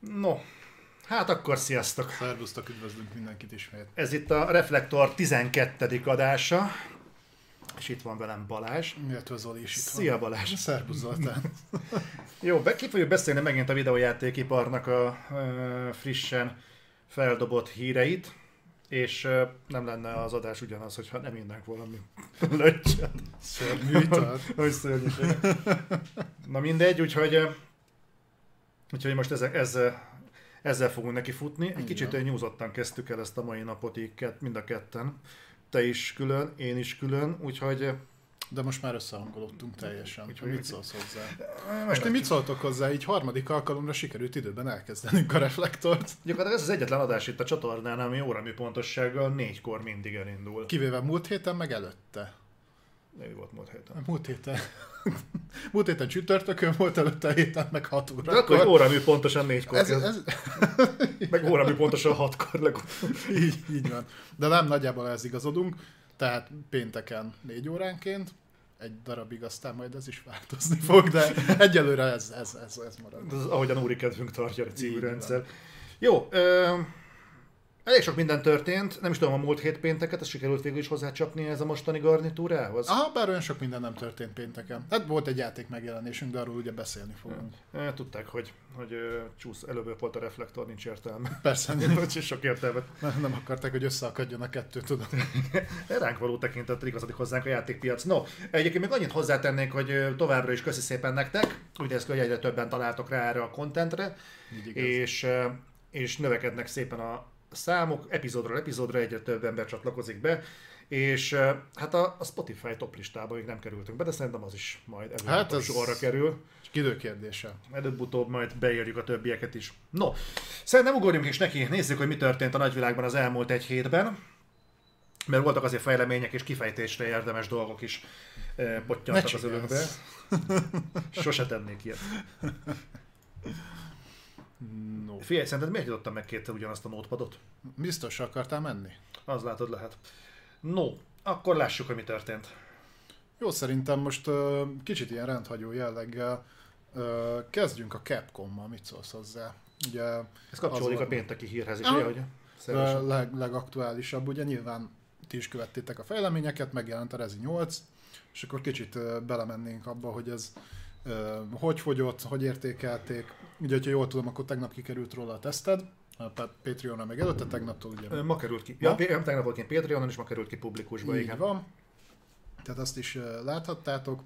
No, hát akkor sziasztok! Szervusztok, üdvözlünk mindenkit ismét. Ez itt a Reflektor 12. adása, és itt van velem Balázs. Illetve Zoli is itt Szia van. Balázs! Szervusz Zoltán. Jó, ki fogjuk beszélni megint a videójátékiparnak a ö, frissen feldobott híreit, és ö, nem lenne az adás ugyanaz, hogyha nem innánk valami löccsön. Szörnyű. Hogy szörnyűség. Na mindegy, úgyhogy, úgyhogy most ezzel, ezzel, ezzel fogunk neki futni. Egy Igen. kicsit olyan nyúzottan kezdtük el ezt a mai napot, így kett, mind a ketten. Te is külön, én is külön, úgyhogy ö, De most már összehangolódtunk teljesen. Úgyhogy- mit szólsz hozzá? most Most ti mit szóltok hozzá? Így harmadik alkalomra sikerült időben elkezdenünk a reflektort. Gyakorlatilag ez az egyetlen adás itt a csatornán, ami óramű pontossággal négykor mindig elindul. Kivéve múlt héten, meg előtte. Mi volt múlt héten? Múlt héten. múlt héten csütörtökön volt, előtte a héten meg 6 De akkor hogy óramű pontosan négykor ez, kezd, ez, meg óramű pontosan hatkor legutóbb. így, így van. De nem, nagyjából ez igazodunk. Tehát pénteken négy óránként, egy darabig aztán majd ez is változni fog, de egyelőre ez, ez, ez, ez marad. Ez ahogyan úri kedvünk tartja a című rendszer. Jó, ö, elég sok minden történt, nem is tudom, a múlt hét pénteket, ezt sikerült végül is hozzácsapni ez a mostani garnitúrához? Aha, bár olyan sok minden nem történt pénteken. Hát volt egy játék megjelenésünk, de arról ugye beszélni fogunk. E, tudták, hogy, hogy csúsz, előbb volt a reflektor, nincs értelme. Persze, Nincs sok értelmet. nem, nem akarták, hogy összeakadjon a kettő, tudom. De ránk való tekintettel igazodik hozzánk a játékpiac. No, egyébként még annyit hozzátennék, hogy továbbra is köszi szépen nektek. Úgy néz ki, hogy egyre többen találtok rá erre a kontentre, és, és növekednek szépen a számok, epizódról epizódra egyre több ember csatlakozik be, és hát a, a Spotify top listába még nem kerültünk be, de szerintem az is majd előbb Hát ez- sorra kerül. Csak időkérdése. Előbb-utóbb majd beírjuk a többieket is. No, szerintem ugorjunk is neki, nézzük, hogy mi történt a nagyvilágban az elmúlt egy hétben. Mert voltak azért fejlemények és kifejtésre érdemes dolgok is pottyantak az ölünkbe. Sose tennék ilyet. No. Figyelj, szerinted miért nyitottam meg kétszer ugyanazt a notepadot? Biztos akartál menni? Az látod lehet. No, akkor lássuk, hogy mi történt. Jó, szerintem most ö, kicsit ilyen rendhagyó jelleggel ö, kezdjünk a Capcom-mal, mit szólsz hozzá? Ugye Ez kapcsolódik Az a pénteki hírhez is, Ah. ugye, hogy a leg, legaktuálisabb, ugye nyilván ti is követtétek a fejleményeket, megjelent a Rezi 8, és akkor kicsit ö, belemennénk abba, hogy ez hogy fogyott, hogy értékelték. Ugye, hogyha jól tudom, akkor tegnap kikerült róla a teszted, a Pa- Patreon-ra meg előtte, tegnaptól ugye Ma került ki. Ja, P- tegnap volt kint Patreonon, és ma került ki publikusba, Így igen. van. Tehát azt is láthattátok.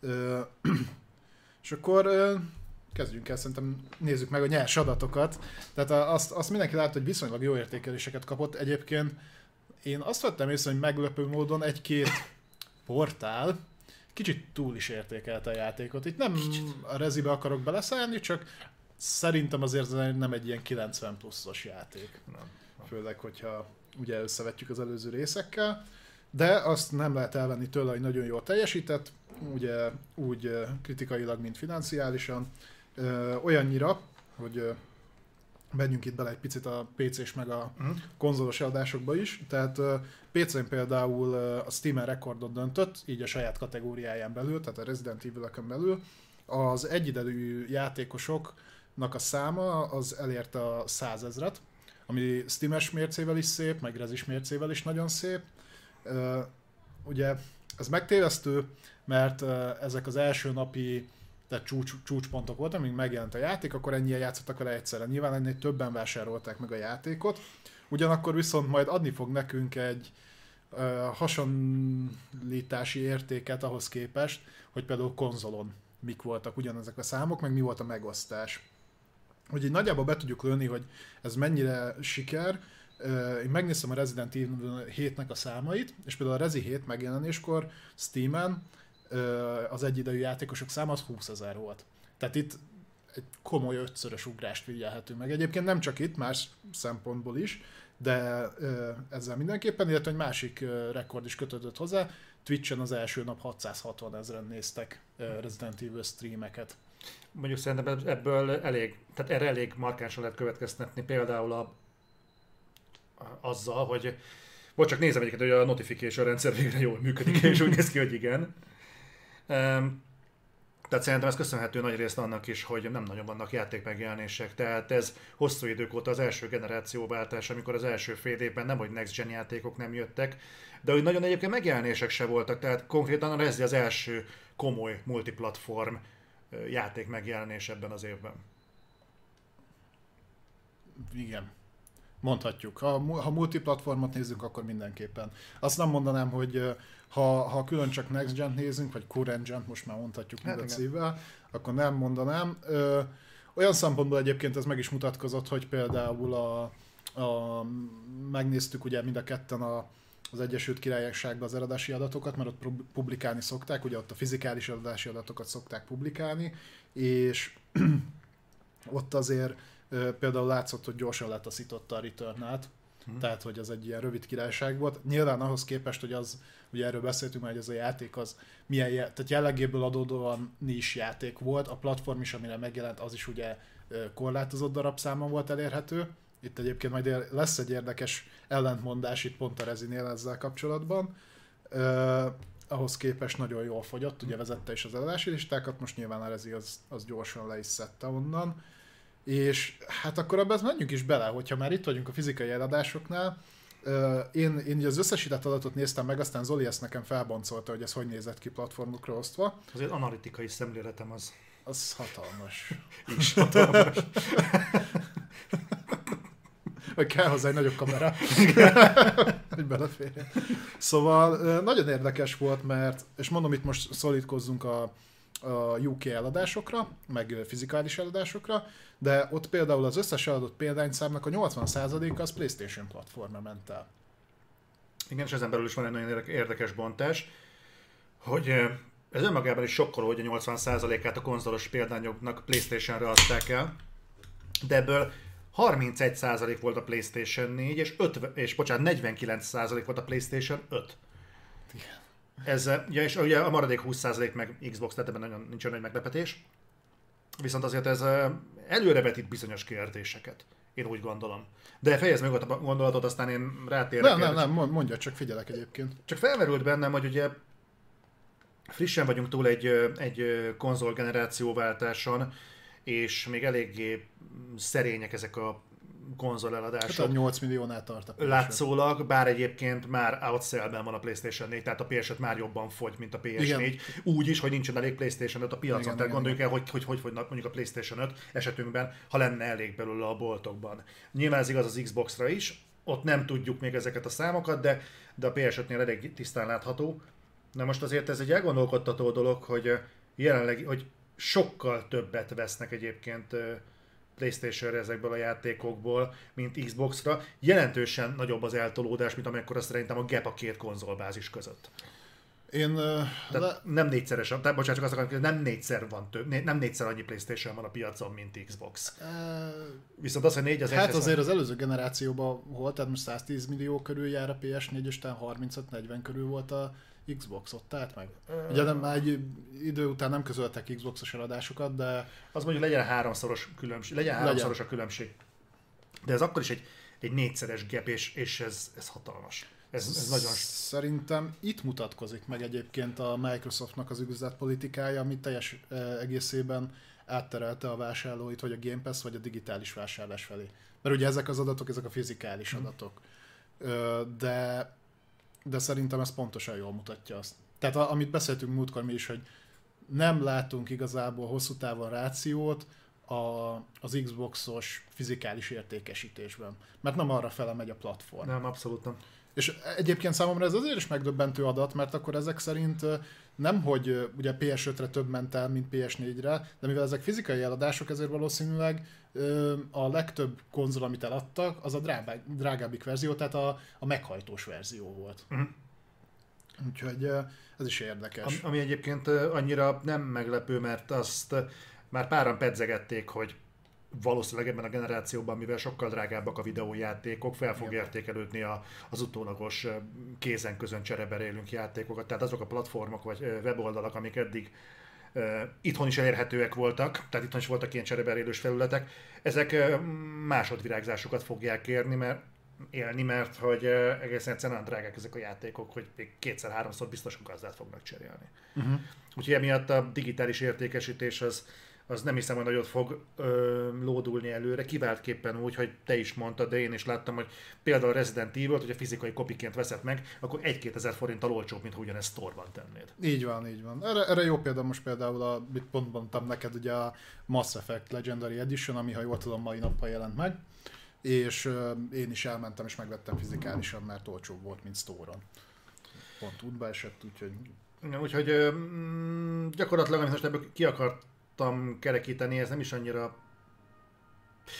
És akkor kezdjünk el, szerintem nézzük meg a nyers adatokat. Tehát azt, azt mindenki látta, hogy viszonylag jó értékeléseket kapott. Egyébként én azt vettem észre, hogy meglepő módon egy-két portál kicsit túl is értékelte a játékot. Itt nem kicsit. a rezibe akarok beleszállni, csak szerintem azért nem egy ilyen 90 pluszos játék Nem. főleg, hogyha ugye összevetjük az előző részekkel, de azt nem lehet elvenni tőle, hogy nagyon jól teljesített, ugye úgy kritikailag, mint financiálisan, olyannyira, hogy menjünk itt bele egy picit a PC-s meg a Mhm. konzolos eladásokba is, tehát PC-n például a Steam-en rekordot döntött, így a saját kategóriáján belül, tehát a Resident evil belül, az egyidejű játékosoknak a száma az elérte a százezret, ami Steam-es mércével is szép, meg Rezis mércével is nagyon szép. Ugye ez megtévesztő, mert ezek az első napi tehát csúcs, csúcspontok voltak, amíg megjelent a játék, akkor ennyien játszottak vele egyszerre. Nyilván ennél többen vásárolták meg a játékot, ugyanakkor viszont majd adni fog nekünk egy ö, hasonlítási értéket ahhoz képest, hogy például konzolon mik voltak ugyanezek a számok, meg mi volt a megosztás. Hogy így nagyjából be tudjuk lőni, hogy ez mennyire siker, én megnéztem a Resident Evil 7-nek a számait, és például a Rezi 7 megjelenéskor Steam-en az egyidejű játékosok száma az 20 ezer volt. Tehát itt egy komoly ötszörös ugrást figyelhető meg. Egyébként nem csak itt, más szempontból is, de ezzel mindenképpen, illetve egy másik rekord is kötődött hozzá. Twitch-en az első nap 660 ezeren néztek Resident Evil streameket. Mondjuk szerintem ebből elég, tehát erre elég markánsan lehet következtetni például a, azzal, hogy vagy csak nézem egyébként, hogy a notification rendszer végre jól működik, és úgy néz ki, hogy igen. Tehát szerintem ez köszönhető nagy részt annak is, hogy nem nagyon vannak játék megjelenések. Tehát ez hosszú idők óta az első generációváltás, amikor az első fél évben nem, hogy next gen játékok nem jöttek, de hogy nagyon egyébként megjelenések se voltak. Tehát konkrétan a Rezi az első komoly multiplatform játék megjelenés ebben az évben. Igen. Mondhatjuk. Ha, ha multiplatformot nézzünk, akkor mindenképpen. Azt nem mondanám, hogy ha, ha külön csak Next Gen nézünk, vagy Current Gen, most már mondhatjuk hát a szívvel, akkor nem mondanám. Ö, olyan szempontból egyébként ez meg is mutatkozott, hogy például a, a megnéztük ugye mind a ketten a, az Egyesült Királyságban az eladási adatokat, mert ott publikálni szokták, ugye ott a fizikális eladási adatokat szokták publikálni, és ott azért például látszott, hogy gyorsan letaszította a return hmm. tehát hogy az egy ilyen rövid királyság volt. Nyilván ahhoz képest, hogy az, ugye erről beszéltünk már, hogy ez a játék az milyen, tehát jellegéből adódóan nis játék volt, a platform is, amire megjelent, az is ugye korlátozott darabszámon volt elérhető. Itt egyébként majd lesz egy érdekes ellentmondás itt pont a Rezinél ezzel kapcsolatban. Uh, ahhoz képest nagyon jól fogyott, ugye vezette is az eladási listákat, most nyilván a Rezi az, az gyorsan le is szedte onnan. És hát akkor abban menjünk is bele, hogyha már itt vagyunk a fizikai eladásoknál, én, én az összesített adatot néztem meg, aztán Zoli ezt nekem felboncolta, hogy ez hogy nézett ki platformokra osztva. Azért analitikai szemléletem az. Az hatalmas. Is hatalmas. Vagy kell hozzá egy nagyobb kamera, hogy beleférjen. Szóval nagyon érdekes volt, mert, és mondom, itt most szorítkozzunk a, a UK eladásokra, meg fizikális eladásokra, de ott például az összes eladott példányszámnak a 80%-a az PlayStation platformra ment el. Igen, és ezen belül is van egy nagyon érdekes bontás, hogy ez önmagában is sokkoló, hogy a 80%-át a konzolos példányoknak PlayStation-re adták el, de ebből 31% volt a PlayStation 4, és, 50, és bocsánat, 49% volt a PlayStation 5. Igen. Ez, ja, és ugye a maradék 20% meg Xbox, tehát ebben nagyon nincs nagy meglepetés. Viszont azért ez előrevetít bizonyos kérdéseket. Én úgy gondolom. De fejezd meg a gondolatot, aztán én rátérek. Nem, nem, nem, mondja, csak figyelek egyébként. Csak felmerült bennem, hogy ugye frissen vagyunk túl egy, egy konzolgenerációváltáson, és még eléggé szerények ezek a konzoleladások. Hát 8 milliónál tart a Látszólag, bár egyébként már outsell-ben van a PlayStation 4, tehát a PS5 már jobban fogy, mint a PS4. Igen. Úgy is, hogy nincsen elég PlayStation 5 a piacon, igen, tehát igen, gondoljuk igen. el, hogy, hogy hogy fogynak mondjuk a PlayStation 5 esetünkben, ha lenne elég belőle a boltokban. Nyilván ez igaz az Xbox-ra is, ott nem tudjuk még ezeket a számokat, de, de a PS5-nél elég tisztán látható. Na most azért ez egy elgondolkodtató dolog, hogy jelenleg, hogy sokkal többet vesznek egyébként Playstation-re ezekből a játékokból, mint Xbox-ra. Jelentősen nagyobb az eltolódás, mint amikor szerintem a gap a két konzolbázis között. Én, tehát le... nem négyszeres, tehát bocsánat, csak azt akarom, nem négyszer van több, nem négyszer annyi Playstation van a piacon, mint Xbox. Uh, Viszont az, hogy négy az Hát azért az előző generációban volt, tehát most 110 millió körül jár a PS4, és 35-40 körül volt a Xbox ott tehát meg? Ugye nem, már egy idő után nem közöltek Xbox-os eladásokat, de... Az mondjuk legyen háromszoros különbség, legyen háromszoros a különbség. De ez akkor is egy, egy négyszeres gap, és, és ez, ez hatalmas. Ez, ez nagyon... Szerintem itt mutatkozik meg egyébként a Microsoftnak az üzletpolitikája, ami teljes egészében átterelte a vásárlóit, vagy a Game Pass, vagy a digitális vásárlás felé. Mert ugye ezek az adatok, ezek a fizikális hmm. adatok. De de szerintem ez pontosan jól mutatja azt. Tehát amit beszéltünk múltkor mi is, hogy nem látunk igazából hosszú távon rációt a, az Xboxos fizikális értékesítésben. Mert nem arra fele megy a platform. Nem, abszolút nem. És egyébként számomra ez azért is megdöbbentő adat, mert akkor ezek szerint nem, hogy ugye PS5-re több ment el, mint PS4-re, de mivel ezek fizikai eladások, ezért valószínűleg a legtöbb konzol, amit eladtak, az a drágább, drágábbik verzió, tehát a, a meghajtós verzió volt. Uh-huh. Úgyhogy ez is érdekes. Ami, ami egyébként annyira nem meglepő, mert azt már páran pedzegették, hogy valószínűleg ebben a generációban, mivel sokkal drágábbak a videójátékok, fel fog értékelődni a, az utólagos kézen közön csereberélünk játékokat. Tehát azok a platformok vagy weboldalak, amik eddig itthon is elérhetőek voltak, tehát itthon is voltak ilyen csereberélős felületek, ezek másodvirágzásokat fogják kérni, mert élni, mert hogy egészen egyszerűen drágák ezek a játékok, hogy még kétszer-háromszor biztosan gazdát fognak cserélni. Uh-huh. Úgyhogy emiatt a digitális értékesítés az, az nem hiszem, hogy nagyot fog ö, lódulni előre, kiváltképpen úgy, hogy te is mondtad, de én is láttam, hogy például Resident Evil, hogy a fizikai kopiként veszed meg, akkor 1-2 ezer forinttal olcsóbb, mint ha ugyanezt store tennéd. Így van, így van. Erre, erre jó példa most például, a, mit pont mondtam neked, ugye a Mass Effect Legendary Edition, ami ha jól tudom mai nappal jelent meg, és ö, én is elmentem és megvettem fizikálisan, mert olcsóbb volt, mint store-on. Pont útba esett, úgyhogy... Úgyhogy ö, mm, gyakorlatilag, amit most ebből ki akart akartam kerekíteni, ez nem is annyira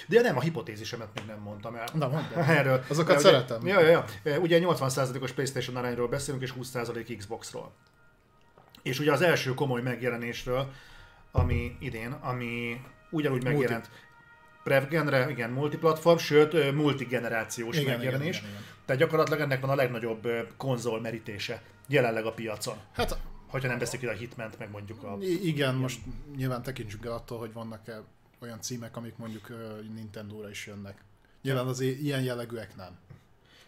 de nem, a hipotézisemet még nem mondtam el. Na, mondjam. Erről. Azokat ugye, szeretem. Ja, ja, ja. Ugye 80%-os PlayStation arányról beszélünk, és 20% Xboxról. És ugye az első komoly megjelenésről, ami idén, ami ugyanúgy Multi. megjelent Prevgenre, igen, multiplatform, sőt, multigenerációs igen, megjelenés. Igen, igen, igen. Tehát gyakorlatilag ennek van a legnagyobb konzol merítése jelenleg a piacon. Hát Hogyha nem veszik ide a Hitment, meg mondjuk a... Igen, igen, most nyilván tekintsünk el attól, hogy vannak-e olyan címek, amik mondjuk Nintendo-ra is jönnek. Nyilván az ilyen jellegűek nem.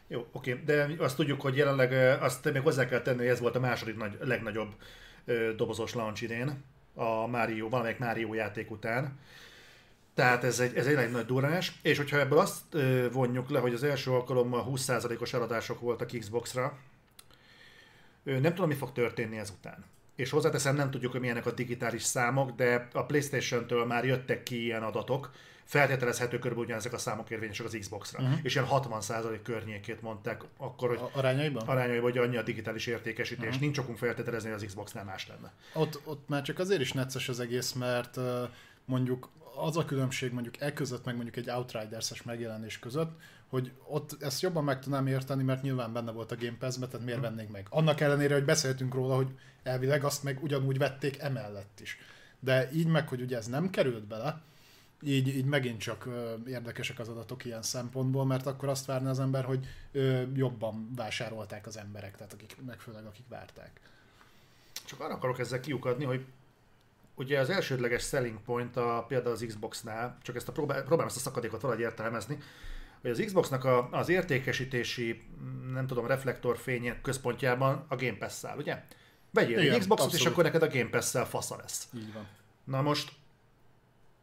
Jó, oké, de azt tudjuk, hogy jelenleg azt még hozzá kell tenni, hogy ez volt a második nagy, legnagyobb dobozos launch idén, a Mario, valamelyik Mario játék után. Tehát ez egy, ez egy nagy durrás, és hogyha ebből azt vonjuk le, hogy az első alkalommal 20%-os eladások voltak Xbox-ra, nem tudom, mi fog történni ezután. És hozzáteszem, nem tudjuk, hogy milyenek a digitális számok, de a Playstation-től már jöttek ki ilyen adatok, feltételezhető körülbelül ugyanezek a számok érvényesek az Xbox-ra. Uh-huh. És ilyen 60% környékét mondták akkor, hogy... A, arányaiban? Arányaiban, hogy annyi a digitális értékesítés. Uh-huh. Nincs okunk feltételezni, hogy az Xbox-nál más lenne. Ott, ott már csak azért is necces az egész, mert mondjuk az a különbség mondjuk e között, meg mondjuk egy Outriders-es megjelenés között, hogy ott ezt jobban meg tudnám érteni, mert nyilván benne volt a Game Pass-be, tehát miért vennék meg. Annak ellenére, hogy beszéltünk róla, hogy elvileg azt meg ugyanúgy vették emellett is. De így meg, hogy ugye ez nem került bele, így, így megint csak ö, érdekesek az adatok ilyen szempontból, mert akkor azt várna az ember, hogy ö, jobban vásárolták az emberek, tehát akik, meg főleg akik várták. Csak arra akarok ezzel kiukadni, hogy ugye az elsődleges selling point a, például az Xbox-nál, csak ezt a próbál, próbálom ezt a szakadékot valahogy értelmezni, hogy az Xboxnak a, az értékesítési, nem tudom, reflektorfény központjában a Game Pass ugye? Vegyél egy Xboxot, abszolút. és akkor neked a Game Pass-szel fasza lesz. Így van. Na most,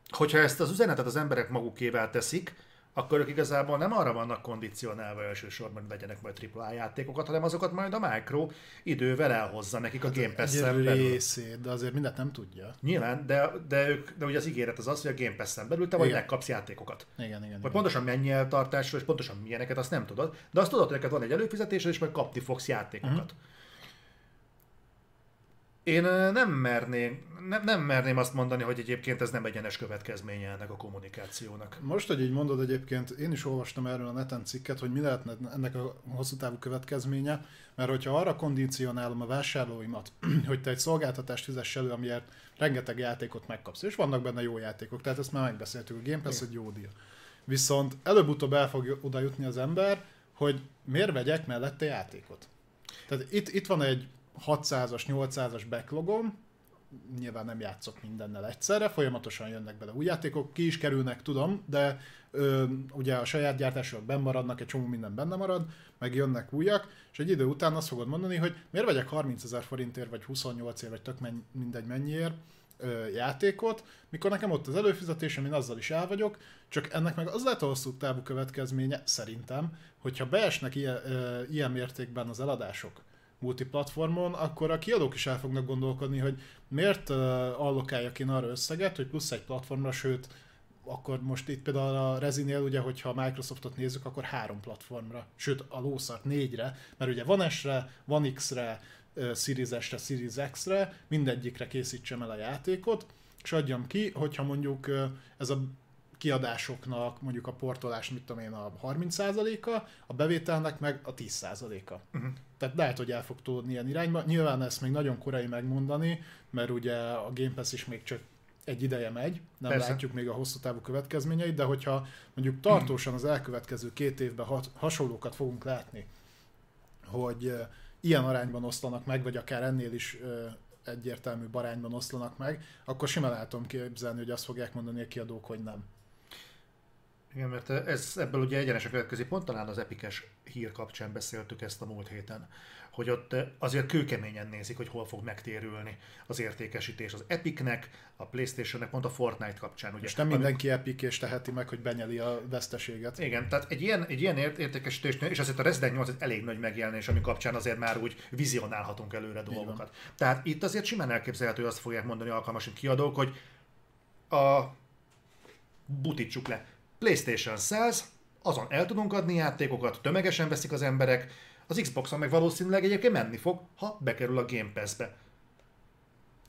hogyha ezt az üzenetet az emberek magukével teszik, akkor ők igazából nem arra vannak kondicionálva elsősorban, hogy vegyenek majd AAA játékokat, hanem azokat majd a Micro idővel elhozza nekik hát a Game Pass-en belül. részét, de azért mindent nem tudja. Nyilván, de, de, ők, de ugye az ígéret az az, hogy a Game Pass-en belül te vagy megkapsz játékokat. Igen, igen. Vagy igen. pontosan mennyi eltartásról, és pontosan milyeneket, azt nem tudod, de azt tudod, hogy neked van egy előfizetésed, és majd kapni fogsz játékokat. Uh-huh. Én nem merném, nem, nem merném azt mondani, hogy egyébként ez nem egyenes következménye ennek a kommunikációnak. Most, hogy így mondod egyébként, én is olvastam erről a neten cikket, hogy mi lehetne ennek a hosszú távú következménye, mert hogyha arra kondicionálom a vásárlóimat, hogy te egy szolgáltatást fizess elő, amiért rengeteg játékot megkapsz, és vannak benne jó játékok, tehát ezt már megbeszéltük, a Game Pass egy jó deal. Viszont előbb-utóbb el fog oda jutni az ember, hogy miért vegyek mellette játékot. Tehát itt, itt van egy 600-as, 800-as backlogom, nyilván nem játszok mindennel egyszerre, folyamatosan jönnek bele új játékok, ki is kerülnek, tudom, de ö, ugye a saját gyártásról benn maradnak, egy csomó minden benne marad, meg jönnek újak, és egy idő után azt fogod mondani, hogy miért vegyek 30 ezer forintért, vagy 28 ér, vagy tök menny, mindegy mennyiért ö, játékot, mikor nekem ott az előfizetésem, én azzal is el vagyok, csak ennek meg az lehet a hosszú távú következménye, szerintem, hogyha beesnek ilyen, ö, ilyen mértékben az eladások, multiplatformon, akkor a kiadók is el fognak gondolkodni, hogy miért uh, allokáljak én arra összeget, hogy plusz egy platformra, sőt, akkor most itt például a Rezinél, ugye, hogyha a Microsoftot nézzük, akkor három platformra, sőt a lószart négyre, mert ugye van S-re, van X-re, Series S-re, Series X-re, mindegyikre készítsem el a játékot, és adjam ki, hogyha mondjuk ez a kiadásoknak mondjuk a portolás, mit tudom én, a 30%-a, a bevételnek meg a 10%-a. Uh-huh. Mhm. Tehát lehet, hogy el fog tudni ilyen irányba. Nyilván ezt még nagyon korai megmondani, mert ugye a Game Pass is még csak egy ideje megy, nem Persze. látjuk még a hosszú távú következményeit, de hogyha mondjuk tartósan az elkövetkező két évben hasonlókat fogunk látni, hogy ilyen arányban oszlanak meg, vagy akár ennél is egyértelmű barányban oszlanak meg, akkor simán látom képzelni, hogy azt fogják mondani a kiadók, hogy nem. Igen, mert ez, ebből ugye egyenesen következik, pont talán az epikes hír kapcsán beszéltük ezt a múlt héten, hogy ott azért kőkeményen nézik, hogy hol fog megtérülni az értékesítés az Epicnek, a Playstationnek, pont a Fortnite kapcsán. Ugye, és nem mindenki Epic és teheti meg, hogy benyeli a veszteséget. Igen, tehát egy ilyen, egy ilyen értékesítés, és azért a Resident 8 egy elég nagy megjelenés, ami kapcsán azért már úgy vizionálhatunk előre dolgokat. Tehát itt azért simán elképzelhető, hogy azt fogják mondani alkalmas kiadók, hogy a butítsuk le. PlayStation 100, azon el tudunk adni játékokat, tömegesen veszik az emberek, az Xboxon meg valószínűleg egyébként menni fog, ha bekerül a Game Pass-be.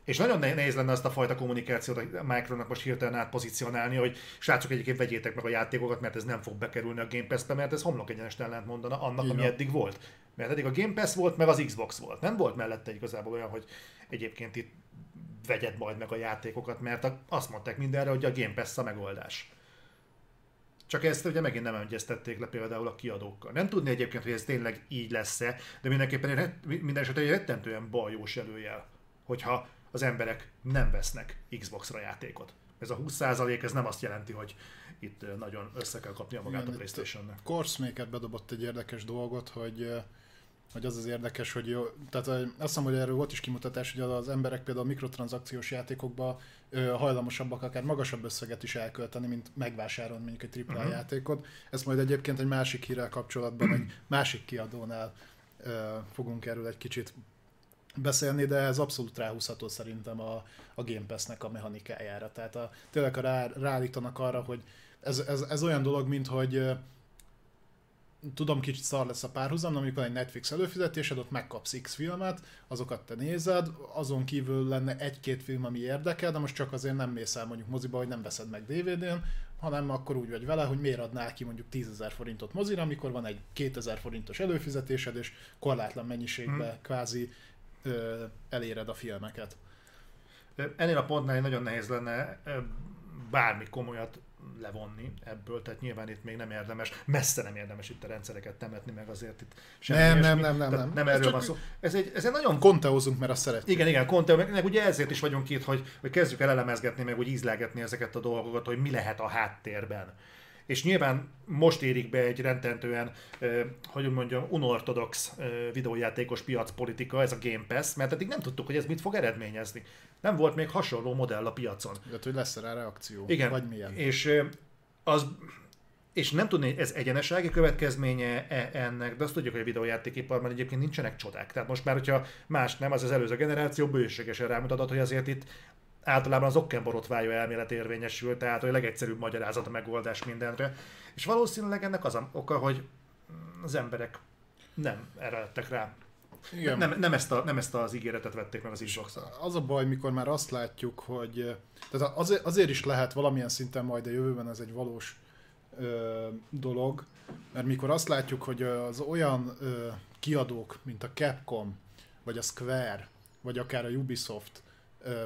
És nagyon nehéz lenne azt a fajta kommunikációt a Micronak most hirtelen átpozícionálni, hogy srácok egyébként vegyétek meg a játékokat, mert ez nem fog bekerülni a Game Pass-be, mert ez homlok egyenest ellent mondana annak, Igen. ami eddig volt. Mert eddig a Game Pass volt, meg az Xbox volt. Nem volt mellette igazából olyan, hogy egyébként itt vegyed majd meg a játékokat, mert azt mondták mindenre, hogy a Game Pass a megoldás. Csak ezt ugye megint nem egyeztették le például a kiadókkal. Nem tudni egyébként, hogy ez tényleg így lesz-e, de mindenképpen egy, minden esetre egy rettentően bajós előjel, hogyha az emberek nem vesznek Xbox-ra játékot. Ez a 20% ez nem azt jelenti, hogy itt nagyon össze kell kapni a magát Igen, a Playstation-nek. Course bedobott egy érdekes dolgot, hogy hogy az az érdekes, hogy jó, tehát azt hiszem, hogy erről volt is kimutatás, hogy az emberek például a mikrotranszakciós játékokba hajlamosabbak akár magasabb összeget is elkölteni, mint megvásárolni mondjuk egy AAA uh-huh. játékot. Ezt majd egyébként egy másik hírrel kapcsolatban, egy másik kiadónál fogunk erről egy kicsit beszélni, de ez abszolút ráhúzható szerintem a, a Game Pass-nek a mechanikájára. Tehát a, tényleg a rá, ráállítanak arra, hogy ez, ez, ez olyan dolog, mint hogy tudom, kicsit szar lesz a párhuzam, amikor egy Netflix előfizetésed, ott megkapsz X filmet, azokat te nézed, azon kívül lenne egy-két film, ami érdekel, de most csak azért nem mész el mondjuk moziba, hogy nem veszed meg DVD-n, hanem akkor úgy vagy vele, hogy miért adnál ki mondjuk 10 forintot mozira, amikor van egy 2000 forintos előfizetésed, és korlátlan mennyiségben hmm. kvázi ö, eléred a filmeket. Ennél a pontnál nagyon nehéz lenne bármi komolyat levonni ebből, tehát nyilván itt még nem érdemes, messze nem érdemes itt a rendszereket temetni, meg azért itt semmi nem, nem, nem, nem, nem, nem. erről van szó. Ez egy, ez egy nagyon... Konteózunk, mert azt szeretjük. Igen, igen, konteó, meg, ugye ezért is vagyunk itt, hogy, hogy kezdjük el elemezgetni, meg úgy ízlelgetni ezeket a dolgokat, hogy mi lehet a háttérben és nyilván most érik be egy rendentően, eh, hogy mondjam, unortodox eh, videójátékos piacpolitika, ez a Game Pass, mert eddig nem tudtuk, hogy ez mit fog eredményezni. Nem volt még hasonló modell a piacon. Tehát, hogy lesz rá reakció, Igen, vagy milyen. És az és nem tudni, hogy ez egyenesági következménye -e ennek, de azt tudjuk, hogy a videójátékiparban egyébként nincsenek csodák. Tehát most már, hogyha más nem, az az előző generáció bőségesen rámutatott, hogy azért itt általában az okkenborotvályó elmélet érvényesül, tehát hogy a legegyszerűbb magyarázat a megoldás mindenre. És valószínűleg ennek az a oka, hogy az emberek nem erre lettek rá. Igen. Nem, nem, ezt a, nem ezt az ígéretet vették meg az xbox Az a baj, mikor már azt látjuk, hogy tehát azért, azért is lehet valamilyen szinten majd a jövőben ez egy valós ö, dolog, mert mikor azt látjuk, hogy az olyan ö, kiadók, mint a Capcom, vagy a Square, vagy akár a Ubisoft,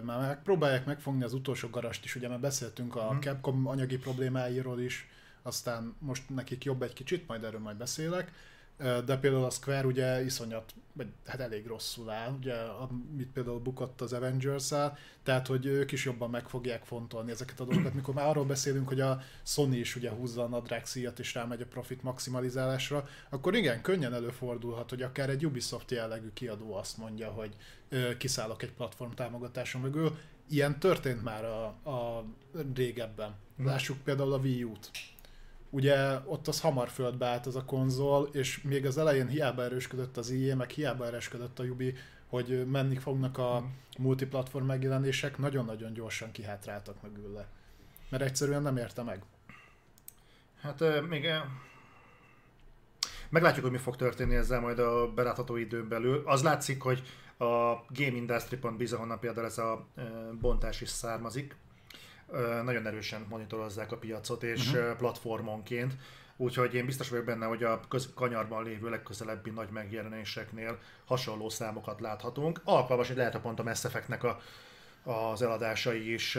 már megpróbálják megfogni az utolsó garast is, ugye már beszéltünk a hmm. Capcom anyagi problémáiról is, aztán most nekik jobb egy kicsit, majd erről majd beszélek, de például a Square ugye iszonyat, vagy hát elég rosszul áll, ugye, amit például bukott az avengers -el, tehát hogy ők is jobban meg fogják fontolni ezeket a dolgokat, mikor már arról beszélünk, hogy a Sony is ugye húzza a nadrág szíjat és rámegy a profit maximalizálásra, akkor igen, könnyen előfordulhat, hogy akár egy Ubisoft jellegű kiadó azt mondja, hogy kiszállok egy platform támogatáson mögül. Ilyen történt már a, a régebben. Lássuk például a Wii U-t ugye ott az hamar földbe állt az a konzol, és még az elején hiába erősködött az IE, meg hiába erősködött a Ubi, hogy menni fognak a hmm. multiplatform megjelenések, nagyon-nagyon gyorsan kihátráltak mögül Mert egyszerűen nem érte meg. Hát még meglátjuk, hogy mi fog történni ezzel majd a belátható időn belül. Az látszik, hogy a Game Industry.biz, ahonnan például ez a bontás is származik, nagyon erősen monitorozzák a piacot, és uh-huh. platformonként. Úgyhogy én biztos vagyok benne, hogy a köz- kanyarban lévő legközelebbi nagy megjelenéseknél hasonló számokat láthatunk. Alkalmas, hogy lehet a pont a Mass Effect-nek a, az eladásai is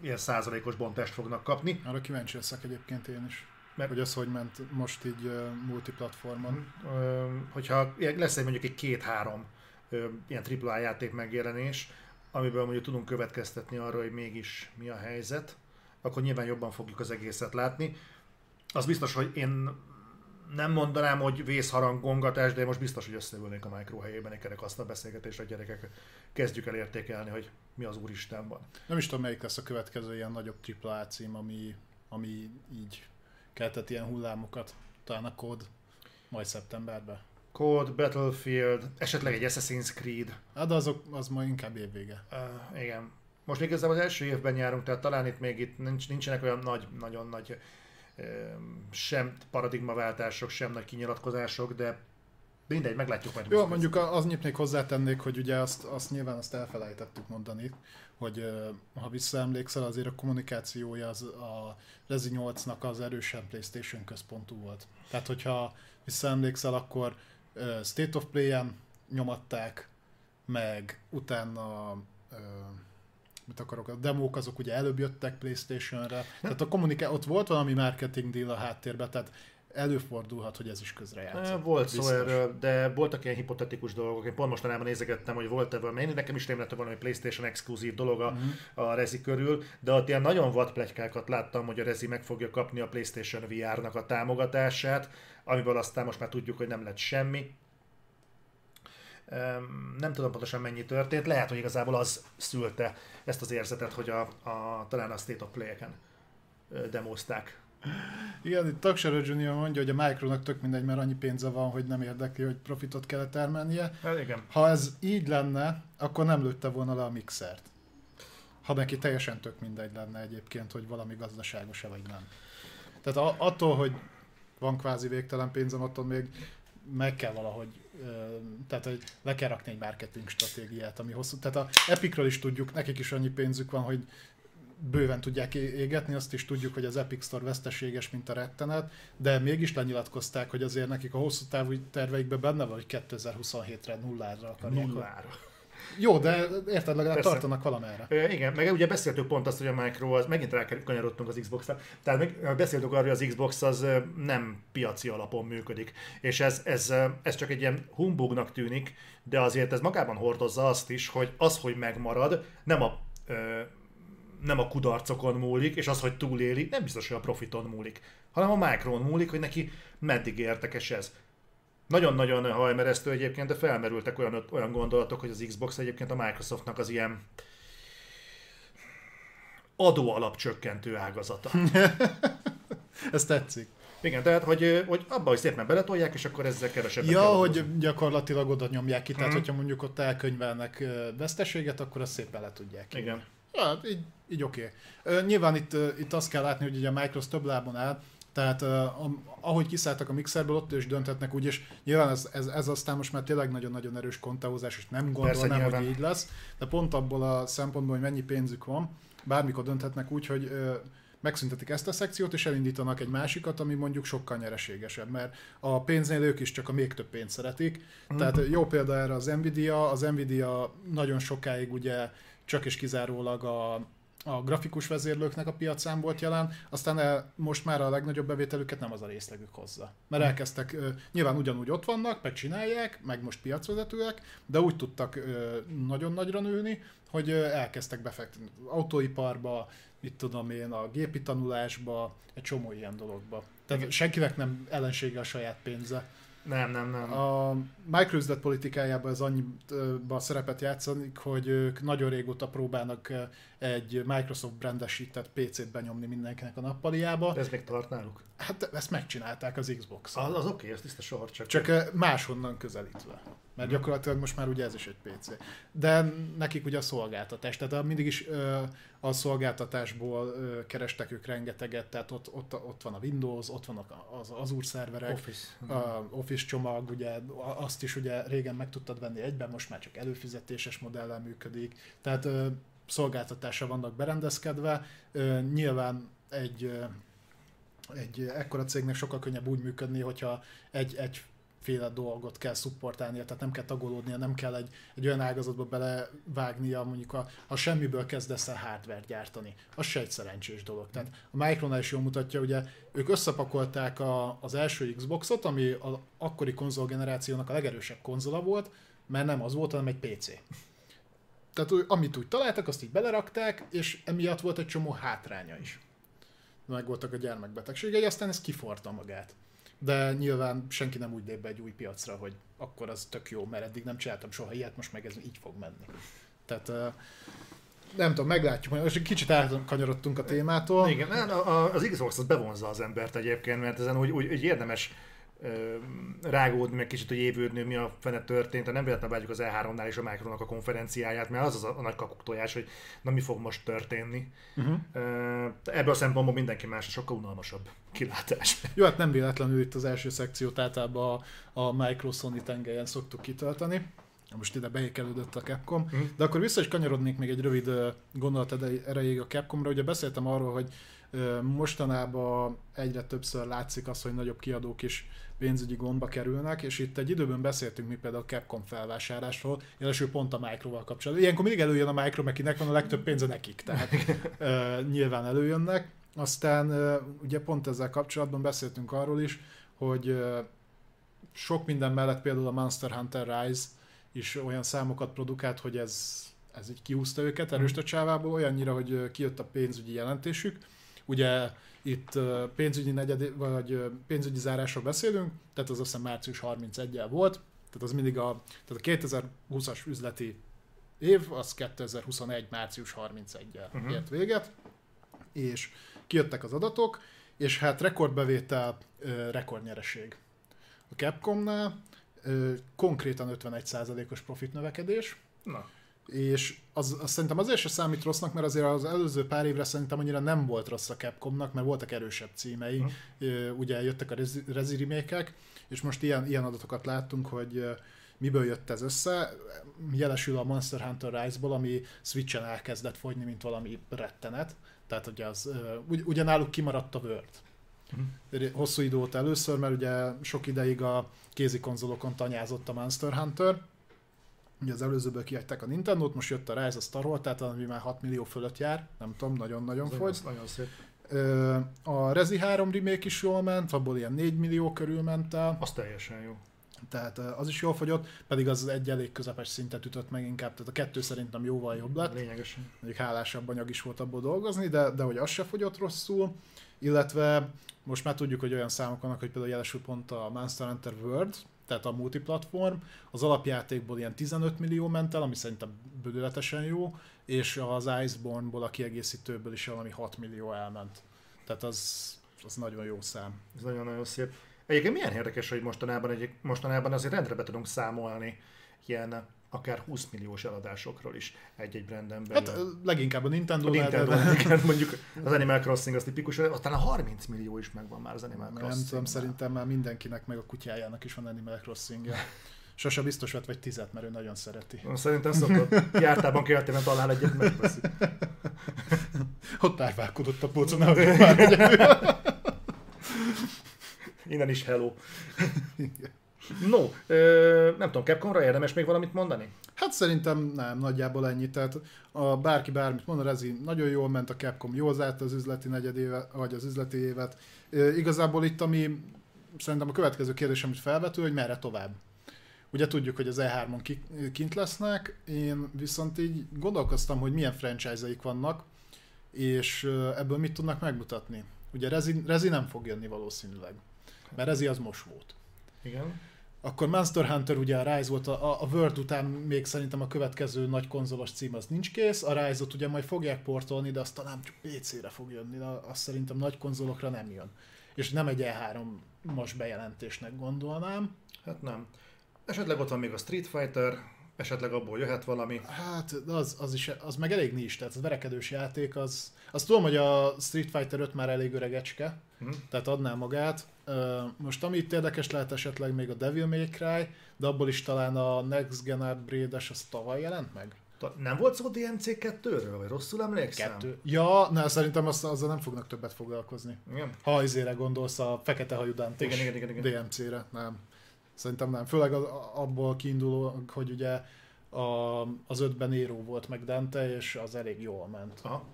ilyen százalékos bontást fognak kapni. Arra kíváncsi leszek egyébként én is. Mert, hogy az hogy ment most így uh, multiplatformon. Uh, hogyha lesz egy mondjuk egy két-három uh, ilyen AAA játék megjelenés, amiből mondjuk tudunk következtetni arra, hogy mégis mi a helyzet, akkor nyilván jobban fogjuk az egészet látni. Az biztos, hogy én nem mondanám, hogy vészharangongatás, de most biztos, hogy összeülnék a Micro helyében egy kerekasztal beszélgetésre, a gyerekek kezdjük el értékelni, hogy mi az úristen van. Nem is tudom, melyik lesz a következő ilyen nagyobb AAA cím, ami, ami így keltett ilyen hullámokat. Talán a kód majd szeptemberben. Code, Battlefield, esetleg egy Assassin's Creed. Hát azok, az majd inkább évvége. Uh, igen. Most még igazából az első évben járunk, tehát talán itt még itt nincs, nincsenek olyan nagy, nagyon nagy uh, sem paradigmaváltások, sem nagy kinyilatkozások, de mindegy, meglátjuk majd. Jó, mondjuk az annyit még hozzátennék, hogy ugye azt, azt nyilván azt elfelejtettük mondani, hogy ha visszaemlékszel, azért a kommunikációja az a Rezi 8-nak az erősen PlayStation központú volt. Tehát, hogyha visszaemlékszel, akkor State of Play-en nyomatták, meg utána mit akarok, a demók azok ugye előbb jöttek Playstation-re, tehát a kommuniká- ott volt valami marketing deal a háttérben, tehát előfordulhat, hogy ez is közrejátszik. Volt szó erről, de voltak ilyen hipotetikus dolgok. Én pont mostanában nézegettem, hogy volt-e valami, nekem is rémlett valami PlayStation exkluzív dolog a, uh-huh. a Rezi körül, de ott ilyen nagyon vad pletykákat láttam, hogy a Rezi meg fogja kapni a PlayStation VR-nak a támogatását, amiből aztán most már tudjuk, hogy nem lett semmi. Nem tudom pontosan mennyi történt, lehet, hogy igazából az szülte ezt az érzetet, hogy a, a talán a State of Play-eken demozták igen, itt Taksara Junior mondja, hogy a Micronak tök mindegy, mert annyi pénze van, hogy nem érdekli, hogy profitot kell termelnie. Hát igen. Ha ez így lenne, akkor nem lőtte volna le a mixert. Ha neki teljesen tök mindegy lenne egyébként, hogy valami gazdaságos-e vagy nem. Tehát attól, hogy van kvázi végtelen pénzem, attól még meg kell valahogy, tehát hogy le kell rakni egy marketing stratégiát, ami hosszú. Tehát a Epicről is tudjuk, nekik is annyi pénzük van, hogy bőven tudják égetni, azt is tudjuk, hogy az Epic Store veszteséges, mint a rettenet, de mégis lenyilatkozták, hogy azért nekik a hosszú távú terveikben benne van, hogy 2027-re nullára akarják. Nullára. Jó, de érted, legalább Persze. tartanak valamerre. E, igen, meg ugye beszéltük pont azt, hogy a Micro, az, megint rákanyarodtunk az Xbox-ra, tehát meg, beszéltük arról, hogy az Xbox az nem piaci alapon működik, és ez, ez, ez csak egy ilyen humbugnak tűnik, de azért ez magában hordozza azt is, hogy az, hogy megmarad, nem a nem a kudarcokon múlik, és az, hogy túléli, nem biztos, hogy a profiton múlik, hanem a Micron múlik, hogy neki meddig értekes ez. Nagyon-nagyon hajmeresztő egyébként, de felmerültek olyan, olyan gondolatok, hogy az Xbox egyébként a Microsoftnak az ilyen adó alapcsökkentő ágazata. Ez tetszik. Igen, tehát, hogy, hogy abba, hogy szépen beletolják, és akkor ezzel kevesebbet Ja, hogy gyakorlatilag oda nyomják ki, tehát mm. hogyha mondjuk ott elkönyvelnek veszteséget, akkor azt szépen le tudják ki. Igen. Ja, így, így oké. Okay. Nyilván itt, itt azt kell látni, hogy ugye a Microsoft több lábon áll, tehát uh, ahogy kiszálltak a mixerből, ott is dönthetnek úgy, és nyilván ez, ez, ez aztán most már tényleg nagyon-nagyon erős kontaózás, és nem gondolnám, Persze, hogy így lesz, de pont abból a szempontból, hogy mennyi pénzük van, bármikor dönthetnek úgy, hogy uh, megszüntetik ezt a szekciót, és elindítanak egy másikat, ami mondjuk sokkal nyereségesebb, mert a pénznél ők is csak a még több pénzt szeretik. Mm. Tehát jó példa erre az Nvidia, az Nvidia nagyon sokáig ugye csak és kizárólag a, a grafikus vezérlőknek a piacán volt jelen, aztán el, most már a legnagyobb bevételüket nem az a részlegük hozza. Mert hm. elkezdtek, nyilván ugyanúgy ott vannak, meg csinálják, meg most piacvezetőek, de úgy tudtak nagyon nagyra nőni, hogy elkezdtek befektetni autóiparba, mit tudom én, a gépi tanulásba, egy csomó ilyen dologba. Tehát senkinek nem ellensége a saját pénze. Nem, nem, nem. A Microsoft politikájában ez annyiba szerepet játszik, hogy ők nagyon régóta próbálnak egy Microsoft brandesített PC-t benyomni mindenkinek a nappaliába. De ez még tart náluk? Hát ezt megcsinálták az xbox Az, az oké, okay, ez tiszta sor, csak... Csak máshonnan közelítve. Mert gyakorlatilag most már ugye ez is egy PC. De nekik ugye a szolgáltatás, tehát mindig is a szolgáltatásból kerestek ők rengeteget, tehát ott, ott, ott van a Windows, ott vannak az Azure szerverek, Office. A Office csomag, ugye azt is ugye régen meg tudtad venni egyben, most már csak előfizetéses modellel működik, tehát szolgáltatása vannak berendezkedve, nyilván egy egy ekkora cégnek sokkal könnyebb úgy működni, hogyha egy, egy féle dolgot kell szupportálnia, tehát nem kell tagolódnia, nem kell egy, egy olyan ágazatba belevágnia, mondjuk a, ha semmiből kezdesz el hardware gyártani. Az se egy szerencsés dolog. Tehát a Micronál is jól mutatja, ugye ők összepakolták a, az első Xboxot, ami az akkori konzolgenerációnak a legerősebb konzola volt, mert nem az volt, hanem egy PC. Tehát amit úgy találtak, azt így belerakták, és emiatt volt egy csomó hátránya is. meg voltak a gyermekbetegségei, aztán ez kiforta magát. De nyilván senki nem úgy lép be egy új piacra, hogy akkor az tök jó, mert eddig nem csináltam soha ilyet, most meg ez így fog menni. Tehát nem tudom, meglátjuk, most egy kicsit elkanyarodtunk a témától. Igen, az Xbox az bevonza az embert egyébként, mert ezen úgy, úgy, úgy érdemes rágódni, meg kicsit, hogy évődni, mi a fene történt. Nem véletlenül várjuk az E3-nál és a Micronak a konferenciáját, mert az az a, a nagy kakuktojás, hogy na mi fog most történni. Uh-huh. Ebből a szempontból mindenki más sokkal unalmasabb kilátás. Jó, hát nem véletlenül itt az első szekciót általában a, a Micro Sony tengelyen szoktuk kitölteni most ide beékelődött a Capcom, uh-huh. de akkor vissza is kanyarodnék még egy rövid gondolat erejéig a Capcomra. Ugye beszéltem arról, hogy mostanában egyre többször látszik az, hogy nagyobb kiadók is pénzügyi gondba kerülnek, és itt egy időben beszéltünk mi például a Capcom felvásárlásról, jelesül pont a Microval kapcsolatban. Ilyenkor mindig előjön a Micro, mert kinek van a legtöbb pénze nekik, tehát uh, nyilván előjönnek. Aztán uh, ugye pont ezzel kapcsolatban beszéltünk arról is, hogy uh, sok minden mellett például a Monster Hunter Rise is olyan számokat produkált, hogy ez, ez így kiúzta őket erőst a csávából, olyannyira, hogy kijött a pénzügyi jelentésük. Ugye itt pénzügyi negyed, vagy pénzügyi zárásról beszélünk, tehát az azt hiszem március 31-el volt, tehát az mindig a, tehát a 2020-as üzleti év, az 2021. március 31-el uh-huh. ért véget, és kijöttek az adatok, és hát rekordbevétel, rekordnyereség. A Capcomnál konkrétan 51%-os profit növekedés. Na. És az, az szerintem azért se számít rossznak, mert azért az előző pár évre szerintem annyira nem volt rossz a Capcomnak, mert voltak erősebb címei. Uh-huh. Ugye jöttek a Rezi remake és most ilyen, ilyen adatokat láttunk, hogy miből jött ez össze. Jelesül a Monster Hunter Rise-ból, ami Switch-en elkezdett fogyni, mint valami rettenet. Tehát ugye, az, ugye náluk kimaradt a Word. Uh-huh. Hosszú idő volt először, mert ugye sok ideig a kézi konzolokon tanyázott a Monster Hunter. Ugye az előzőből kiadták a Nintendo-t, most jött a Rise, a Star Wars, tehát ami már 6 millió fölött jár, nem tudom, nagyon-nagyon fogy. Nagyon szép. A Rezi 3 remake is jól ment, abból ilyen 4 millió körül ment el. Az teljesen jó. Tehát az is jól fogyott, pedig az egy elég közepes szintet ütött meg inkább, tehát a kettő szerintem jóval jobb lett. Lényegesen. Mondjuk hálásabb anyag is volt abból dolgozni, de, de hogy az se fogyott rosszul, illetve most már tudjuk, hogy olyan számok vannak, hogy például jelesül pont a Monster Hunter World, tehát a multiplatform, az alapjátékból ilyen 15 millió ment el, ami szerintem bődületesen jó, és az Iceborne-ból, a kiegészítőből is valami 6 millió elment. Tehát az, az nagyon jó szám. Ez nagyon-nagyon szép. Egyébként milyen érdekes, hogy mostanában, egy, mostanában azért rendre be tudunk számolni ilyen akár 20 milliós eladásokról is egy-egy branden belül. Hát leginkább a Nintendo. A Nintendo, de... mondjuk az Animal Crossing az tipikus, aztán a 30 millió is megvan már az Animal Crossing. Nem tudom, szerintem már mindenkinek, meg a kutyájának is van Animal Crossing-ja. Sose biztos vett vagy tizet, mert ő nagyon szereti. Szerintem szokott. Jártában keltében talál egyet, megveszi. Ott árválkodott a polcon, ahogy már Innen is hello. No, ö, nem tudom, Capcomra érdemes még valamit mondani? Hát szerintem nem, nagyjából ennyi. Tehát a bárki bármit mond, ez nagyon jól ment a Capcom, jól zárt az üzleti negyedéve, vagy az üzleti évet. Ö, igazából itt, ami szerintem a következő kérdés, amit felvető, hogy merre tovább. Ugye tudjuk, hogy az E3-on kint lesznek, én viszont így gondolkoztam, hogy milyen franchise-eik vannak, és ebből mit tudnak megmutatni. Ugye Rezi, Rezi nem fog jönni valószínűleg, mert Rezi az most volt. Igen. Akkor Monster Hunter ugye a Rise volt, a, a World után még szerintem a következő nagy konzolos cím az nincs kész, a Rise-ot ugye majd fogják portolni, de azt talán csak PC-re fog jönni, de azt szerintem nagy konzolokra nem jön. És nem egy E3 most bejelentésnek gondolnám. Hát nem. Esetleg ott van még a Street Fighter, esetleg abból jöhet valami. Hát az, az, is, az meg elég nincs, tehát az verekedős játék, az, azt tudom, hogy a Street Fighter 5 már elég öregecske, hmm. tehát adná magát. Most ami itt érdekes lehet esetleg még a Devil May Cry, de abból is talán a Next Gen Upgrade-es az tavaly jelent meg? Nem volt szó DMC 2-ről, vagy rosszul emlékszem? Kettő. Ja, ne, szerintem azt, azzal nem fognak többet foglalkozni. Igen. Ha izére gondolsz a fekete hajú igen, igen, igen, igen. DMC-re, nem. Szerintem nem. Főleg az, abból kiinduló, hogy ugye a, az ötben Nero volt meg Dante, és az elég jól ment. Aha.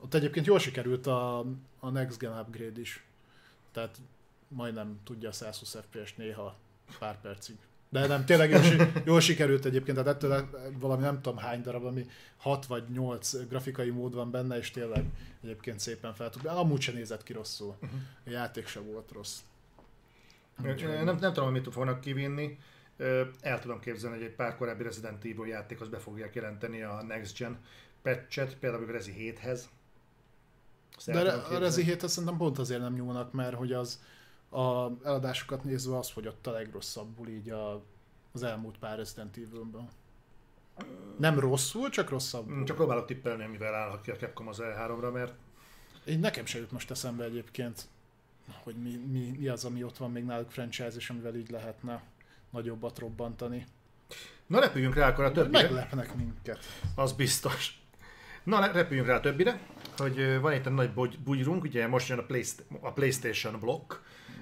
Ott egyébként jól sikerült a, a Next Gen Upgrade is. Tehát majdnem tudja a 120 FPS néha pár percig. De nem, tényleg jól, jól sikerült egyébként, tehát ettől valami nem tudom hány darab, ami 6 vagy 8 grafikai mód van benne, és tényleg egyébként szépen fel tud. Amúgy sem nézett ki rosszul. Uh-huh. A játék sem volt rossz. Úgyhogy... Nem, nem tudom, hogy mit fognak kivinni. El tudom képzelni, hogy egy pár korábbi Resident Evil játékhoz be fogják jelenteni a Next Gen patchet, például a Rezi 7-hez. Azt el De a. Rezi 7 szerintem pont azért nem nyúlnak, mert hogy az a eladásokat nézve az fogyott a legrosszabbul így a, az elmúlt pár Resident Evil-ből. Nem rosszul, csak rosszabbul. Mm, Csak próbálok tippelni, mivel állhat ki a Capcom az E3-ra, mert Én nekem se jut most eszembe egyébként, hogy mi, mi, mi az, ami ott van még náluk franchise, és amivel így lehetne nagyobbat robbantani. Na repüljünk rá akkor a többire. Meglepnek minket. Az biztos. Na, repüljünk rá a többire, hogy van itt egy nagy bogy- bugyrunk, ugye most jön a, Playst- a PlayStation blokk,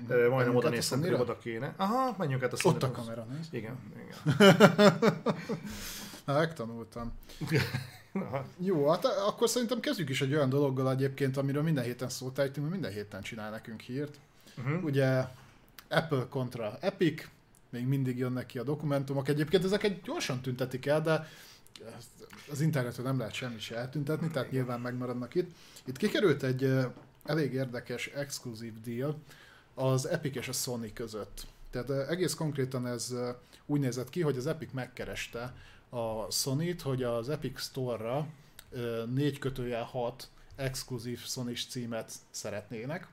Ö, majdnem oda néztem, hogy oda kéne. Aha, menjünk át a Ott a kamera, nézd. Igen, igen. Na, megtanultam. Aha. Jó, hát akkor szerintem kezdjük is egy olyan dologgal egyébként, amiről minden héten szót ejtünk, minden héten csinál nekünk hírt. Uh-huh. Ugye Apple kontra Epic, még mindig jönnek ki a dokumentumok. Egyébként ezeket gyorsan tüntetik el, de az interneten nem lehet semmit se eltüntetni, tehát nyilván megmaradnak itt. Itt kikerült egy elég érdekes exkluzív deal az Epic és a Sony között. Tehát egész konkrétan ez úgy nézett ki, hogy az Epic megkereste a Sony-t, hogy az Epic Store-ra 4 kötőjel 6 exkluzív sony címet szeretnének,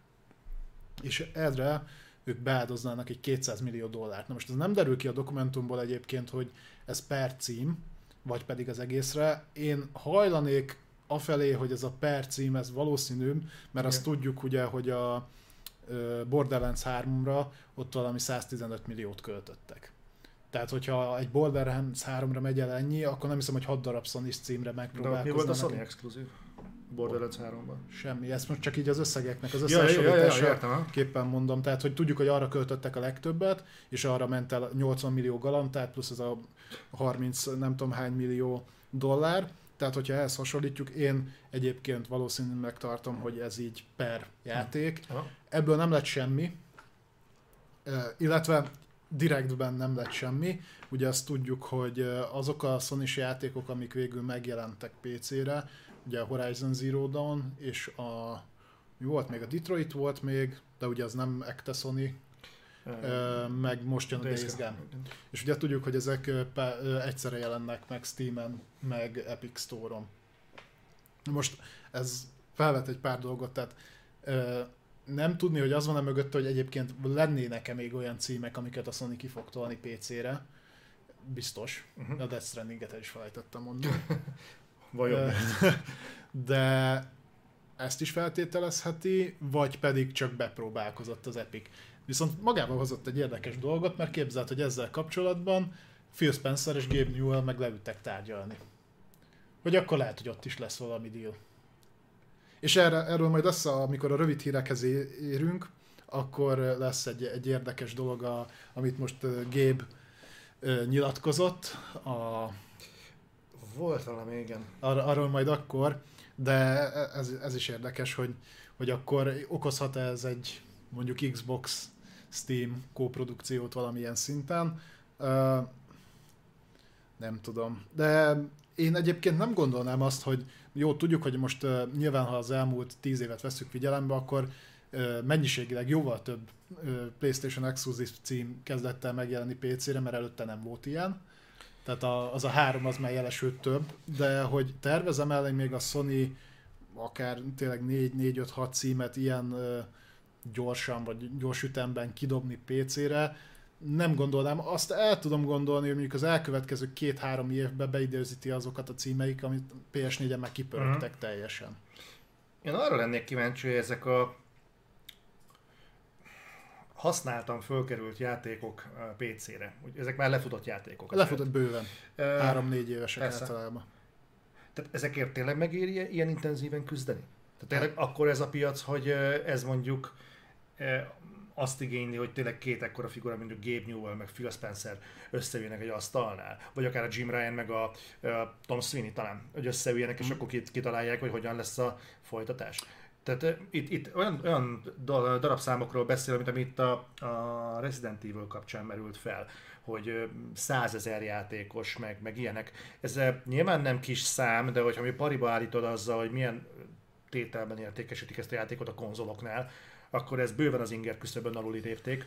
és erre ők beáldoznának egy 200 millió dollárt. Na most ez nem derül ki a dokumentumból egyébként, hogy ez per cím, vagy pedig az egészre. Én hajlanék afelé, hogy ez a per cím, ez valószínűbb, mert azt Igen. tudjuk ugye, hogy a Borderlands 3-ra ott valami 115 milliót költöttek. Tehát, hogyha egy Borderlands 3-ra megy el ennyi, akkor nem hiszem, hogy 6 darab sony címre De mi volt a megpróbálkoznának. Sony exkluzív? Borderlands 3-ban. Semmi, ezt most csak így az összegeknek az Ja, ja, ja, ja, összehasonlítása képpen mondom, tehát hogy tudjuk, hogy arra költöttek a legtöbbet, és arra ment el 80 millió galantát, plusz ez a 30 nem tudom hány millió dollár, tehát hogyha ehhez hasonlítjuk, én egyébként valószínűleg tartom, hogy ez így per játék. Ebből nem lett semmi, illetve direktben nem lett semmi. Ugye azt tudjuk, hogy azok a sony játékok, amik végül megjelentek PC-re, ugye a Horizon Zero Dawn, és a mi volt még? A Detroit volt még, de ugye az nem ekte Sony, meg most jön a Days Gone. És ugye tudjuk, hogy ezek egyszerre jelennek meg Steam-en, meg Epic Store-on. Most ez felvet egy pár dolgot, tehát nem tudni, hogy az van-e mögött, hogy egyébként lennének-e még olyan címek, amiket a Sony ki fog tolni PC-re. Biztos. Mhm. A Death Stranding-et el is felejtettem mondani. Vajon de ezt is feltételezheti, vagy pedig csak bepróbálkozott az Epic. Viszont magával hozott egy érdekes dolgot, mert képzelt, hogy ezzel kapcsolatban Phil Spencer és Gabe Newell meg leültek tárgyalni. Hogy akkor lehet, hogy ott is lesz valami deal. És erre, erről majd lesz, amikor a rövid hírekhez érünk, akkor lesz egy, egy érdekes dolog, a, amit most ö, nyilatkozott, a, Volt valami, igen. Ar- arról majd akkor, de ez, ez is érdekes, hogy, hogy akkor okozhat ez egy mondjuk Xbox Steam kóprodukciót valamilyen szinten. Ö, nem tudom. De én egyébként nem gondolnám azt, hogy jó, tudjuk, hogy most uh, nyilván, ha az elmúlt tíz évet veszük figyelembe, akkor mennyiségileg jóval több PlayStation Exclusive cím kezdett el megjelenni PC-re, mert előtte nem volt ilyen. Tehát a, az a három az már jelesült több, de hogy tervezem el még a Sony akár tényleg 4-5-6 címet ilyen gyorsan vagy gyors ütemben kidobni PC-re, nem gondolnám. Azt el tudom gondolni, hogy mondjuk az elkövetkező két-három évben beidőzíti azokat a címeik, amit PS4-en már kipörögtek uh-huh. teljesen. Én arra lennék kíváncsi, hogy ezek a használtan fölkerült játékok a PC-re. Ezek már lefutott játékok. Lefutott bőven. Ö, Három-négy évesek persze. általában. Tehát ezekért tényleg megéri ilyen intenzíven küzdeni? Tehát tényleg akkor ez a piac, hogy ö, ez mondjuk azt igényli, hogy tényleg két ekkora figura, mint a Gabe Newell, meg Phil Spencer összeüljenek egy asztalnál, vagy akár a Jim Ryan, meg a, a Tom Sweeney talán, hogy összeüljenek, és akkor kit, kitalálják, hogy hogyan lesz a folytatás. Tehát itt, itt olyan, olyan darabszámokról beszél, mint amit a, a Resident Evil kapcsán merült fel, hogy százezer játékos, meg, meg ilyenek. Ez nyilván nem kis szám, de hogyha mi pariba állítod azzal, hogy milyen tételben értékesítik ezt a játékot a konzoloknál, akkor ez bőven az inger küszöbön aluli lépték.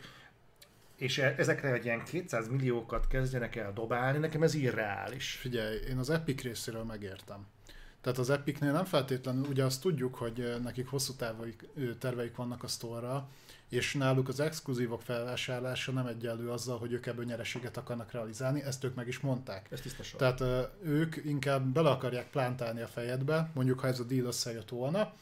És e, ezekre egy ilyen 200 milliókat kezdjenek el dobálni, nekem ez irreális. Figyelj, én az Epic részéről megértem. Tehát az Epicnél nem feltétlenül, ugye azt tudjuk, hogy nekik hosszú terveik, terveik vannak a sztorra, és náluk az exkluzívok felvásárlása nem egyenlő azzal, hogy ők ebből nyereséget akarnak realizálni, ezt ők meg is mondták. Ez tisztaság. Tehát ők inkább bele akarják plántálni a fejedbe, mondjuk ha ez a deal összejött volna,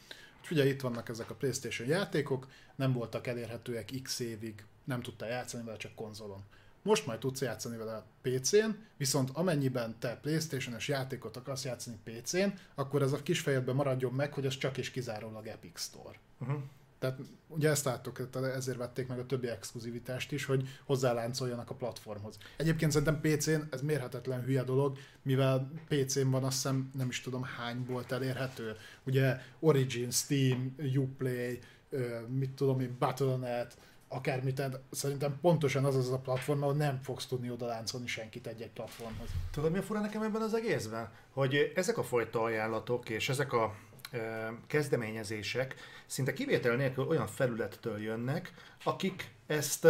Ugye itt vannak ezek a Playstation játékok, nem voltak elérhetőek x évig, nem tudtál játszani vele csak konzolon. Most majd tudsz játszani vele PC-n, viszont amennyiben te Playstation-es játékot akarsz játszani PC-n, akkor ez a kis fejedben maradjon meg, hogy ez csak és kizárólag Epic Store. Uh-huh. Tehát ugye ezt láttuk, ezért vették meg a többi exkluzivitást is, hogy hozzáláncoljanak a platformhoz. Egyébként szerintem PC-n ez mérhetetlen hülye dolog, mivel PC-n van azt hiszem nem is tudom hány volt elérhető. Ugye Origin, Steam, Uplay, mit tudom én, Battle.net, akármit, szerintem pontosan az az a platform, ahol nem fogsz tudni oda láncolni senkit egy-egy platformhoz. Tudod, mi a fura nekem ebben az egészben? Hogy ezek a fajta ajánlatok és ezek a kezdeményezések szinte kivétel nélkül olyan felülettől jönnek, akik ezt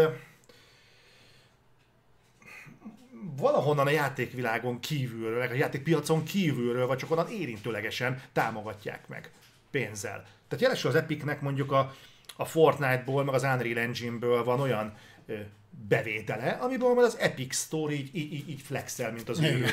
valahonnan a játékvilágon kívülről, a játékpiacon kívülről, vagy csak onnan érintőlegesen támogatják meg pénzzel. Tehát jelesül az Epicnek mondjuk a, a Fortnite-ból, meg az Unreal Engine-ből van olyan ö, bevétele, amiből majd az Epic Store így, így, így flexel, mint az ő.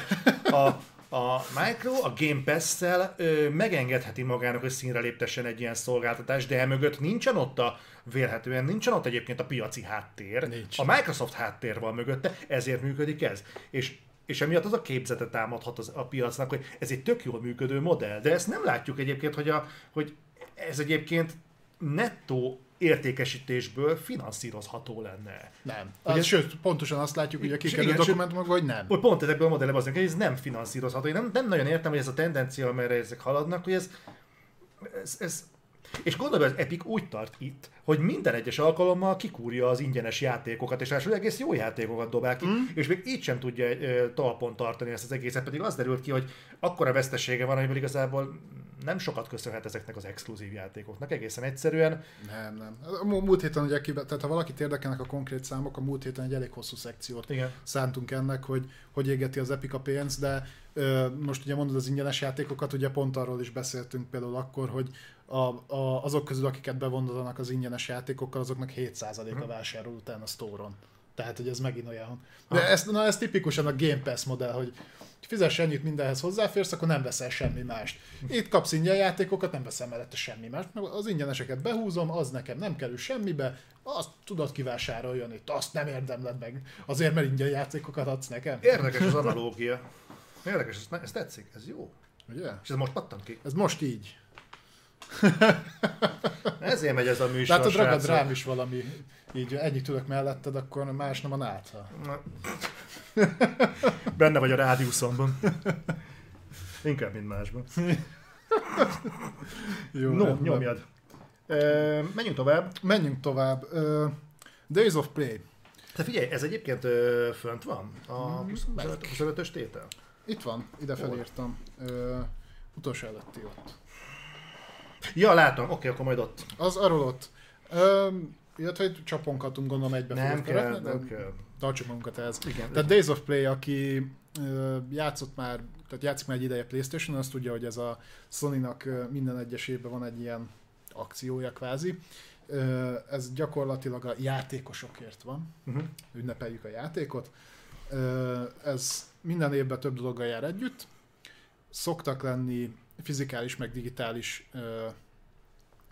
A, a Micro a Game Pass-szel ö, megengedheti magának, hogy színre léptessen egy ilyen szolgáltatást, de emögött nincsen ott a, vélhetően nincsen ott egyébként a piaci háttér. Nincs. A Microsoft háttér van mögötte, ezért működik ez. És és emiatt az a képzete támadhat az, a piacnak, hogy ez egy tök jól működő modell. De ezt nem látjuk egyébként, hogy, a, hogy ez egyébként nettó értékesítésből finanszírozható lenne. Nem. Az, ez, sőt, pontosan azt látjuk, hogy a kikerült dokumentumokban, hogy nem. Hogy pont ezekből a modellekből az, hogy ez nem finanszírozható. Én nem, nem nagyon értem, hogy ez a tendencia, amire ezek haladnak, hogy ez, ez, ez és gondolj, az Epic úgy tart itt, hogy minden egyes alkalommal kikúrja az ingyenes játékokat, és ráadásul egész jó játékokat dobál ki, mm. és még így sem tudja e, talpon tartani ezt az egészet, pedig az derült ki, hogy akkora vesztesége van, hogy igazából nem sokat köszönhet ezeknek az exkluzív játékoknak, egészen egyszerűen. Nem, nem. A múlt héten ugye, tehát ha valakit érdekelnek a konkrét számok, a múlt héten egy elég hosszú szekciót Igen. szántunk ennek, hogy hogy égeti az Epic a pénzt, de ö, most ugye mondod az ingyenes játékokat, ugye pont arról is beszéltünk például akkor, hogy a, a, azok közül, akiket bevondanak az ingyenes játékokkal, azoknak 7% a vásárol után a store-on. Tehát, hogy ez megint olyan. De ez, na, ez tipikusan a Game Pass modell, hogy fizess ennyit mindenhez hozzáférsz, akkor nem veszel semmi mást. Itt kapsz ingyen játékokat, nem veszel mellette semmi mást. Az ingyeneseket behúzom, az nekem nem kerül semmibe, azt tudod kivásárolni, itt azt nem érdemled meg, azért mert ingyen játékokat adsz nekem. Érdekes az analógia. Érdekes, ez, ez tetszik, ez jó. Ugye? És ez most pattan ki. Ez most így. Ezért megy ez a műsor. Látod, ragad rám is valami, így ennyit ülök melletted, akkor más nem a nátha. Benne vagy a rádiuszomban. Inkább, mint másban. Jó, no, rendben. nyomjad. E, menjünk tovább. Menjünk tovább. Uh, Days of Play. Te figyelj, ez egyébként uh, fönt van? A 25-ös mm, tétel? Itt van, ide felírtam. Uh, utolsó előtti ott. Ja, látom, oké, akkor majd ott. Az arról ott. Um, illetve csaponkatunk gondolom egybe Nem kell, szeretni, nem kell. Tartsuk magunkat ehhez. Igen, tehát Days of Play, aki játszott már, tehát játszik már egy ideje Playstation, azt tudja, hogy ez a Sony-nak minden egyes évben van egy ilyen akciója kvázi. Ez gyakorlatilag a játékosokért van. Uh-huh. Ünnepeljük a játékot. Ez minden évben több dologgal jár együtt. Szoktak lenni fizikális meg digitális ö,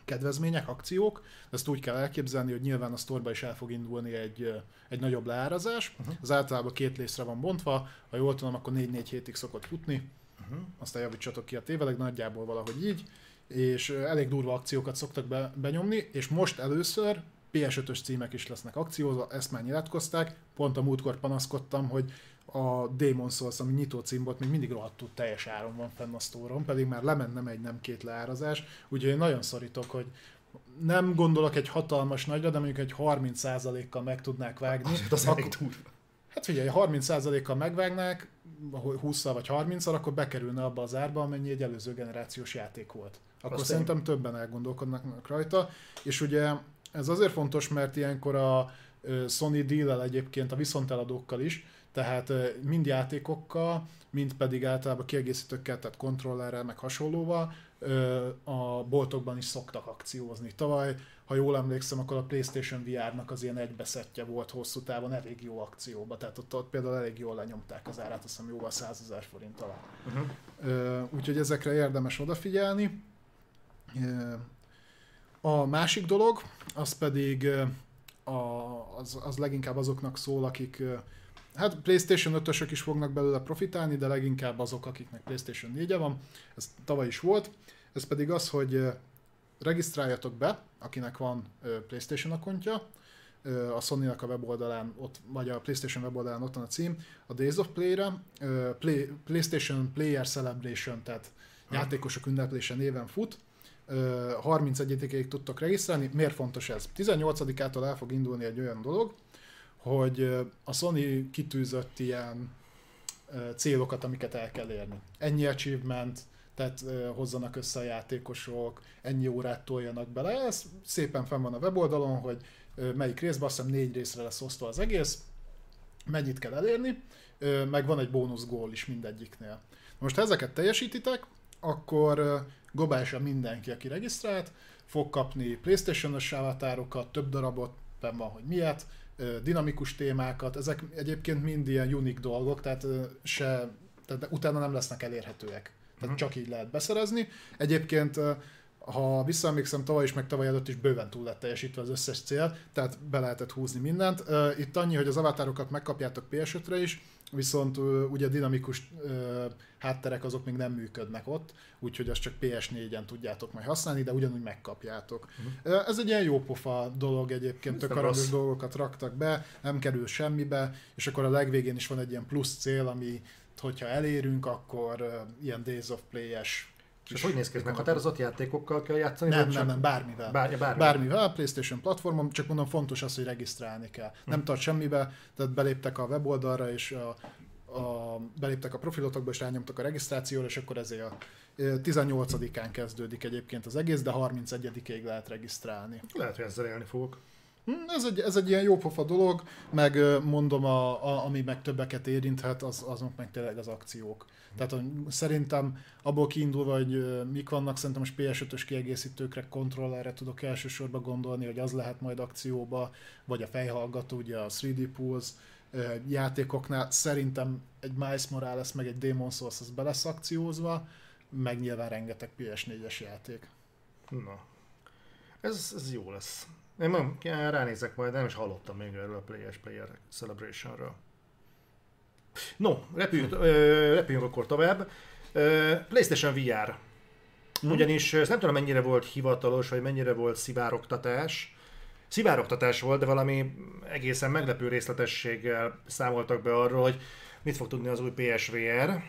kedvezmények, akciók. Ezt úgy kell elképzelni, hogy nyilván a sztorba is el fog indulni egy, egy nagyobb leárazás. Uh-huh. Az általában két részre van bontva, ha jól tudom, akkor 4-4 hétig szokott futni. Uh-huh. Aztán javítsatok ki a téveleg, nagyjából valahogy így. És elég durva akciókat szoktak be, benyomni, és most először PS5-ös címek is lesznek akciózva, ezt már nyilatkozták. Pont a múltkor panaszkodtam, hogy a Demon Souls, ami nyitó cím volt, még mindig rohadtul teljes áron van fenn a sztóron, pedig már lement nem egy, nem két leárazás, úgyhogy én nagyon szorítok, hogy nem gondolok egy hatalmas nagyra, de mondjuk egy 30%-kal meg tudnák vágni. Az, az akkor, durva. hát figyelj, 30%-kal megvágnák, 20 vagy 30 akkor bekerülne abba az árba, amennyi egy előző generációs játék volt. Akkor Azt szerintem többen elgondolkodnak rajta, és ugye ez azért fontos, mert ilyenkor a Sony deal egyébként a viszonteladókkal is, tehát mind játékokkal, mind pedig általában kiegészítőkkel, tehát kontrollerrel, meg hasonlóval a boltokban is szoktak akciózni. Tavaly, ha jól emlékszem, akkor a PlayStation VR-nak az ilyen egybeszettje volt hosszú távon elég jó akcióba, tehát ott, ott például elég jól lenyomták az árát, azt hiszem jóval 100 ezer forint alá. Uh-huh. Úgyhogy ezekre érdemes odafigyelni. A másik dolog, az pedig a, az, az leginkább azoknak szól, akik hát PlayStation 5-ösök is fognak belőle profitálni, de leginkább azok, akiknek PlayStation 4 -e van. Ez tavaly is volt. Ez pedig az, hogy regisztráljatok be, akinek van PlayStation akontja, a Sony-nak a weboldalán, ott, vagy a PlayStation weboldalán ott van a cím, a Days of Play-re, Play, PlayStation Player Celebration, tehát játékosok ünneplése néven fut, Ö, 31-ig tudtok regisztrálni. Miért fontos ez? 18-ától el fog indulni egy olyan dolog, hogy a Sony kitűzött ilyen célokat, amiket el kell érni. Ennyi achievement, tehát hozzanak össze a játékosok, ennyi órát toljanak bele. Ez szépen fenn van a weboldalon, hogy melyik részben, azt hiszem négy részre lesz osztva az egész, mennyit kell elérni, meg van egy bónusz gól is mindegyiknél. Most ha ezeket teljesítitek, akkor globálisan mindenki, aki regisztrált, fog kapni Playstation-os avatárokat, több darabot, benn van, hogy miért, dinamikus témákat, ezek egyébként mind ilyen unik dolgok, tehát se, tehát utána nem lesznek elérhetőek. Tehát Mhm. csak így lehet beszerezni. Egyébként ha visszaemlékszem, tavaly is, meg tavaly előtt is bőven túl lett teljesítve az összes cél, tehát be lehetett húzni mindent. Itt annyi, hogy az avatárokat megkapjátok PS5-re is, viszont ugye dinamikus ö, hátterek azok még nem működnek ott, úgyhogy azt csak PS4-en tudjátok majd használni, de ugyanúgy megkapjátok. Uh-huh. Ez egy ilyen jópofa dolog egyébként, tök aranyos dolgokat raktak be, nem kerül semmibe, és akkor a legvégén is van egy ilyen plusz cél, ami hogyha elérünk, akkor ilyen Days of Play-es És ez hogy néz ki? Ez meghatározott játékokkal kell játszani? nem, nem, csak nem, bármivel. Bár, bármi. Bármivel, a PlayStation platformon, csak mondom fontos az, hogy regisztrálni kell. Nem tart semmibe, tehát beléptek a weboldalra, és a, a, beléptek a profilotokba, és rányomtak a regisztrációra, és akkor ezért a ö, 18-án kezdődik egyébként az egész, de 31-ig lehet regisztrálni. Lehet, hogy ezzel élni fogok. Hm, Ez egy, ez egy ilyen jópofa dolog, meg mondom, a, a, ami meg többeket érinthet, az, azok meg tényleg az akciók. Tehát hogy szerintem abból kiindulva, hogy mik vannak, szerintem most PS5-ös kiegészítőkre, kontrollerre tudok elsősorban gondolni, hogy az lehet majd akcióba, vagy a fejhallgató, ugye a 3D Pulse játékoknál. Szerintem egy Miles Morales meg egy Demon Souls az be lesz akciózva, meg nyilván rengeteg PS4-es játék. Na. Ez, ez jó lesz. Én nem, ránézek majd, nem is hallottam még erről a PS Player Celebration-ről. No, repüljünk, ö, repüljünk akkor tovább. Ö, PlayStation VR. Mhm. Ugyanis ezt nem tudom mennyire volt hivatalos, vagy mennyire volt szivároktatás. Szivároktatás volt, de valami egészen meglepő részletességgel számoltak be arról, hogy mit fog tudni az új PSVR.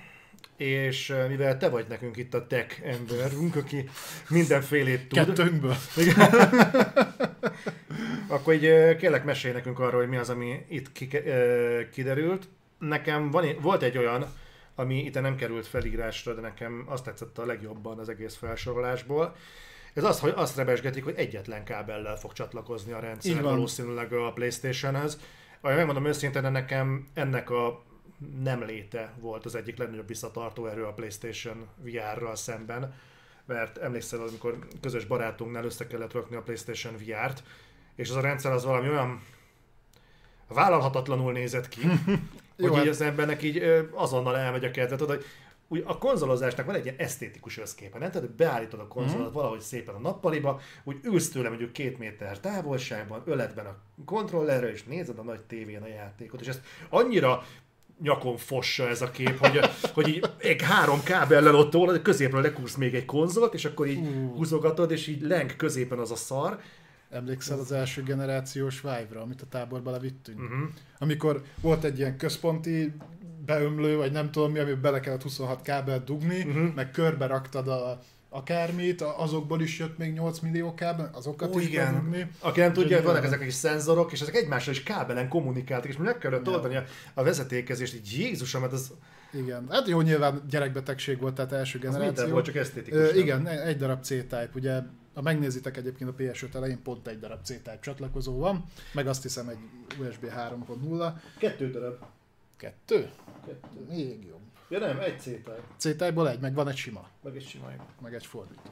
És mivel te vagy nekünk itt a tech emberünk, aki mindenfélét tud. Kettőnkből. Akkor így kérlek mesélj nekünk arról, hogy mi az, ami itt kiderült. Nekem van, volt egy olyan, ami itt nem került felírásra, de nekem azt tetszett a legjobban az egész felsorolásból. Ez az, hogy azt rebesgetik, hogy egyetlen kábellel fog csatlakozni a rendszer valószínűleg a Playstation-hez. Megmondom őszintén, de nekem ennek a nem léte volt az egyik legnagyobb visszatartó erő a PlayStation VR-ral szemben, mert emlékszel, amikor közös barátunknál össze kellett rakni a PlayStation VR-t, és az a rendszer az valami olyan vállalhatatlanul nézett ki, Jó, hogy hát- így az embernek így ö, azonnal elmegy a kedve. Tudod, hogy úgy a konzolozásnak van egy ilyen esztétikus összképe, nem? Tehát hogy beállítod a konzolt Mhm. valahogy szépen a nappaliba, úgy ülsz tőle mondjuk két méter távolságban, öletben a kontrollerre, és nézed a nagy tévén a játékot, és ezt annyira nyakon fossa ez a kép, hogy, hogy így egy három kábellel ott tolod, középről lekúrsz még egy konzolt, és akkor így húzogatod, és így leng középen az a szar. Emlékszel az első generációs Vive-ra, amit a táborba levittünk? Uh-huh. Amikor volt egy ilyen központi beömlő, vagy nem tudom mi, amiben bele kellett 26 kábelt dugni, uh-huh. meg körbe raktad a akármit, azokból is jött még 8 millió kábel, azokat Ó, is igen. bedugni. Aki nem tudja, vannak ezek a kis szenzorok, és ezek egymással is kábelen kommunikáltak, és meg kellett oldani a, a vezetékezést, így Jézusom, hát az, Igen. Hát jó, nyilván gyerekbetegség volt, tehát első az minden generáció. volt, csak esztétikus. Ö, igen, egy darab C-Type, ugye ha megnézitek egyébként a PS5 elején pont egy darab C-Type csatlakozó van, meg azt hiszem egy USB 3.0. Kettő darab. Kettő? Kettő. Még jobb. Ja nem, egy c C-Type-ból egy, meg van egy sima, meg egy sima. meg egy fordító.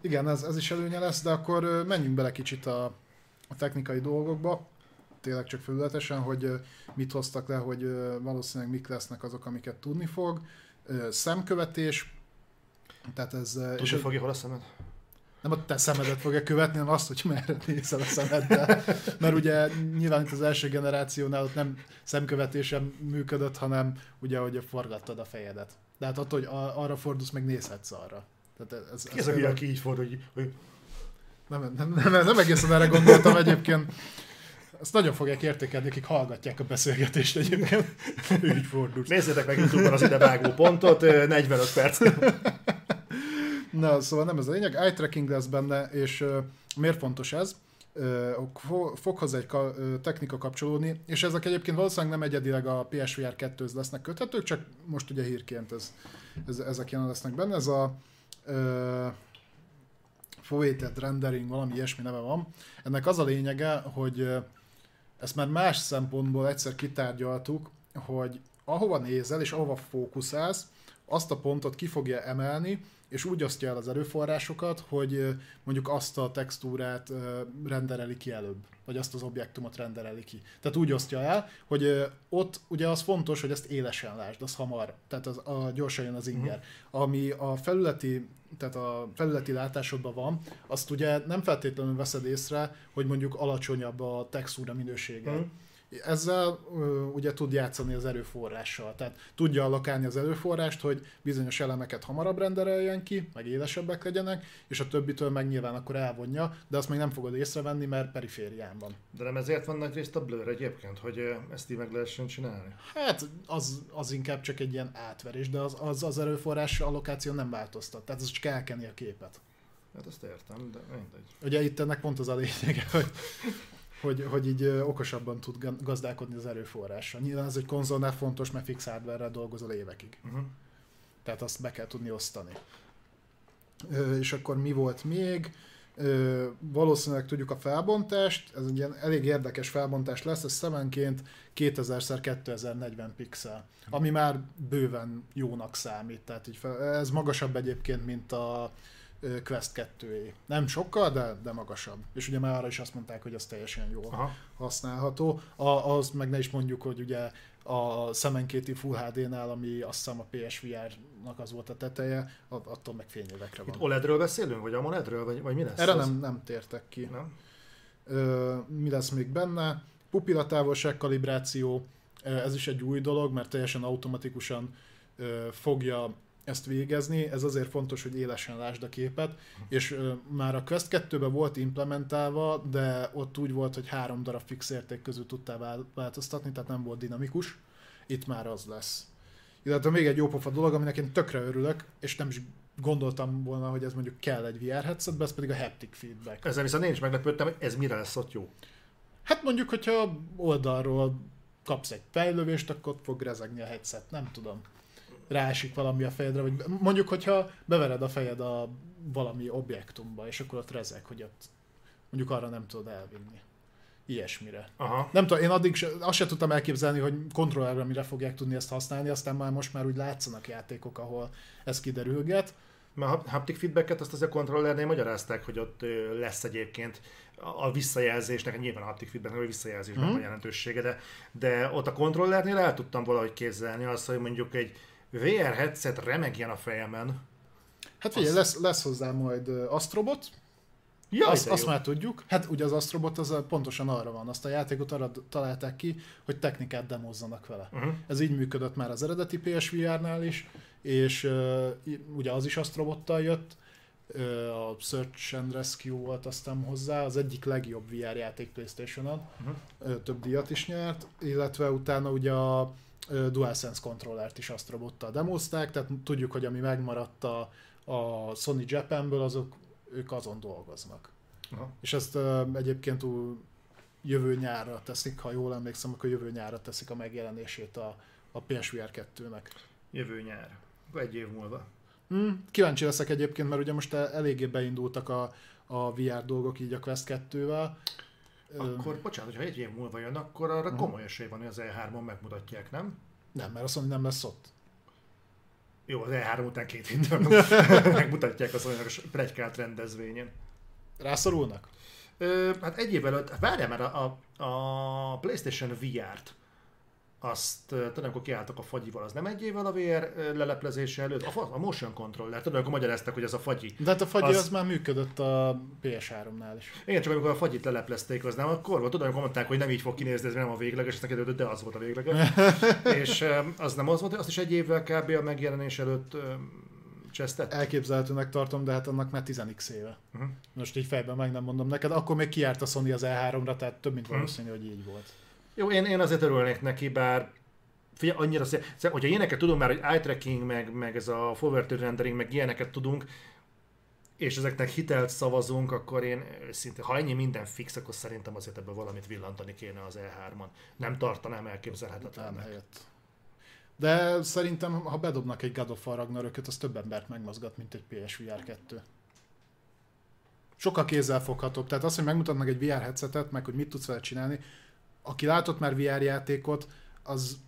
Igen, ez, ez is előnye lesz, de akkor menjünk bele kicsit a, a technikai dolgokba. Tényleg csak felületesen, hogy mit hoztak le, hogy valószínűleg mik lesznek azok, amiket tudni fog. Szemkövetés, tehát ez... Tudni ez- fogja hol a szemed? nem a te szemedet fogja követni, hanem azt, hogy merre nézel a szemeddel. Mert ugye nyilván itt az első generációnál ott nem szemkövetésem működött, hanem ugye, hogy forgattad a fejedet. De hát attól, hogy arra fordulsz, meg nézhetsz arra. Tehát ez, ez, Ki az, aki, aki így fordul, hogy, hogy nem, nem, nem, nem, egészen erre gondoltam egyébként. Ezt nagyon fogják értékelni, akik hallgatják a beszélgetést egyébként. Így fordulsz. nézzétek meg YouTube-on az idevágó pontot, ö, 45 perc. Na, szóval nem ez a lényeg, eye tracking lesz benne, és uh, miért fontos ez? Uh, fo- fog hozzá egy ka- ö, technika kapcsolódni, és ezek egyébként valószínűleg nem egyedileg a PSVR 2 lesznek köthetők, csak most ugye hírként ez, ez, ezek jelen lesznek benne. Ez a uh, Foveated Rendering, valami ilyesmi neve van. Ennek az a lényege, hogy ezt már más szempontból egyszer kitárgyaltuk, hogy ahova nézel és ahova fókuszálsz, azt a pontot ki fogja emelni, és úgy osztja el az erőforrásokat, hogy mondjuk azt a textúrát rendereli ki előbb, vagy azt az objektumot rendereli ki. Tehát úgy osztja el, hogy ott ugye az fontos, hogy ezt élesen lásd, az hamar, tehát az, a, gyorsan jön az inger. Ami a felületi, tehát a felületi látásodban van, azt ugye nem feltétlenül veszed észre, hogy mondjuk alacsonyabb a textúra minősége. Mhm. Ezzel ö, ugye tud játszani az erőforrással, tehát tudja allokálni az erőforrást, hogy bizonyos elemeket hamarabb rendereljen ki, meg élesebbek legyenek, és a többitől meg nyilván akkor elvonja, de azt még nem fogod észrevenni, mert periférián van. De nem ezért van nagy részt a blur egyébként, hogy ezt így meg lehessen csinálni. Hát az, az inkább csak egy ilyen átverés, de az, az, az erőforrás allokáció nem változtat, tehát az csak elkeni a képet. Hát ezt értem, de mindegy. Ugye itt ennek pont az a lényege, hogy, hogy, hogy így okosabban tud ga- gazdálkodni az erőforrással. Nyilván ez egy konzolnál fontos, mert fix hardware dolgozol évekig. Uh-huh. Tehát azt be kell tudni osztani. Ö, és akkor mi volt még? Ö, valószínűleg tudjuk a felbontást, ez egy ilyen elég érdekes felbontás lesz, ez szemenként 2000x2040 pixel, ami már bőven jónak számít, tehát így fel, ez magasabb egyébként, mint a Quest 2 Nem sokkal, de, de magasabb. És ugye már arra is azt mondták, hogy az teljesen jó Aha. használható. A, az meg ne is mondjuk, hogy ugye a szemenkéti Full HD-nál, ami azt hiszem a PSVR-nak az volt a teteje, att- attól meg fényévekre van. Itt OLED-ről beszélünk, vagy AMOLED-ről, vagy, vagy mi lesz? Erre ez? nem, nem tértek ki. Nem? Ö, mi lesz még benne? Pupillatávolság kalibráció, ez is egy új dolog, mert teljesen automatikusan fogja ezt végezni. Ez azért fontos, hogy élesen lásd a képet, és ö, már a Quest 2-ben volt implementálva, de ott úgy volt, hogy három darab fix érték közül tudtál vál- változtatni, tehát nem volt dinamikus. Itt már az lesz. Illetve még egy jópofa dolog, aminek én tökre örülök, és nem is gondoltam volna, hogy ez mondjuk kell egy VR headsetbe, ez pedig a haptic feedback. Ezzel viszont én is meglepődtem, hogy ez mire lesz ott jó. Hát mondjuk, hogyha oldalról kapsz egy fejlővést, akkor ott fog rezegni a headset, nem tudom. Ráesik valami a fejedre, vagy mondjuk, hogyha bevered a fejed a valami objektumba, és akkor ott rezeg, hogy ott mondjuk arra nem tudod elvinni. Ilyesmire. Aha. Nem tudom, én addig se, azt se tudtam elképzelni, hogy kontrollerre mire fogják tudni ezt használni, aztán már most már úgy látszanak játékok, ahol ez kiderülget. Mert a haptic feedbacket azt azért a kontrollernél magyarázták, hogy ott lesz egyébként a visszajelzésnek, nyilván a haptic feedbacknek a visszajelzésnek Mhm. van jelentősége, de, de ott a kontrollernél el tudtam valahogy képzelni azt, hogy mondjuk egy VR headset remegjen a fejemen. Hát figyelj, Azt- lesz, lesz hozzá majd Astrobot, Jaj, azt, azt már tudjuk. Hát ugye az Astrobot az pontosan arra van, azt a játékot arra találták ki, hogy technikát demozzanak vele. Uh-huh. Ez így működött már az eredeti PSVR-nál is, és uh, ugye az is Astrobottal jött, uh, a Search and Rescue volt aztán hozzá, az egyik legjobb VR játék Playstation-on, Mhm. uh, több díjat is nyert, illetve utána ugye a DualSense kontrollert is Astrobottal demozták, tehát tudjuk, hogy ami megmaradt a, a Sony Japanből, azok ők azon dolgoznak. Aha. És ezt uh, egyébként túl jövő nyárra teszik, ha jól emlékszem, akkor jövő nyárra teszik a megjelenését a, a PSVR 2-nek. Jövő nyár. Egy év múlva. Hmm, kíváncsi leszek egyébként, mert ugye most eléggé beindultak a, a VR dolgok így a Quest 2-vel. Akkor, bocsánat, hogyha egy év múlva jön, akkor arra uh-huh. komoly esély van, hogy az E3-on megmutatják, nem? Nem, mert a Sony nem lesz ott. Jó, az E3 után két héttel megmutatják az olyan plegykált rendezvényen. Rászorulnak? Ö, hát egy évvel előtt, várjál már a, a, a PlayStation VR-t azt tudod, amikor kiálltak a fagyival, az nem egy évvel a VR leleplezése előtt, a, a motion controller, tudod, akkor magyaráztak, hogy ez a fagyi. De hát a fagyi az, az már működött a PS3-nál is. Igen, csak amikor a fagyit leleplezték, az nem akkor volt, tudod, amikor mondták, hogy nem így fog kinézni, ez nem a végleges, és neked de az volt a végleges. és az nem az volt, azt is egy évvel kb. a megjelenés előtt csesztett? Elképzelhetőnek tartom, de hát annak már 10 éve. Uh-huh. Most így fejben meg nem mondom neked, akkor még kiárt a Sony az E3-ra, tehát több mint valószínű, uh-huh. hogy így volt. Jó, én, én azért örülnék neki, bár figyelj, annyira szép. Hogyha ilyeneket tudunk már, hogy eye tracking, meg, meg ez a forward rendering, meg ilyeneket tudunk, és ezeknek hitelt szavazunk, akkor én szinte, ha ennyi minden fix, akkor szerintem azért ebben valamit villantani kéne az E3-on. Nem tartanám elképzelhetetlennek. helyett. De szerintem, ha bedobnak egy God of War Ragnarököt, az több embert megmozgat, mint egy PSVR 2. Sokkal kézzelfoghatóbb. Tehát az, hogy megmutatnak egy VR headsetet, meg hogy mit tudsz vele csinálni, aki látott már VR játékot, az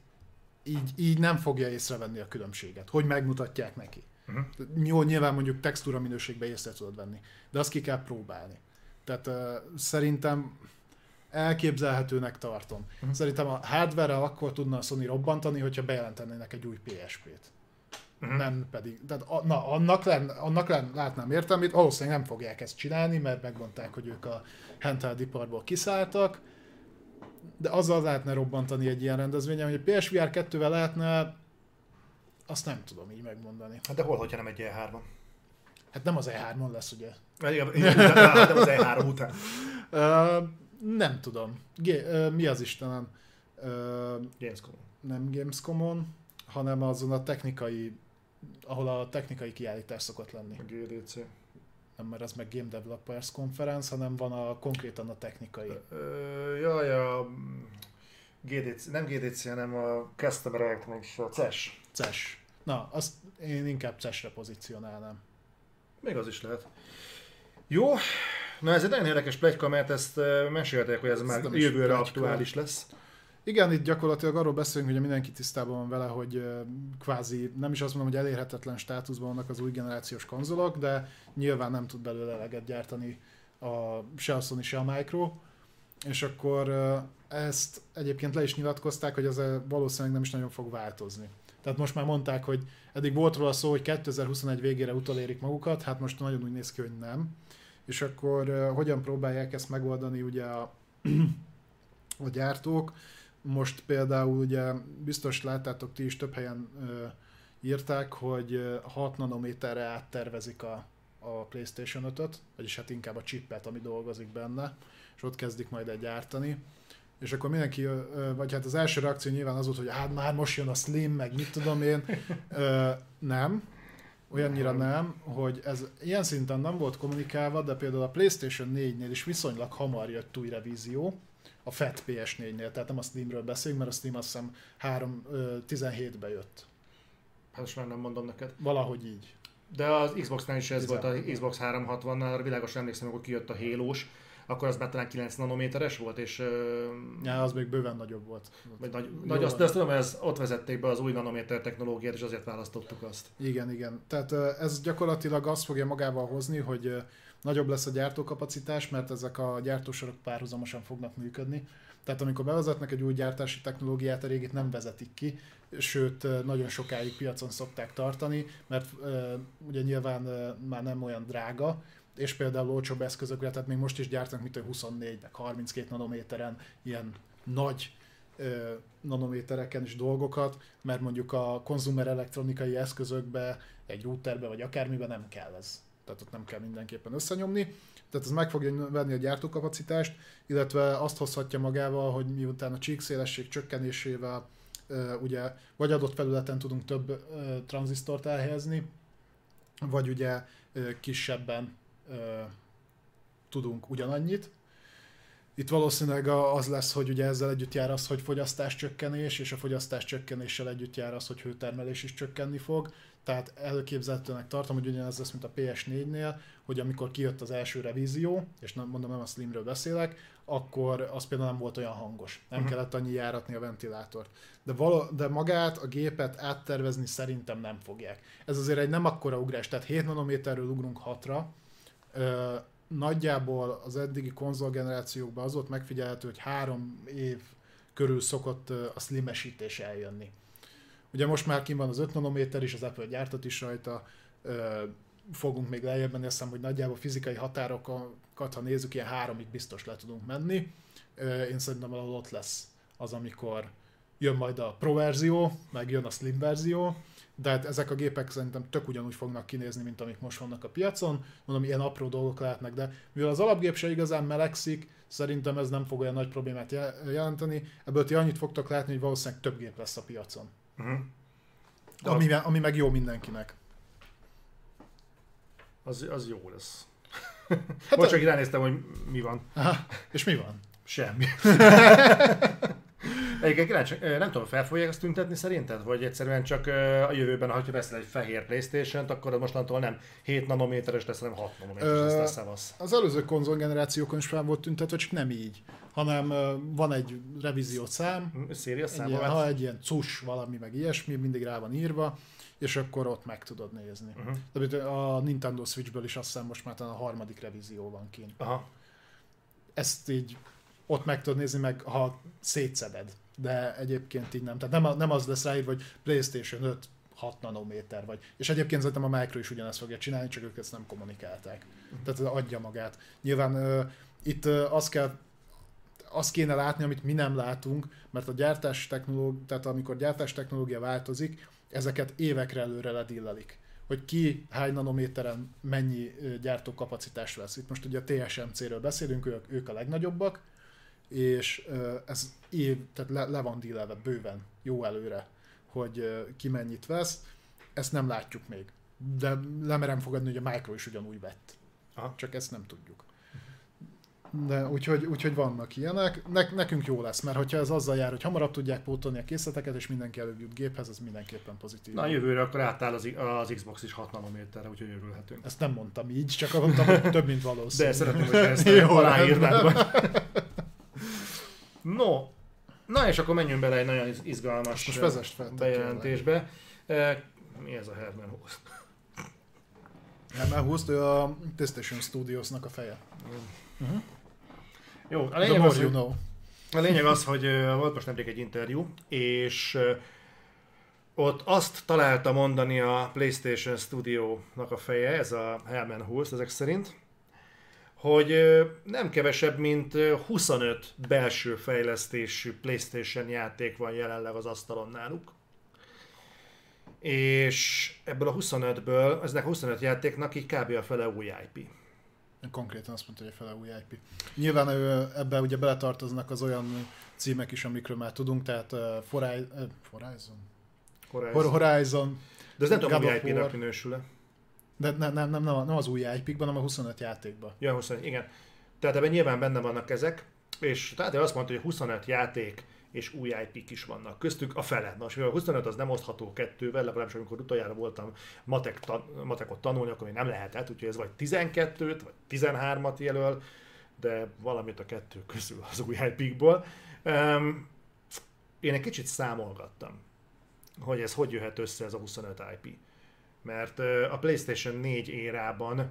így, így nem fogja észrevenni a különbséget, hogy megmutatják neki. Uh-huh. Jó, nyilván mondjuk textúra minőségbe észre tudod venni, de azt ki kell próbálni. Tehát uh, szerintem elképzelhetőnek tartom. Uh-huh. Szerintem a hardware akkor tudna a Sony robbantani, hogyha bejelentenének egy új PSP-t. Uh-huh. Nem pedig, tehát a, na, annak, len, annak len, látnám értelmét, valószínűleg nem fogják ezt csinálni, mert megmondták, hogy ők a handheld iparból kiszálltak, de azzal lehetne robbantani egy ilyen rendezvényen, hogy a PSVR 2-vel lehetne, azt nem tudom így megmondani. Hát de hol, hogyha nem egy E3-on? Hát nem az E3-on lesz, ugye? Igen, nem az E3 után. Uh, nem tudom. G- uh, mi az Istenem? Uh, Gamescom. Nem Gamescomon, hanem azon a technikai, ahol a technikai kiállítás szokott lenni. A GDC nem mert az meg Game Developers Conference, hanem van a konkrétan a technikai. Jaj, a GDC, nem GDC, hanem a Customer Electronics, a CES. CES. Na, azt én inkább CES-re pozícionálnám. Még az is lehet. Jó, na ez egy nagyon érdekes plegyka, mert ezt mesélték, hogy ez, ez már jövőre aktuális lesz. Igen, itt gyakorlatilag arról beszélünk, hogy mindenki tisztában van vele, hogy kvázi, nem is azt mondom, hogy elérhetetlen státuszban vannak az új generációs konzolok, de nyilván nem tud belőle eleget gyártani a, se a Sony, se a Micro. És akkor ezt egyébként le is nyilatkozták, hogy ez valószínűleg nem is nagyon fog változni. Tehát most már mondták, hogy eddig volt róla szó, hogy 2021 végére utolérik magukat, hát most nagyon úgy néz ki, hogy nem. És akkor hogyan próbálják ezt megoldani ugye a, a gyártók? Most például ugye biztos láttátok ti is több helyen ö, írták, hogy 6 nanométerre áttervezik a, a PlayStation 5-öt, vagyis hát inkább a chipet, ami dolgozik benne, és ott kezdik majd egy gyártani. És akkor mindenki, vagy hát az első reakció nyilván az volt, hogy hát már most jön a Slim, meg mit tudom én. Ö, nem, olyannyira nem, hogy ez ilyen szinten nem volt kommunikálva, de például a PlayStation 4-nél is viszonylag hamar jött új revízió, a FAT PS4-nél, tehát nem a Steamről beszélünk, mert a Steam azt hiszem 3, 17-be jött. Hát most már nem mondom neked. Valahogy így. De az Xbox-nál is ez 16. volt, a Xbox 360-nál, világosan emlékszem, amikor kijött a halo akkor az már talán 9 nanométeres volt, és... Ja, az még bőven nagyobb volt. Vagy nagy, nagy azt, de azt tudom, hogy ez, ott vezették be az új nanométer technológiát, és azért választottuk azt. Igen, igen. Tehát ez gyakorlatilag azt fogja magával hozni, hogy nagyobb lesz a gyártókapacitás, mert ezek a gyártósorok párhuzamosan fognak működni. Tehát amikor bevezetnek egy új gyártási technológiát, a régit nem vezetik ki, sőt nagyon sokáig piacon szokták tartani, mert ugye nyilván már nem olyan drága, és például olcsóbb eszközökre, tehát még most is gyártanak, mint 24 meg 32 nanométeren ilyen nagy nanométereken is dolgokat, mert mondjuk a konzumer elektronikai eszközökbe, egy routerbe vagy akármiben nem kell ez tehát ott nem kell mindenképpen összenyomni. Tehát ez meg fogja venni a gyártókapacitást, illetve azt hozhatja magával, hogy miután a csíkszélesség csökkenésével ugye vagy adott felületen tudunk több tranzisztort elhelyezni, vagy ugye kisebben tudunk ugyanannyit. Itt valószínűleg az lesz, hogy ugye ezzel együtt jár az, hogy fogyasztás csökkenés, és a fogyasztás csökkenéssel együtt jár az, hogy hőtermelés is csökkenni fog. Tehát előképzelhetőnek tartom, hogy ugyanez lesz, mint a PS4-nél, hogy amikor kijött az első revízió, és nem, mondom, nem a Slimről beszélek, akkor az például nem volt olyan hangos. Nem uh-huh. kellett annyi járatni a ventilátort. De, val- de magát, a gépet áttervezni szerintem nem fogják. Ez azért egy nem akkora ugrás, tehát 7 nanométerről ugrunk 6-ra. Ö, nagyjából az eddigi konzolgenerációkban az volt megfigyelhető, hogy három év körül szokott a slimesítés eljönni. Ugye most már kim van az 5 nanométer is, az Apple gyártat is rajta, fogunk még lejjebb menni, azt hiszem, hogy nagyjából fizikai határokat, ha nézzük, ilyen háromig biztos le tudunk menni. Én szerintem valahol ott lesz az, amikor jön majd a Pro verzió, meg jön a Slim verzió, de hát ezek a gépek szerintem tök ugyanúgy fognak kinézni, mint amik most vannak a piacon. Mondom, ilyen apró dolgok lehetnek, de mivel az alapgép se igazán melegszik, szerintem ez nem fog olyan nagy problémát jelenteni. Ebből ti annyit fogtok látni, hogy valószínűleg több gép lesz a piacon. Uh-huh. Ami, ami meg jó mindenkinek. Az, az jó lesz. Hát Most csak ránéztem, hogy mi van. Aha. És mi van? Semmi. Egyébként kíváncsi, nem tudom, fel fogják ezt tüntetni szerinted? Vagy egyszerűen csak a jövőben, ha veszel egy fehér Playstation-t, akkor mostantól nem 7 nanométeres lesz, hanem 6 nanométeres lesz, lesz szevasz. Az előző konzolgenerációkon is fel volt tüntetve, csak nem így hanem van egy revíziót szám, Széria egy ilyen, ha egy ilyen cus valami, meg ilyesmi, mindig rá van írva, és akkor ott meg tudod nézni. Uh-huh. De a Nintendo Switchből is azt hiszem most már a harmadik revízió van kint. Aha. Ezt így ott meg tudod nézni, meg ha szétszeded. De egyébként így nem. Tehát nem, nem az lesz ráírva, hogy PlayStation 5 6 nanométer vagy. És egyébként szerintem a Micro is ugyanezt fogja csinálni, csak ők ezt nem kommunikálták. Tehát adja magát. Nyilván uh, itt uh, azt kell azt kéne látni, amit mi nem látunk, mert a gyártás technológia, tehát amikor gyártás technológia változik, ezeket évekre előre ledillelik hogy ki hány nanométeren mennyi gyártókapacitást vesz. Itt most ugye a TSMC-ről beszélünk, ők, ők a legnagyobbak, és ez év, tehát le, le van dílelve bőven, jó előre, hogy ki mennyit vesz. Ezt nem látjuk még. De lemerem fogadni, hogy a Micro is ugyanúgy vett. Aha. Csak ezt nem tudjuk. De úgyhogy, úgyhogy vannak ilyenek. Ne, nekünk jó lesz, mert hogyha ez azzal jár, hogy hamarabb tudják pótolni a készleteket, és mindenki előbb jut géphez, az mindenképpen pozitív. Na jövőre akkor átáll az, az Xbox is 6 nanométerre, úgyhogy örülhetünk. Ezt nem mondtam így, csak mondtam, hogy több, mint valószínű. De szeretném, hogy ezt aláírnád. no, na és akkor menjünk bele egy nagyon izgalmas Most vezest fel, bejelentésbe. E, mi ez a Herman Host? Herman Host, ő a PlayStation Studiosnak a feje. Uh-huh. Jó, a lényeg, az, you know. a lényeg az, hogy volt most nemrég egy interjú, és ott azt találta mondani a PlayStation Studio-nak a feje, ez a Herman Hulst ezek szerint, hogy nem kevesebb, mint 25 belső fejlesztésű PlayStation játék van jelenleg az asztalon náluk. És ebből a 25-ből, eznek a 25 játéknak így kb. a fele új IP. Konkrétan azt mondta, hogy a fele új IP. Nyilván ebbe ugye beletartoznak az olyan címek is, amikről már tudunk, tehát uh, Horizon? Horizon. Horizon. De ez nem tudom, hogy IP-nek minősül De nem, nem, nem, nem, az új IP-kban, hanem a 25 játékban. Ja, 25, igen. Tehát ebben nyilván benne vannak ezek, és tehát azt mondta, hogy 25 játék és új IP-k is vannak. Köztük a fele. Most mivel a 25 az nem osztható kettővel, legalábbis amikor utoljára voltam matek tan- matekot tanulni, akkor még nem lehetett, úgyhogy ez vagy 12-t, vagy 13-at jelöl, de valamit a kettő közül az új IP-kból. Um, én egy kicsit számolgattam, hogy ez hogy jöhet össze ez a 25 IP. Mert a PlayStation 4 érában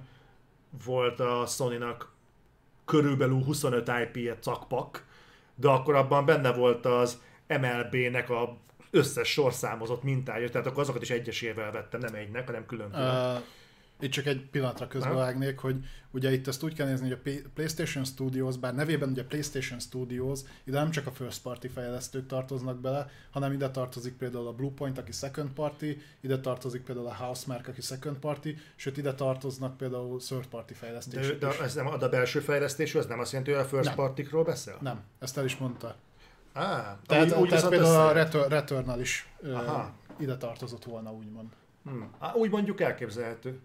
volt a Sony-nak körülbelül 25 IP-je cakpak, de akkor abban benne volt az MLB-nek a összes sorszámozott mintája, tehát akkor azokat is egyesével vettem, nem egynek, hanem külön-külön. Uh, itt csak egy pillanatra közbevágnék, hogy ugye itt ezt úgy kell nézni, hogy a PlayStation Studios, bár nevében ugye PlayStation Studios, ide nem csak a first party fejlesztők tartoznak bele, hanem ide tartozik például a Bluepoint, aki second party, ide tartozik például a Housemark, aki second party, sőt ide tartoznak például third party fejlesztések de, de ez nem a belső fejlesztés, ez nem azt jelenti, hogy a first party-król beszél? Nem, ezt el is mondta. Á, Tehát, úgy, tehát például a össze- Retur- Returnal is Aha. ide tartozott volna, úgymond. Hm. Á, úgy mondjuk elképzelhető.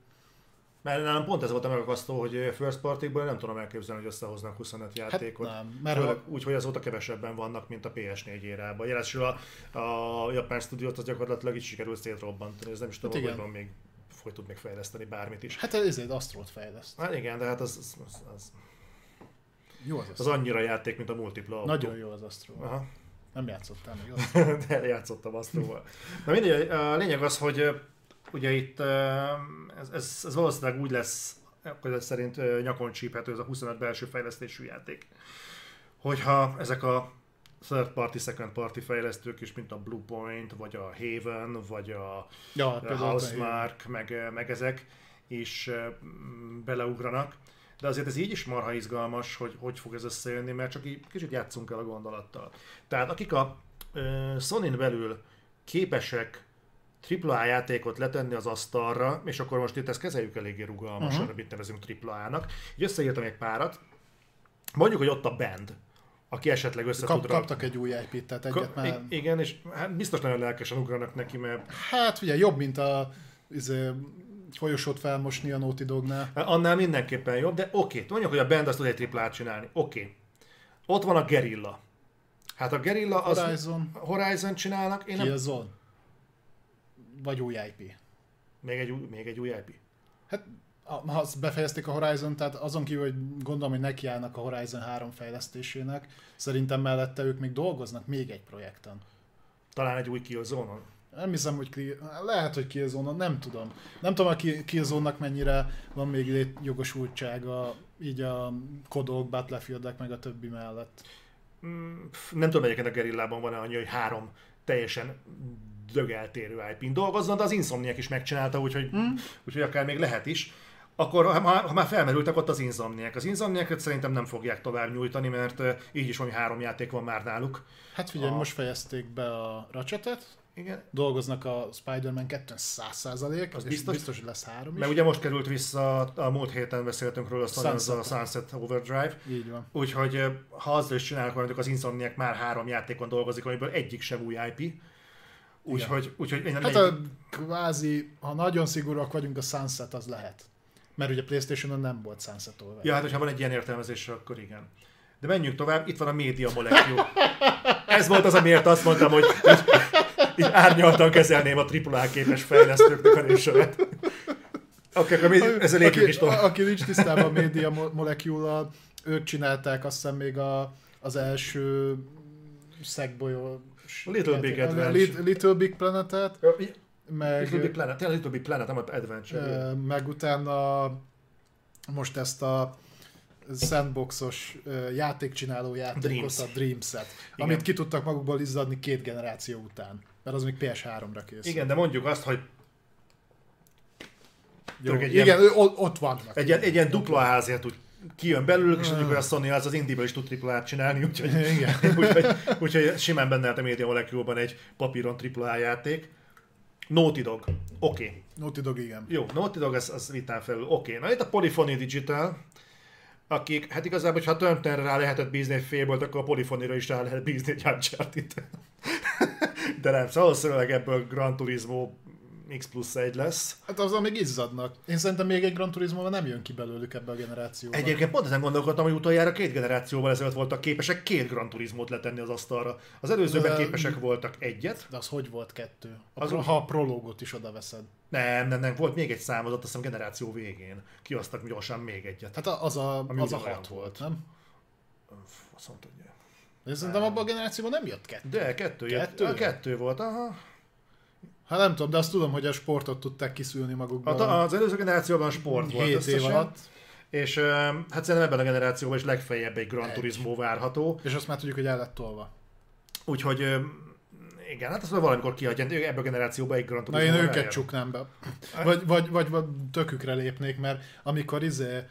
Mert nálam pont ez volt a megakasztó, hogy first party-ból nem tudom elképzelni, hogy összehoznak 25 Hát játékot. nem, mert Főleg ha, úgy, hogy azóta kevesebben vannak, mint a PS4 érában. Jelesül a, a japán stúdiót az gyakorlatilag így sikerült szétrobbantani, ez nem is tudom, Hát hogy van még hogy tud még fejleszteni bármit is. hát ezért Astrót fejleszt. Hát igen, de hát az, az, az, az, Jó az az annyira játék, mint a multipla. Nagyon jó az Astro. Aha. Nem játszottál még de játszottam azt róla. Na mindegy, a lényeg az, hogy ugye itt ez, ez, ez valószínűleg úgy lesz, akkor ez szerint nyakon csíphető ez a 25 belső fejlesztésű játék. Hogyha ezek a third party, second party fejlesztők is, mint a Bluepoint, vagy a Haven, vagy a Ja, a Housemark, meg, meg ezek is beleugranak. De azért ez így is marha izgalmas, hogy hogy fog ez összejönni, mert csak így kicsit játszunk el a gondolattal. Tehát akik a ö, Sony-n belül képesek AAA játékot letenni az asztalra, és akkor most itt ezt kezeljük eléggé rugalmasan, Mhm. uh-huh. mit nevezünk AAA-nak. Így összeírtam egy párat. Mondjuk, hogy ott a band, aki esetleg össze Kap, tud kaptak egy új IP-t, tehát egyet Ka- már... Igen, és hát biztos nagyon lelkesen ugranak neki, mert Hát ugye jobb, mint a izé, folyosót felmosni a Naughty Dognál. Hát Annál mindenképpen jobb, de oké, mondjuk, hogy a band azt tud egy triplát csinálni. Oké. Ott van a Gerilla. Hát a Gerilla az... Horizon, Horizon csinálnak, én nem... Killzone. Vagy új IP. Még egy, új- még egy új IP. Hát azt befejezték a Horizon, tehát azon kívül, hogy gondolom, hogy nekiállnak a Horizon 3 fejlesztésének, szerintem mellette ők még dolgoznak még egy projekten. Talán egy új Killzone-on. Nem hiszem, hogy Kill... lehet, hogy killzone nem tudom. Nem tudom, a Kill- Killzone-nak mennyire van még jogosultsága így a kodok, Battlefieldek meg a többi mellett. Mm, Nem tudom, egyébként a Gerillában van-e annyi, hogy három teljesen dögeltérő IP-n dolgozzon, de az Insomniac is megcsinálta, úgyhogy, Hmm. úgyhogy akár még lehet is. Akkor, ha, ha már felmerültek ott az Insomniac. Az Insomniac szerintem nem fogják tovább nyújtani, mert így is valami három játék van már náluk. Hát figyelj, A- most fejezték be a Ratchetet, Igen, dolgoznak a Spider-Man 2-en 100%, Az biztos. biztos, hogy lesz három is. Mert ugye most került vissza, a múlt héten beszéltünk róla, mondja, az a Sunset. Sunset Overdrive. Így van. Úgyhogy ha azzal is csinálnak, mondjuk az Insomniac már három játékon dolgozik, amiből egyik sem új IP. Úgyhogy, úgyhogy én nem Hát a kvázi, ha nagyon szigorúak vagyunk, a Sunset az lehet. Mert ugye Playstation-on nem volt Sunset Overdrive. Ja, hát hogyha van egy ilyen értelmezés, akkor igen. De menjünk tovább, itt van a Media Molecule. Ez volt az, amiért azt mondtam, hogy így, így árnyaltan kezelném a AAA képes fejlesztőknek a nősövet. Oké, akkor mi, ezzel lépjünk aki, is tovább. aki nincs tisztában a Media Mo- molecule ők csinálták azt hiszem még a, az első szegbolyó Little Big Adventure. Little, Little Big Planetet, meg, Little Big Planet, tényleg Little Big Planet, nem Adventure. meg utána most ezt a sandboxos játékcsináló játékot, Dreams. a Dreams-et, Igen. amit ki tudtak magukból izzadni két generáció után, mert az még PS3-ra készül. Igen, de mondjuk azt, hogy Jó, egy igen, ilyen- ott, vannak. egy ilyen, egy ilyen dupla házért úgy kijön belőlük, és mondjuk, hogy a Sony az az indie is tud triplát csinálni, úgyhogy, Igen. úgyhogy, úgyhogy simán benne lehet a Media Molecule-ban egy papíron AAA játék. Naughty Dog. Oké. Okay. Naughty Dog, igen. Jó, Naughty Dog, az, az vitán felül. Oké. Okay. Na itt a Polyphony Digital, akik, hát igazából, ha Turnerre rá lehetett bízni egy félbolt, akkor a Polyphony-ra is rá lehet bízni egy uncharted De nem, szóval valószínűleg ebből Gran Turismo X plusz egy lesz. Hát azzal még izzadnak. Én szerintem még egy Gran turismo nem jön ki belőlük ebbe a generációba. Egyébként pont ezen gondolkodtam, hogy utoljára két generációval ezelőtt voltak képesek két Gran Turismót letenni az asztalra. Az előzőben Ö, képesek voltak egyet. De az hogy volt kettő? A Az pro, ha a prológot is oda veszed. Nem, nem, nem, volt még egy számozat, azt hiszem generáció végén. Kihoztak gyorsan még egyet. Hát az a, az a hat volt. nem? Azt mondta, hogy... De szerintem abban a generációban nem jött kettő. De, kettő, Kettő? kettő? Jött, kettő volt, aha. Hát nem tudom, de azt tudom, hogy a sportot tudták kiszűrni magukból. Hát az előző generációban sport volt 7 év összesen, alatt. és hát szerintem ebben a generációban is legfeljebb egy Gran Egy. Turismo várható. És azt már tudjuk, hogy el lett tolva. Úgyhogy igen, hát azt majd valamikor kiadják, de ebben a generációban egy Gran Na Turismo én őket csuknám be. Vagy, vagy, vagy, vagy tökükre lépnék, mert amikor izé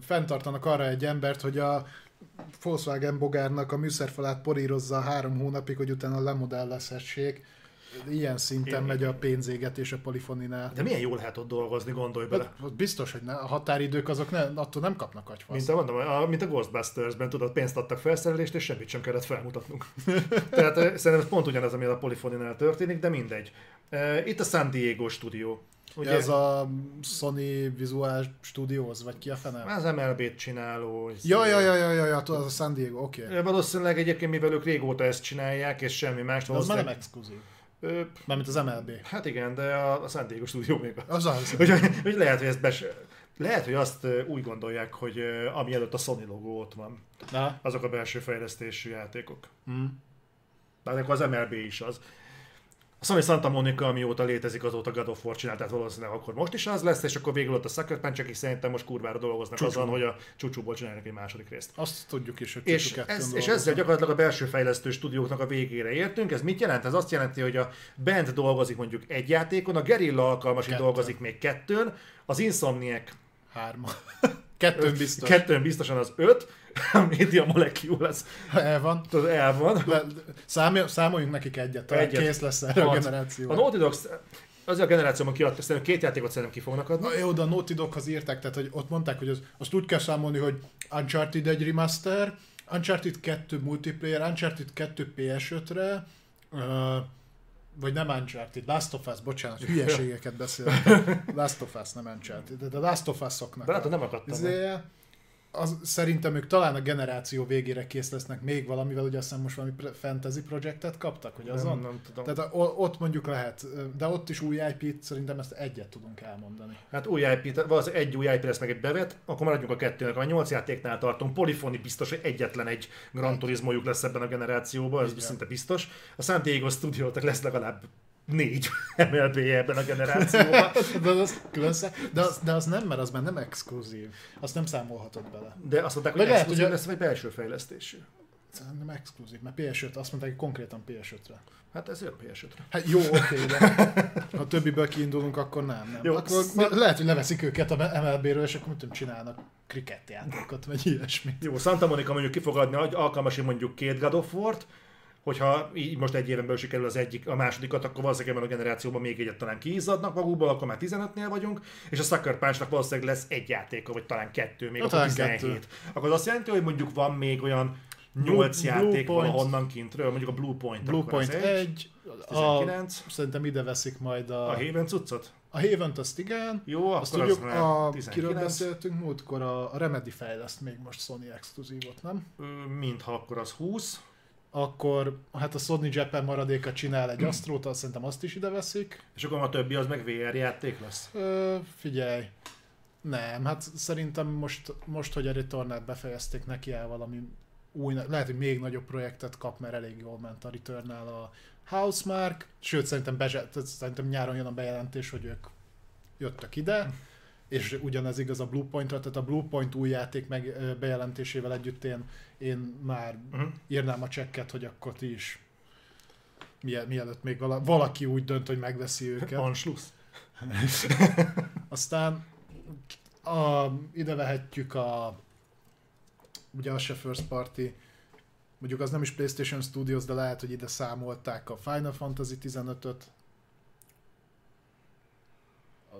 fenntartanak arra egy embert, hogy a Volkswagen bogárnak a műszerfalát porírozza három hónapig, hogy utána lemodellezhessék, ilyen szinten megy a pénzégetés a polifoninál. De milyen jól lehet ott dolgozni, gondolj bele. Hát, biztos, hogy ne, a határidők azok ne, attól nem kapnak Mint agyfaszt. a, mondom, a, mint a Ghostbusters-ben, tudod, pénzt adtak felszerelést, és semmit sem kellett felmutatnunk. Tehát eh, szerintem ez pont ugyanaz, ami a Polyfoninál történik, de mindegy. Itt a San Diego stúdió. Ugye ez a Sony Visual Studios, vagy ki a fene? Az MLB-t csináló. Ja, ja, ja, ja, ja, ja, az a San Diego, oké. Okay. Valószínűleg egyébként, mivel ők régóta ezt csinálják, és semmi más. Az már nem exkluzív. Ö, Mármint az MLB. Hát igen, de a, a San Diego stúdió még az. Az. Úgyhogy hogy lehet, hogy ezt bes... Lehet, hogy azt úgy gondolják, hogy ami előtt a Sony logó ott van, Na. azok a belső fejlesztésű játékok. Mm. De akkor az MLB is az. A Sony Santa Monica, amióta létezik, azóta God of War csinált, tehát valószínűleg akkor most is az lesz, és akkor végül ott a Sucker Punch, akik szerintem most kurvára dolgoznak Csúcsú. azon, hogy a csúcsúból csinálnak egy második részt. Azt tudjuk is, hogy És, ez, és ezzel gyakorlatilag a belső fejlesztő stúdióknak a végére értünk. Ez mit jelent? Ez azt jelenti, hogy a band dolgozik mondjuk egy játékon, a Guerrilla alkalmasint Kettőn. dolgozik még kettőn, az Insomniac Hárma. Kettőn biztos. kettőn biztosan az öt, a Media Molecule az el van. tudod, el van. Le, számol, számoljunk nekik egyet, Egyet. kész lesz erre a generáció. A Naughty Dog az a generációban kiadtak, szerintem két játékot szerintem ki fognak adni. Na jó, de a Naughty Doghoz írták, tehát hogy ott mondták, hogy az, azt úgy kell számolni, hogy Uncharted egy remaster, Uncharted 2 multiplayer, Uncharted 2 PS5-re, uh, vagy nem Uncharted, Last of Us, bocsánat, hülyeségeket beszéltem. Last of Us, nem Uncharted, de a Last of Us-oknak. De a- nem akadtam. meg. Az, szerintem ők talán a generáció végére kész lesznek még valamivel, ugye azt hiszem most valami fantasy projektet kaptak, hogy azon? Nem, nem tudom. Tehát a, o- ott mondjuk lehet, de ott is új IP-t szerintem ezt egyet tudunk elmondani. Hát új IP, valószínűleg egy új IP lesz meg egy bevet, akkor maradjunk a kettőnek. Ha nyolc játéknál tartunk, Polyphony biztos, hogy egyetlen egy Gran Turismojuk lesz ebben a generációban, ez Igen. szinte biztos. A San Diego studio lesz legalább négy mlb ebben a generációban. De az, külön szá- de, az, de az nem, mert az már nem exkluzív. Azt nem számolhatod bele. De azt mondták, hogy lehet, exkluzív hogy a- lesz, vagy belső fejlesztésű. Nem exkluzív, mert PS5, azt mondták, hogy konkrétan PS5-re. Hát ez jön PS5-re. Hát jó, oké, de ha többiből kiindulunk, akkor nem. nem. Jó, akkor sz- ma- lehet, hogy leveszik őket a MLB-ről, és akkor mit tudom, csinálnak kriketjátékot, vagy ilyesmi. Jó, Santa Monica mondjuk ki fog adni alkalmasan mondjuk két God of War-t, hogyha így most egy éven belül sikerül az egyik, a másodikat, akkor valószínűleg ebben a generációban még egyet talán kiizzadnak magukból, akkor már 15-nél vagyunk, és a Sucker Punch-nak valószínűleg lesz egy játéka, vagy talán kettő, még Na, akkor talán 17. kettő. Akkor az azt jelenti, hogy mondjuk van még olyan Blue- 8 Blue játék Point. valahonnan kintről, mondjuk a Blue Point. Blue Point egy, 1, a, 19, szerintem ide veszik majd a, a Haven cuccot? a Haven-t, azt igen, Jó, Azt akkor tudjuk, az a, kiről 19. beszéltünk múltkor, a, a Remedy fejleszt még most Sony exkluzívot, nem? Mintha akkor az 20. Akkor hát a Sony Japan maradéka csinál egy Astrót, azt szerintem azt is ide veszik. És akkor a többi az meg VR játék lesz. Ö, figyelj, nem, hát szerintem most, most hogy a Returnal befejezték neki el valami új, lehet, hogy még nagyobb projektet kap, mert elég jól ment a Returnal a Housemark, sőt szerintem, bezse, szerintem nyáron jön a bejelentés, hogy ők jöttek ide, és ugyanez igaz a Bluepointra, tehát a Bluepoint új játék meg bejelentésével együtt én, én már Uh-huh. írnám a csekket, hogy akkor ti is mie- mielőtt még vala, valaki úgy dönt, hogy megveszi őket. Anschluss. Aztán a, ide vehetjük a ugye az se first party, mondjuk az nem is PlayStation Studios, de lehet, hogy ide számolták a Final Fantasy 15-öt.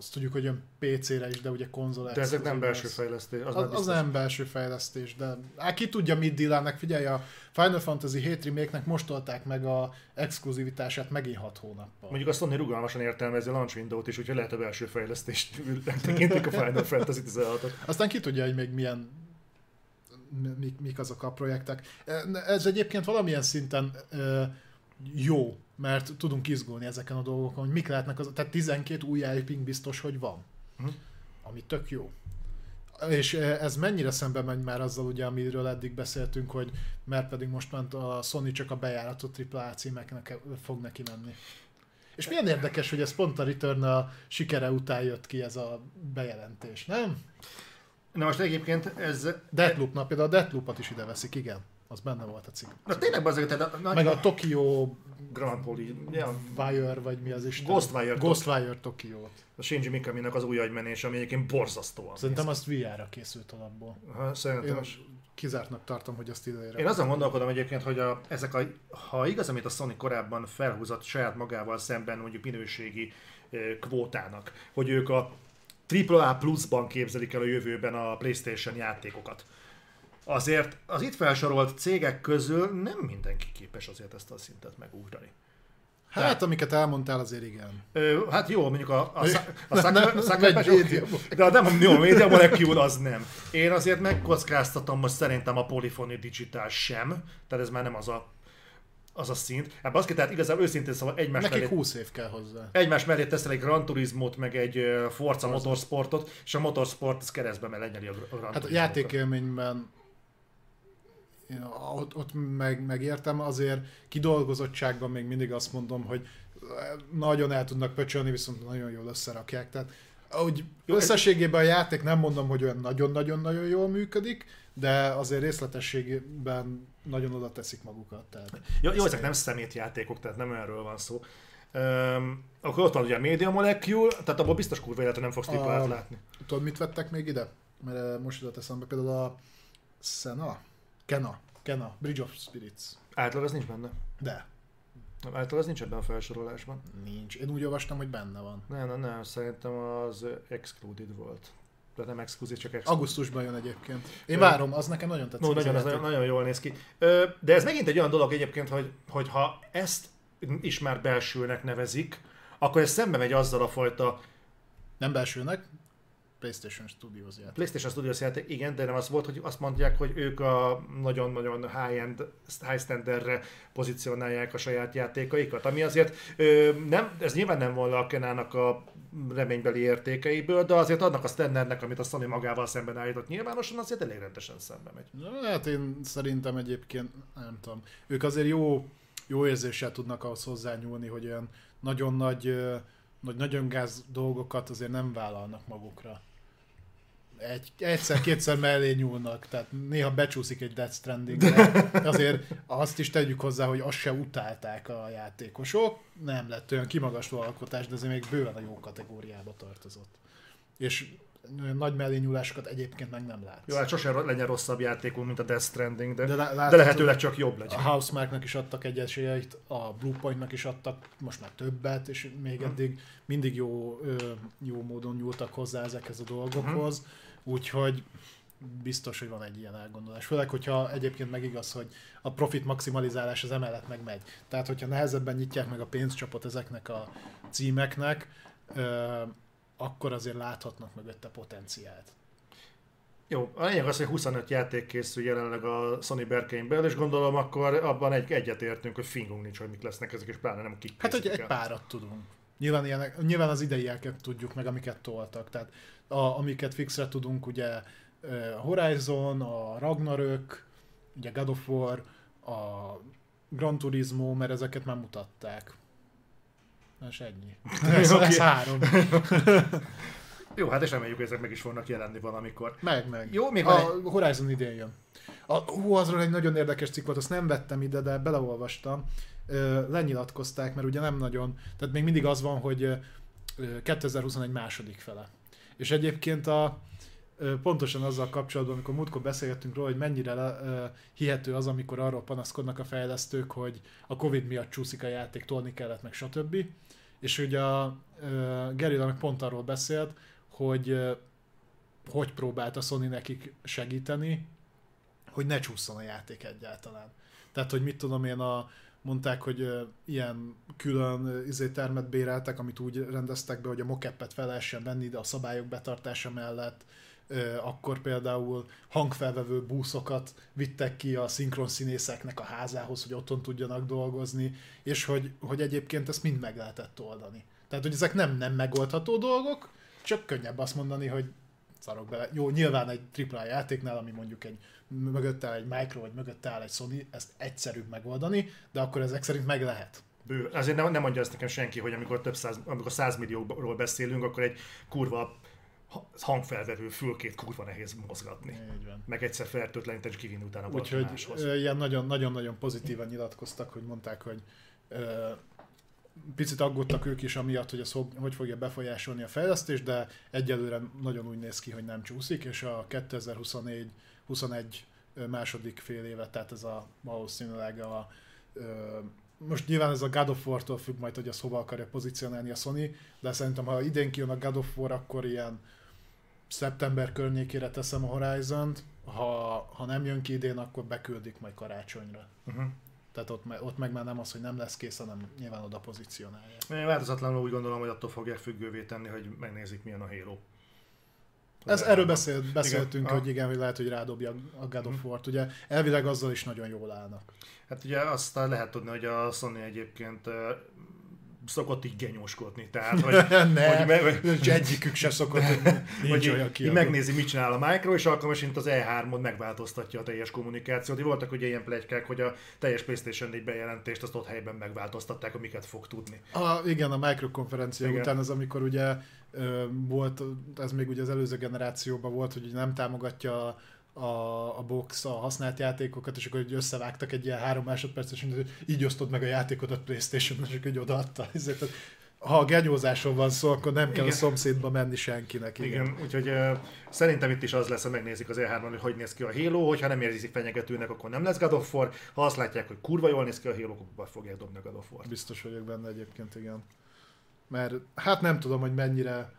Azt tudjuk, hogy jön PC-re is, de ugye konzol De ezek nem belső lesz. fejlesztés. Az, Az, az, az nem belső fejlesztés, de hát ki tudja mit dílelnek. Figyelj, a Final Fantasy 7 remake-nek most tolták meg a exkluzivitását megint 6 hónappal. Mondjuk a Sony rugalmasan értelmezi a launch window-t is, úgyhogy lehet a belső fejlesztést tekintik a Final Fantasy 16-ot. Aztán ki tudja, hogy még milyen mik, mik azok a projektek. Ez egyébként valamilyen szinten jó, mert tudunk izgulni ezeken a dolgokon, hogy mik lehetnek az, tehát 12 új IP biztos, hogy van. Mhm. Ami tök jó. És ez mennyire szembe megy már azzal, ugye, amiről eddig beszéltünk, hogy mert pedig most ment a Sony csak a bejáratott AAA címeknek fog neki menni. És milyen érdekes, hogy ez pont a Return a sikere után jött ki ez a bejelentés, nem? Na most egyébként ez... Deathloop-nap, például a Deathloop-ot is ide veszik, igen. Az benne volt a cikk. Na tényleg bazeg, tehát a, Meg a Tokyo Grand ja, Wire, vagy mi az is? Ghostwire Ghostwire Tokyo-t. a Shinji Mikaminak az új agymenés, ami egyébként borzasztóan. Szerintem azt VR-ra készült alapból. Ha, szerintem Én kizártnak tartom, hogy azt idejére. Én azon gondolkodom egyébként, hogy a, ezek a, ha igaz, amit a Sony korábban felhúzott saját magával szemben mondjuk minőségi kvótának, hogy ők a AAA pluszban képzelik el a jövőben a PlayStation játékokat. Azért az itt felsorolt cégek közül nem mindenki képes azért ezt a szintet megugrani. Hát, Tehát, amiket elmondtál, azért igen. Ö, hát jó, mondjuk a, a, a szak, szak, de nem, jó, a Media Molecule az nem. Én azért megkockáztatom most szerintem a Polyphony Digital sem, tehát ez már nem az a az a szint. Hát baszki, tehát igazából őszintén szóval egymás Nekik mellé... 20 év kell hozzá. Egymás mellé teszel egy Gran Turismo-t, meg egy Forza Motorsportot, és a Motorsport az keresztbe mert lenyeli a Gran Hát a játékélményben ott, ott meg, megértem, azért kidolgozottságban még mindig azt mondom, hogy nagyon el tudnak pöcsölni, viszont nagyon jól összerakják. Tehát úgy összességében a játék nem mondom, hogy olyan nagyon-nagyon-nagyon jól működik, de azért részletességében nagyon oda teszik magukat. Tehát jó, jó ezek nem szemétjátékok, tehát nem erről van szó. Um, akkor ott van ugye a Media Molecule, tehát abból biztos kurva életben nem fogsz triplát látni. Tudod, mit vettek még ide? Mert most jutott eszembe például a Sena, Kena, Kena, Bridge of Spirits. Átlag az nincs benne? De. Nem, által az nincs ebben a felsorolásban. Nincs. Én úgy olvastam, hogy benne van. Nem, nem, nem. Szerintem az excluded volt. De nem exkluzív, csak exkluzív. Augusztusban jön egyébként. Én Ö... várom, az nekem nagyon tetszik. No, nagyon, az nagyon, nagyon jól néz ki. Ö, de ez megint egy olyan dolog egyébként, hogy, hogy ha ezt is már belsőnek nevezik, akkor ez szembe megy azzal a fajta nem belsőnek, PlayStation Studios játék. PlayStation Studios játék, igen, de nem az volt, hogy azt mondják, hogy ők a nagyon-nagyon high-end, high standardre pozícionálják a saját játékaikat, ami azért ö, nem, ez nyilván nem volna a Kenának a reménybeli értékeiből, de azért annak a standardnek, amit a Sony magával szemben állított nyilvánosan, azért elég rendesen szembe megy. Hát én szerintem egyébként, nem tudom, ők azért jó, jó érzéssel tudnak ahhoz hozzányúlni, hogy olyan nagyon nagy, nagy nagyon gáz dolgokat azért nem vállalnak magukra egy, egyszer-kétszer mellé nyúlnak, tehát néha becsúszik egy Death Stranding, azért azt is tegyük hozzá, hogy azt se utálták a játékosok, nem lett olyan kimagasló alkotás, de azért még bőven a jó kategóriába tartozott. És nagy mellényúlásokat egyébként meg nem látsz. Jó, hát sosem legyen rosszabb játékunk, mint a Death Stranding, de, de, lá, de lehetőleg csak jobb legyen. A Housemarknak is adtak egy esélyeit, a Bluepointnak is adtak most már többet, és még eddig mindig jó, jó módon nyúltak hozzá ezekhez a dolgokhoz. Hmm Úgyhogy biztos, hogy van egy ilyen elgondolás. Főleg, hogyha egyébként meg igaz, hogy a profit maximalizálás az emellett meg megy. Tehát, hogyha nehezebben nyitják meg a pénzcsapot ezeknek a címeknek, akkor azért láthatnak mögötte potenciált. Jó, a lényeg az, hogy 25 játék készül jelenleg a Sony berkein belül, és gondolom akkor abban egy egyetértünk, hogy fingunk nincs, hogy mik lesznek ezek, és pláne nem kik Hát, hogy egy párat tudunk. Nyilván, ilyenek, nyilván az ideieket tudjuk meg, amiket toltak. Tehát a, amiket fixre tudunk, ugye a Horizon, a Ragnarök, ugye God of War, a Gran Turismo, mert ezeket már mutatták. És ennyi. Ez, ez három. Jó, hát és reméljük, hogy ezek meg is fognak jelenni valamikor. Meg, meg. Jó, még a egy... Horizon idén jön. A, hú, azról egy nagyon érdekes cikk volt, azt nem vettem ide, de beleolvastam. Lenyilatkozták, mert ugye nem nagyon, tehát még mindig az van, hogy 2021 második fele. És egyébként a, pontosan azzal kapcsolatban, amikor múltkor beszélgettünk róla, hogy mennyire uh, hihető az, amikor arról panaszkodnak a fejlesztők, hogy a Covid miatt csúszik a játék, tolni kellett, meg stb. És ugye a Gerilla meg pont arról beszélt, hogy hogy próbált a Sony nekik segíteni, hogy ne csúszson a játék egyáltalán. Tehát, hogy mit tudom én, a, mondták, hogy ilyen külön izé termet béreltek, amit úgy rendeztek be, hogy a mokeppet fel lehessen venni, de a szabályok betartása mellett akkor például hangfelvevő búszokat vittek ki a szinkron színészeknek a házához, hogy otthon tudjanak dolgozni, és hogy, hogy egyébként ezt mind meg lehetett oldani. Tehát, hogy ezek nem nem megoldható dolgok, csak könnyebb azt mondani, hogy szarok bele. Jó, nyilván egy AAA játéknál, ami mondjuk egy mögött áll egy Micro, vagy mögött áll egy Sony, ezt egyszerűbb megoldani, de akkor ezek szerint meg lehet. Bő. Azért nem, nem mondja ezt nekem senki, hogy amikor több száz, amikor száz millióról beszélünk, akkor egy kurva hangfelvevő fülkét kurva nehéz mozgatni. Meg egyszer fertőtleníteni és kivinni utána Úgyhogy ilyen nagyon-nagyon pozitívan nyilatkoztak, hogy mondták, hogy ö, picit aggódtak ők is amiatt, hogy ez hogy fogja befolyásolni a fejlesztést, de egyelőre nagyon úgy néz ki, hogy nem csúszik, és a 2024 21 ö, második fél évet, tehát ez a valószínűleg a most nyilván ez a God of War-tól függ majd, hogy azt hova akarja pozícionálni a Sony, de szerintem ha idén kijön a God of War, akkor ilyen szeptember környékére teszem a Horizon-t, ha, ha nem jön ki idén, akkor beküldik majd karácsonyra. Uh-huh. Tehát ott, ott meg már nem az, hogy nem lesz kész, hanem nyilván oda pozícionálják. Én változatlanul úgy gondolom, hogy attól fogják függővé tenni, hogy megnézik milyen a Halo. Ez, erről beszélt, beszéltünk, Igen. hogy igen, hogy lehet, hogy rádobja a God of Mhm. War-t. Ugye elvileg azzal is nagyon jól állnak. Hát ugye azt lehet tudni, hogy a Sony egyébként szokott így genyóskodni. Tehát, hogy, ne, hogy, me- hogy egyikük se szokott, hogy olyan kiadó. megnézi, mit csinál a Micro, és alkalmasint az E3-on megváltoztatja a teljes kommunikációt. Voltak ugye ilyen plegykák, hogy a teljes PlayStation 4 bejelentést azt ott helyben megváltoztatták, hogy miket fog tudni. A, igen, a microkonferencia Igen. után az, amikor ugye volt, ez még ugye az előző generációban volt, hogy nem támogatja a, a, a box a használt játékokat, és akkor hogy összevágtak egy ilyen három másodperces, hogy így osztod meg a játékot a Playstation-on, és akkor így odaadta. Ezért, ha a genyózásról van szó, akkor nem kell Igen. a szomszédba menni senkinek. Igen, igen úgyhogy uh, szerintem itt is az lesz, hogy megnézik az E3-on, hogy hogy néz ki a Halo, hogyha nem érzik fenyegetőnek, akkor nem lesz God of War, ha azt látják, hogy kurva jól néz ki a Halo, akkor fogják dobni a God of War. Biztos vagyok benne egyébként, igen. Mert hát nem tudom, hogy mennyire...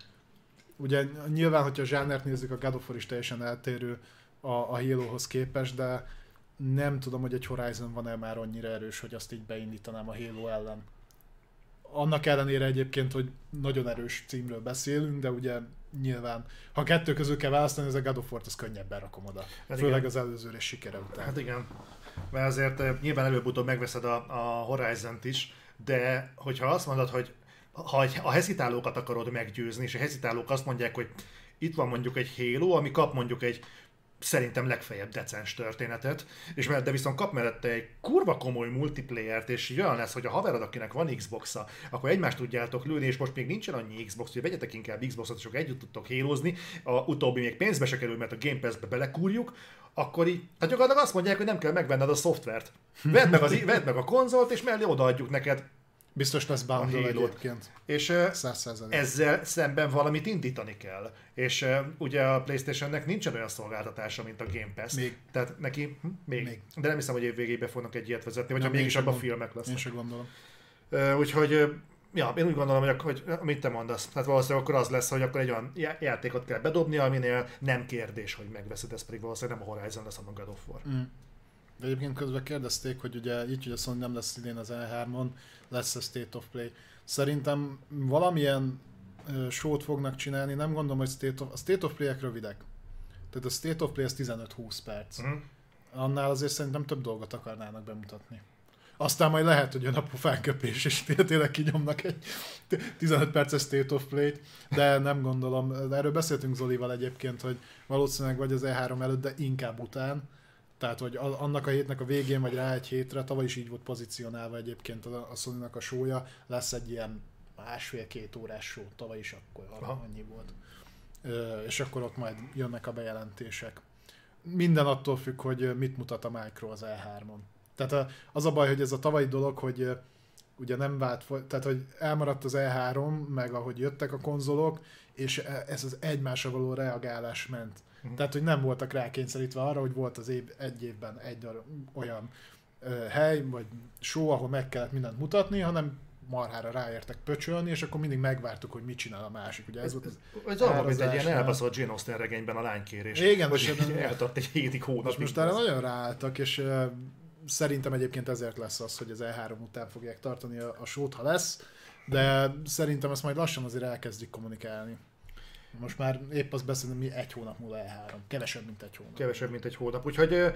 Ugye nyilván, hogyha a zsánert nézzük, a God of War is teljesen eltérő a, a Halo-hoz képest, de nem tudom, hogy egy Horizon van-e már annyira erős, hogy azt így beindítanám a Halo ellen. Annak ellenére egyébként, hogy nagyon erős címről beszélünk, de ugye nyilván, ha kettő közül kell választani, ez a God of War-t, az könnyebben rakom oda. Hát Főleg igen. az előző rész sikere után. Hát igen, mert azért uh, nyilván előbb-utóbb megveszed a, a Horizon-t is, de hogyha azt mondod, hogy ha a hezitálókat akarod meggyőzni, és a hezitálók azt mondják, hogy itt van mondjuk egy Halo, ami kap mondjuk egy szerintem legfeljebb decens történetet, és mert de viszont kap mellette egy kurva komoly multiplayert, és olyan lesz, hogy a haverod, akinek van Xbox-a, akkor egymást tudjátok lőni, és most még nincsen annyi Xbox, hogy vegyetek inkább Xbox-ot, és együtt tudtok hélozni, a utóbbi még pénzbe se kerül, mert a Game Pass-be belekúrjuk, akkor így, hát gyakorlatilag azt mondják, hogy nem kell megvenned a szoftvert. Vedd meg, az, vedd meg a konzolt, és mellé odaadjuk neked. Biztos lesz bundle egyébként. És ö, 100%. ezzel szemben valamit indítani kell. És uh, ugye a Playstation-nek nincsen olyan szolgáltatása, mint a Game Pass. Még. Tehát neki hm, még. Még. De nem hiszem, hogy év végébe fognak egy ilyet vezetni, vagy Nem, ha mégis én abban filmek Én lesznek. sem gondolom. Uh, úgyhogy Ja, én úgy gondolom, hogy, hogy amit te mondasz, tehát valószínűleg akkor az lesz, hogy akkor egy olyan já- játékot kell bedobni, aminél nem kérdés, hogy megveszed, ez pedig valószínűleg nem a Horizon lesz, a God of War. Mm. Egyébként közben kérdezték, hogy ugye így, hogy a Sony nem lesz idén az E3-on, lesz a State of Play. Szerintem valamilyen uh, show-t fognak csinálni, nem gondolom, hogy State of, a State of Play-ek rövidek. Tehát a State of Play az 15-20 perc. Mhm. Annál azért szerintem több dolgot akarnának bemutatni. Aztán majd lehet, hogy jön a pofánköpés, és té- tényleg kinyomnak egy 15 perces State of Play-t, de nem gondolom. Erről beszéltünk Zolival egyébként, hogy valószínűleg vagy az E3 előtt, de inkább után. Tehát, hogy annak a hétnek a végén, vagy rá egy hétre, tavaly is így volt pozícionálva egyébként a, sony a sója, lesz egy ilyen másfél-két órás show, tavaly is akkor Aha. annyi volt. Ö, és akkor ott majd jönnek a bejelentések. Minden attól függ, hogy mit mutat a Micro az E3-on. Tehát a, az a baj, hogy ez a tavalyi dolog, hogy ugye nem vált, tehát hogy elmaradt az E3, meg ahogy jöttek a konzolok, és ez az egymásra való reagálás ment. Mhm. Tehát, hogy nem voltak rákényszerítve arra, hogy volt az év, egy évben egy olyan ö, hely, vagy show, ahol meg kellett mindent mutatni, hanem marhára ráértek pöcsölni, és akkor mindig megvártuk, hogy mit csinál a másik. Ugye ez volt az Ez olyan, mint egy ilyen elbaszott Jane Austen regényben a lánykérés. Igen, hogy most eltart egy hétig most, most erre nagyon ráálltak, és uh, szerintem egyébként ezért lesz az, hogy az E3 után fogják tartani a, a sót, ha lesz, de szerintem ezt majd lassan azért elkezdik kommunikálni. Most már épp azt beszélünk, mi egy hónap múlva E3. Kevesebb, mint egy hónap. Kevesebb, mint egy hónap. Úgyhogy ö,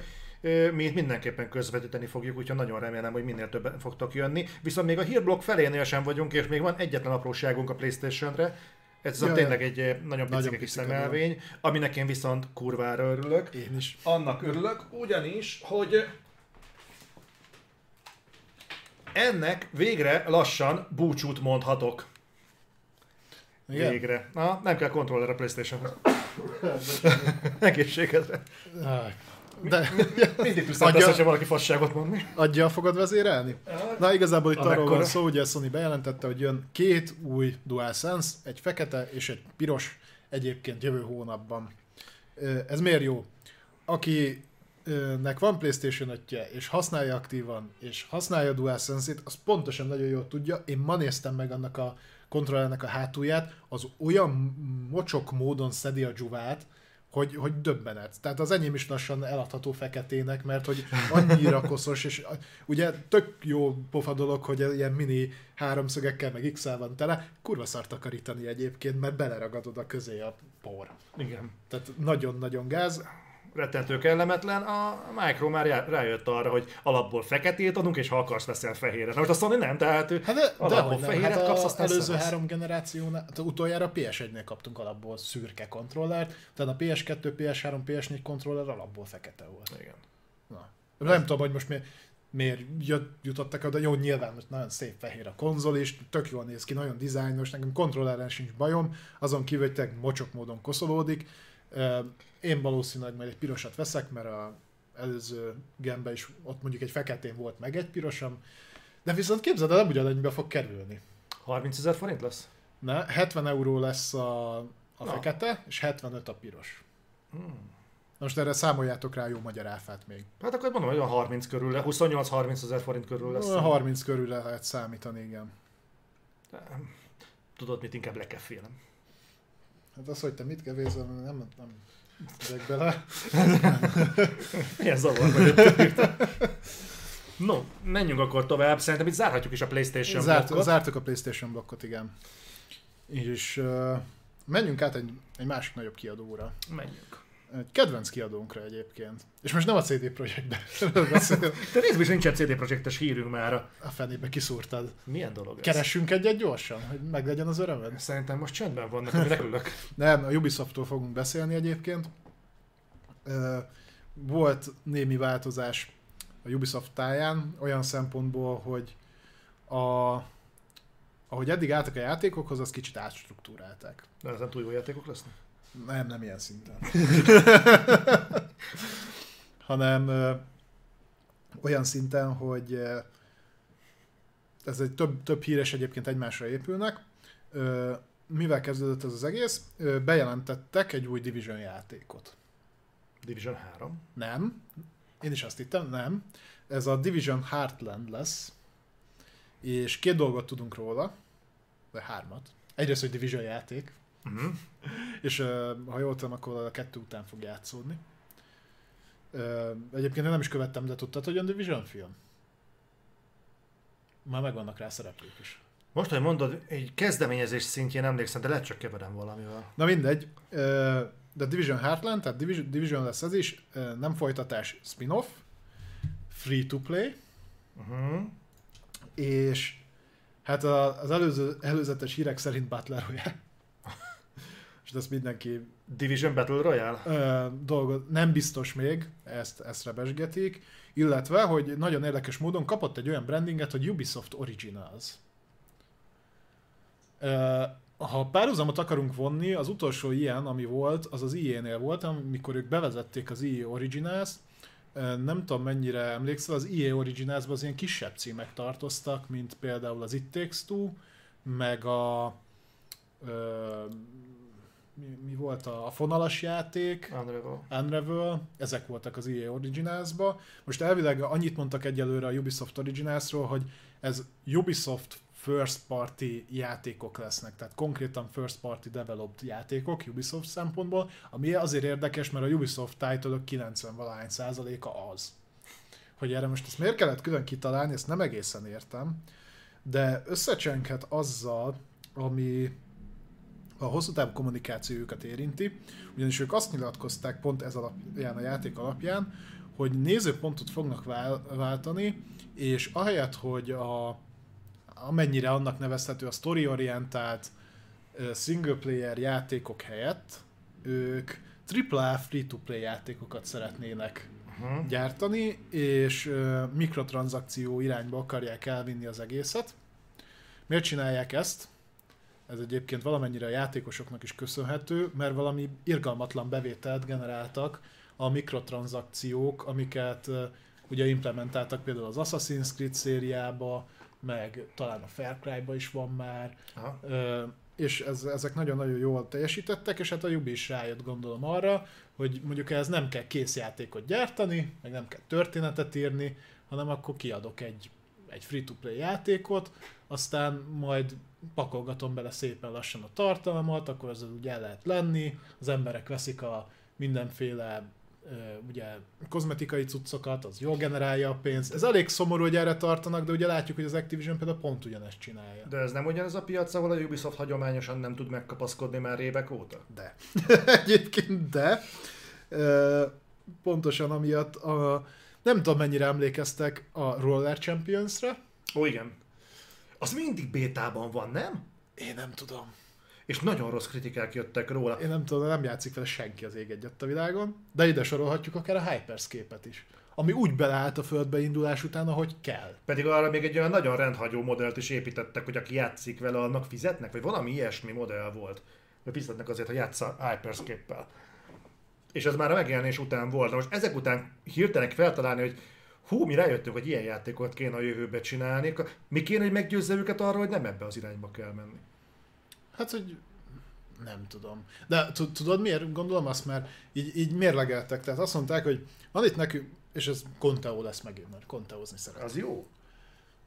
ö, mi mindenképpen közvetíteni fogjuk, úgyhogy nagyon remélem, hogy minél többen fogtok jönni. Viszont még a hírblokk felénél sem vagyunk, és még van egyetlen apróságunk a Playstation-re. Ez ja, tényleg egy nagyon picike kis szemelvény, aminek én viszont kurvára örülök. Én is. Annak örülök, ugyanis, hogy ennek végre lassan búcsút mondhatok. Igen? Végre. Na, nem kell kontroller a Playstation-hoz. Egészségedre. De Mindig lesz, Adja- hogyha valaki fasságot mond mi. adja fogad vezérelni? Na igazából itt arról Amekkora. van szó, ugye a Sony bejelentette, hogy jön két új DualSense, egy fekete és egy piros, egyébként jövő hónapban. Ez miért jó? Aki akinek van Playstation 5 és használja aktívan, és használja a DualSense-ét, az pontosan nagyon jól tudja. Én ma néztem meg annak a kontrollernek a hátulját, az olyan mocsok módon szedi a dzsuvát, hogy, hogy döbbenet. Tehát az enyém is lassan eladható feketének, mert hogy annyira koszos, és ugye tök jó pofa dolog, hogy ilyen mini háromszögekkel meg x van tele, kurva szart takarítani egyébként, mert beleragadod a közé a por. Igen. Tehát nagyon-nagyon gáz rettentő kellemetlen, a Micro már rájött arra, hogy alapból feketét adunk, és ha akarsz veszel fehéret. Na most azt mondani nem, tehát hát de, alapból de fehéret hát kapsz, aztán előző szevesz. három generációnál, hát utoljára PS1-nél kaptunk alapból szürke kontrollert, tehát a PS2, PS3, PS4 kontroller alapból fekete volt. Igen. Na. Nem tudom, hogy most miért, miért jutottak oda, jó, nyilván most nagyon szép fehér a konzol is, tök jól néz ki, nagyon dizájnos, nekem kontrolleren sincs bajom, azon kívül, hogy mocsok módon koszolódik, én valószínűleg majd egy pirosat veszek, mert a előző gembe is ott mondjuk egy feketén volt meg egy pirosam, de viszont képzeld el, nem ugyanannyibe fog kerülni. 30 ezer forint lesz? Ne, 70 euró lesz a, a fekete, és 75 a piros. Hmm. Most erre számoljátok rá jó magyar áfát még. Hát akkor mondom, hogy olyan 30 körül, 28-30 ezer forint körül lesz. 30 körül lehet számítani, igen. Tudod mit, inkább le kell félem. Hát az, hogy te mit kevézel, nem, nem ezek bele. Milyen zavar vagy No, menjünk akkor tovább. Szerintem itt zárhatjuk is a PlayStation Zárt, blokkot. Zártuk a PlayStation blokkot, igen. És uh, menjünk át egy, egy másik nagyobb kiadóra. Menjünk. Egy kedvenc kiadónkra egyébként. És most nem a CD Projektbe Te nézd, hogy nincsen CD Projektes hírünk már. A fenébe kiszúrtad. Milyen dolog ez? Keressünk egyet gyorsan, hogy meglegyen az örömed? Szerintem most csendben vannak, hogy repülök. nem, a Ubisofttól fogunk beszélni egyébként. Volt némi változás a Ubisoft táján, olyan szempontból, hogy a, ahogy eddig álltak a játékokhoz, az kicsit átstruktúrálták. De ezen túl jó játékok lesznek? Nem, nem ilyen szinten. Hanem ö, olyan szinten, hogy ö, ez egy több, több híres egyébként egymásra épülnek. Ö, mivel kezdődött ez az egész? Ö, bejelentettek egy új Division játékot. Division 3? Nem. Én is azt hittem, nem. Ez a Division Heartland lesz. És két dolgot tudunk róla, vagy hármat. Egyrészt, hogy Division játék, Uh-huh. És ha jól tudom, akkor a kettő után fog játszódni. Egyébként én nem is követtem, de tudtad, hogy a Division film? Már megvannak rá szereplők is. Most, hogy mondod, egy kezdeményezés szintjén emlékszem, de lehet csak keverem valamivel. Na mindegy. De Division Heartland, tehát Division, Division lesz ez is, nem folytatás, spin-off, free to play, uh-huh. és hát az előző, előzetes hírek szerint Battle Royale és ezt mindenki... Division Battle Royale? Ö, dolgot, nem biztos még, ezt, ezt rebesgetik, illetve, hogy nagyon érdekes módon kapott egy olyan brandinget, hogy Ubisoft Originals. Ö, ha párhuzamot akarunk vonni, az utolsó ilyen, ami volt, az az EA-nél volt, amikor ők bevezették az EA Originals, nem tudom mennyire emlékszel, az EA Originals-ban az ilyen kisebb címek tartoztak, mint például az It Takes Two, meg a mi, mi volt a, a fonalas játék, Unravel. Unravel, ezek voltak az EA Originals-ba. Most elvileg annyit mondtak egyelőre a Ubisoft Originals-ról, hogy ez Ubisoft first party játékok lesznek, tehát konkrétan first party developed játékok Ubisoft szempontból, ami azért érdekes, mert a Ubisoft title 90 valahány százaléka az. Hogy erre most ezt miért kellett külön kitalálni, ezt nem egészen értem, de összecsenkhet azzal, ami a hosszú távú kommunikációjukat érinti, ugyanis ők azt nyilatkozták pont ez alapján, a játék alapján, hogy nézőpontot fognak váltani, és ahelyett, hogy a, amennyire annak nevezhető a story-orientált single player játékok helyett, ők AAA free-to-play játékokat szeretnének uh-huh. gyártani, és mikrotranszakció irányba akarják elvinni az egészet. Miért csinálják ezt? Ez egyébként valamennyire a játékosoknak is köszönhető, mert valami irgalmatlan bevételt generáltak a mikrotranszakciók, amiket ugye implementáltak például az Assassin's Creed szériába, meg talán a Far Cry-ba is van már. Aha. és ez, ezek nagyon-nagyon jól teljesítettek, és hát a Ubi is rájött gondolom arra, hogy mondjuk ez nem kell kész játékot gyártani, meg nem kell történetet írni, hanem akkor kiadok egy, egy free-to-play játékot, aztán majd pakolgatom bele szépen lassan a tartalmat, akkor az úgy el lehet lenni, az emberek veszik a mindenféle ugye kozmetikai cuccokat, az jól generálja a pénzt. Ez elég szomorú, hogy erre tartanak, de ugye látjuk, hogy az Activision például pont ugyanezt csinálja. De ez nem ugyanaz a piac, ahol a Ubisoft hagyományosan nem tud megkapaszkodni már évek óta? De. Egyébként de. Pontosan amiatt a, nem tudom mennyire emlékeztek a Roller Champions-re. Ó, igen. Az mindig bétában van, nem? Én nem tudom és nagyon rossz kritikák jöttek róla. Én nem tudom, nem játszik vele senki az ég egyet a világon, de ide sorolhatjuk akár a Hyperscape-et is ami úgy beleállt a földbe indulás után, ahogy kell. Pedig arra még egy olyan nagyon rendhagyó modellt is építettek, hogy aki játszik vele, annak fizetnek, vagy valami ilyesmi modell volt. Vagy fizetnek azért, ha játsza Hyperscape-pel. És ez már a megjelenés után volt. Na most ezek után hirtelen feltalálni, hogy hú, mi rájöttünk, hogy ilyen játékot kéne a jövőbe csinálni, mi kéne, hogy meggyőzze őket arról, hogy nem ebbe az irányba kell menni. Hát, hogy nem tudom. De tudod miért gondolom azt, mert így, így mérlegeltek. Tehát azt mondták, hogy van itt nekünk, és ez Conteo lesz megint, mert Conteozni szeret. Az jó.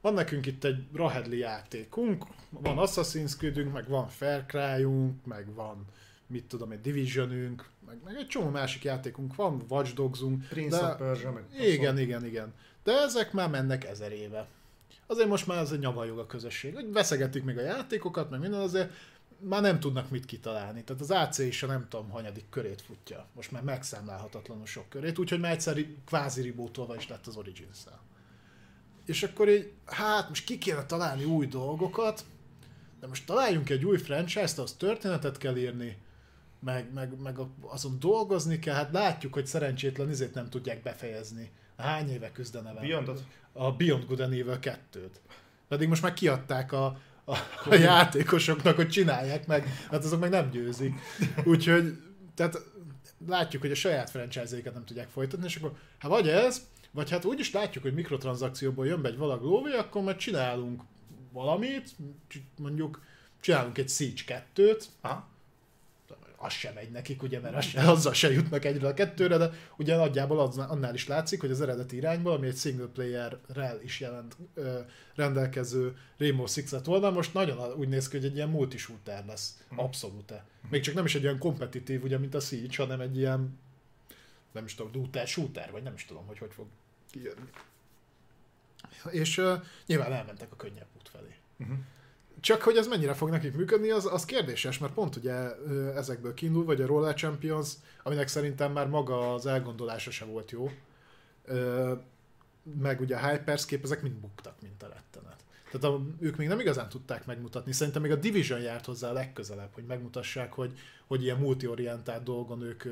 Van nekünk itt egy Rahedli játékunk, van Assassin's creed meg van cry meg van mit tudom, egy Divisionünk, meg, meg egy csomó másik játékunk van, Watch Dogsunk. Prince de... of Persia, meg Igen, igen, igen. De ezek már mennek ezer éve. Azért most már ez egy nyavajog a közösség. Hogy veszegetik még a játékokat, meg minden, azért már nem tudnak mit kitalálni. Tehát az AC is a nem tudom, hanyadik körét futja. Most már megszámlálhatatlanul sok körét, úgyhogy már egyszer kvázi rebootolva is lett az Origins-szel. És akkor így, hát most ki kéne találni új dolgokat, de most találjunk egy új franchise-t, az történetet kell írni, meg, meg, meg azon dolgozni kell, hát látjuk, hogy szerencsétlen izét nem tudják befejezni. Hány éve küzdene vele? Beyondot? A Beyond Good and Evil 2-t. Pedig most már kiadták a, a, a játékosoknak, hogy csinálják meg, hát azok meg nem győzik. Úgyhogy, tehát látjuk, hogy a saját franchise nem tudják folytatni, és akkor hát vagy ez, vagy hát úgy is látjuk, hogy mikrotranszakcióból jön be egy valag lóvé, akkor majd csinálunk valamit, mondjuk csinálunk egy Siege 2-t, Aha az sem megy nekik, ugye, mert az se, azzal se jutnak egyre a kettőre, de ugye nagyjából az, annál is látszik, hogy az eredeti irányból, ami egy single player-rel is jelent ö, rendelkező Rainbow Six lett volna, most nagyon úgy néz ki, hogy egy ilyen multi-shooter lesz. Mhm. Abszolút. Még csak nem is egy olyan kompetitív, ugye, mint a Siege, hanem egy ilyen nem is tudom, shooter, shooter, vagy nem is tudom, hogy hogy fog kijönni. És uh, nyilván elmentek a könnyebb út felé. Uh-huh. Csak hogy ez mennyire fog nekik működni, az, az kérdéses, mert pont ugye ezekből kiindul, vagy a Roller Champions, aminek szerintem már maga az elgondolása se volt jó, meg ugye a Hyperscape, ezek mind buktak, mint a rettenet. Tehát a, ők még nem igazán tudták megmutatni. Szerintem még a Division járt hozzá a legközelebb, hogy megmutassák, hogy, hogy ilyen multiorientált dolgon ők,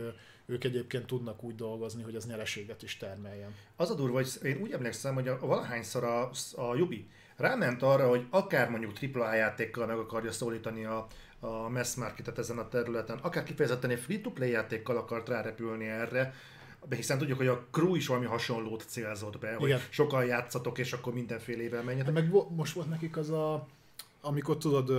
ők egyébként tudnak úgy dolgozni, hogy az nyereséget is termeljen. Az a durva, hogy én úgy emlékszem, hogy a, valahányszor a, a Jubi ráment arra, hogy akár mondjuk AAA játékkal meg akarja szólítani a, a mass marketet ezen a területen, akár kifejezetten egy free-to-play játékkal akart rárepülni erre, hiszen tudjuk, hogy a crew is valami hasonlót célzott be, hogy Igen. sokan játszatok, és akkor mindenfélével menjetek. Meg most volt nekik az a, amikor tudod,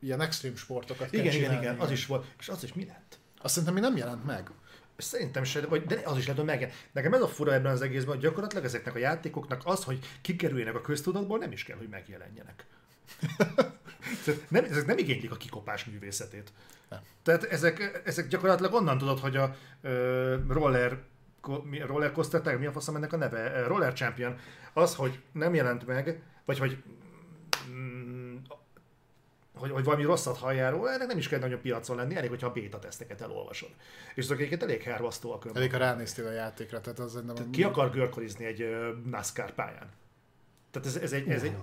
ilyen extrém sportokat igen, igen, igen, az is volt. És az is mi lett? Azt szerintem mi nem jelent meg. Szerintem se, vagy, de az is lehet, hogy meg. Nekem ez a fura ebben az egészben, hogy gyakorlatilag ezeknek a játékoknak az, hogy kikerüljenek a köztudatból, nem is kell, hogy megjelenjenek. nem, ezek nem igénylik a kikopás művészetét. Nem. Tehát ezek, ezek gyakorlatilag onnan tudod, hogy a uh, roller roller coaster, mi a faszom ennek a neve? Roller Champion. Az, hogy nem jelent meg, vagy hogy hogy, hogy valami rosszat halljáról, ennek nem is kell nagyon piacon lenni, elég, hogyha a beta teszteket elolvasod. És azok egyébként elég hervasztóak. Elég, ha ránéztél a játékra, tehát az nem... Tehát ki akar görkorizni egy NASCAR pályán? Tehát ez, ez egy... Ez egy...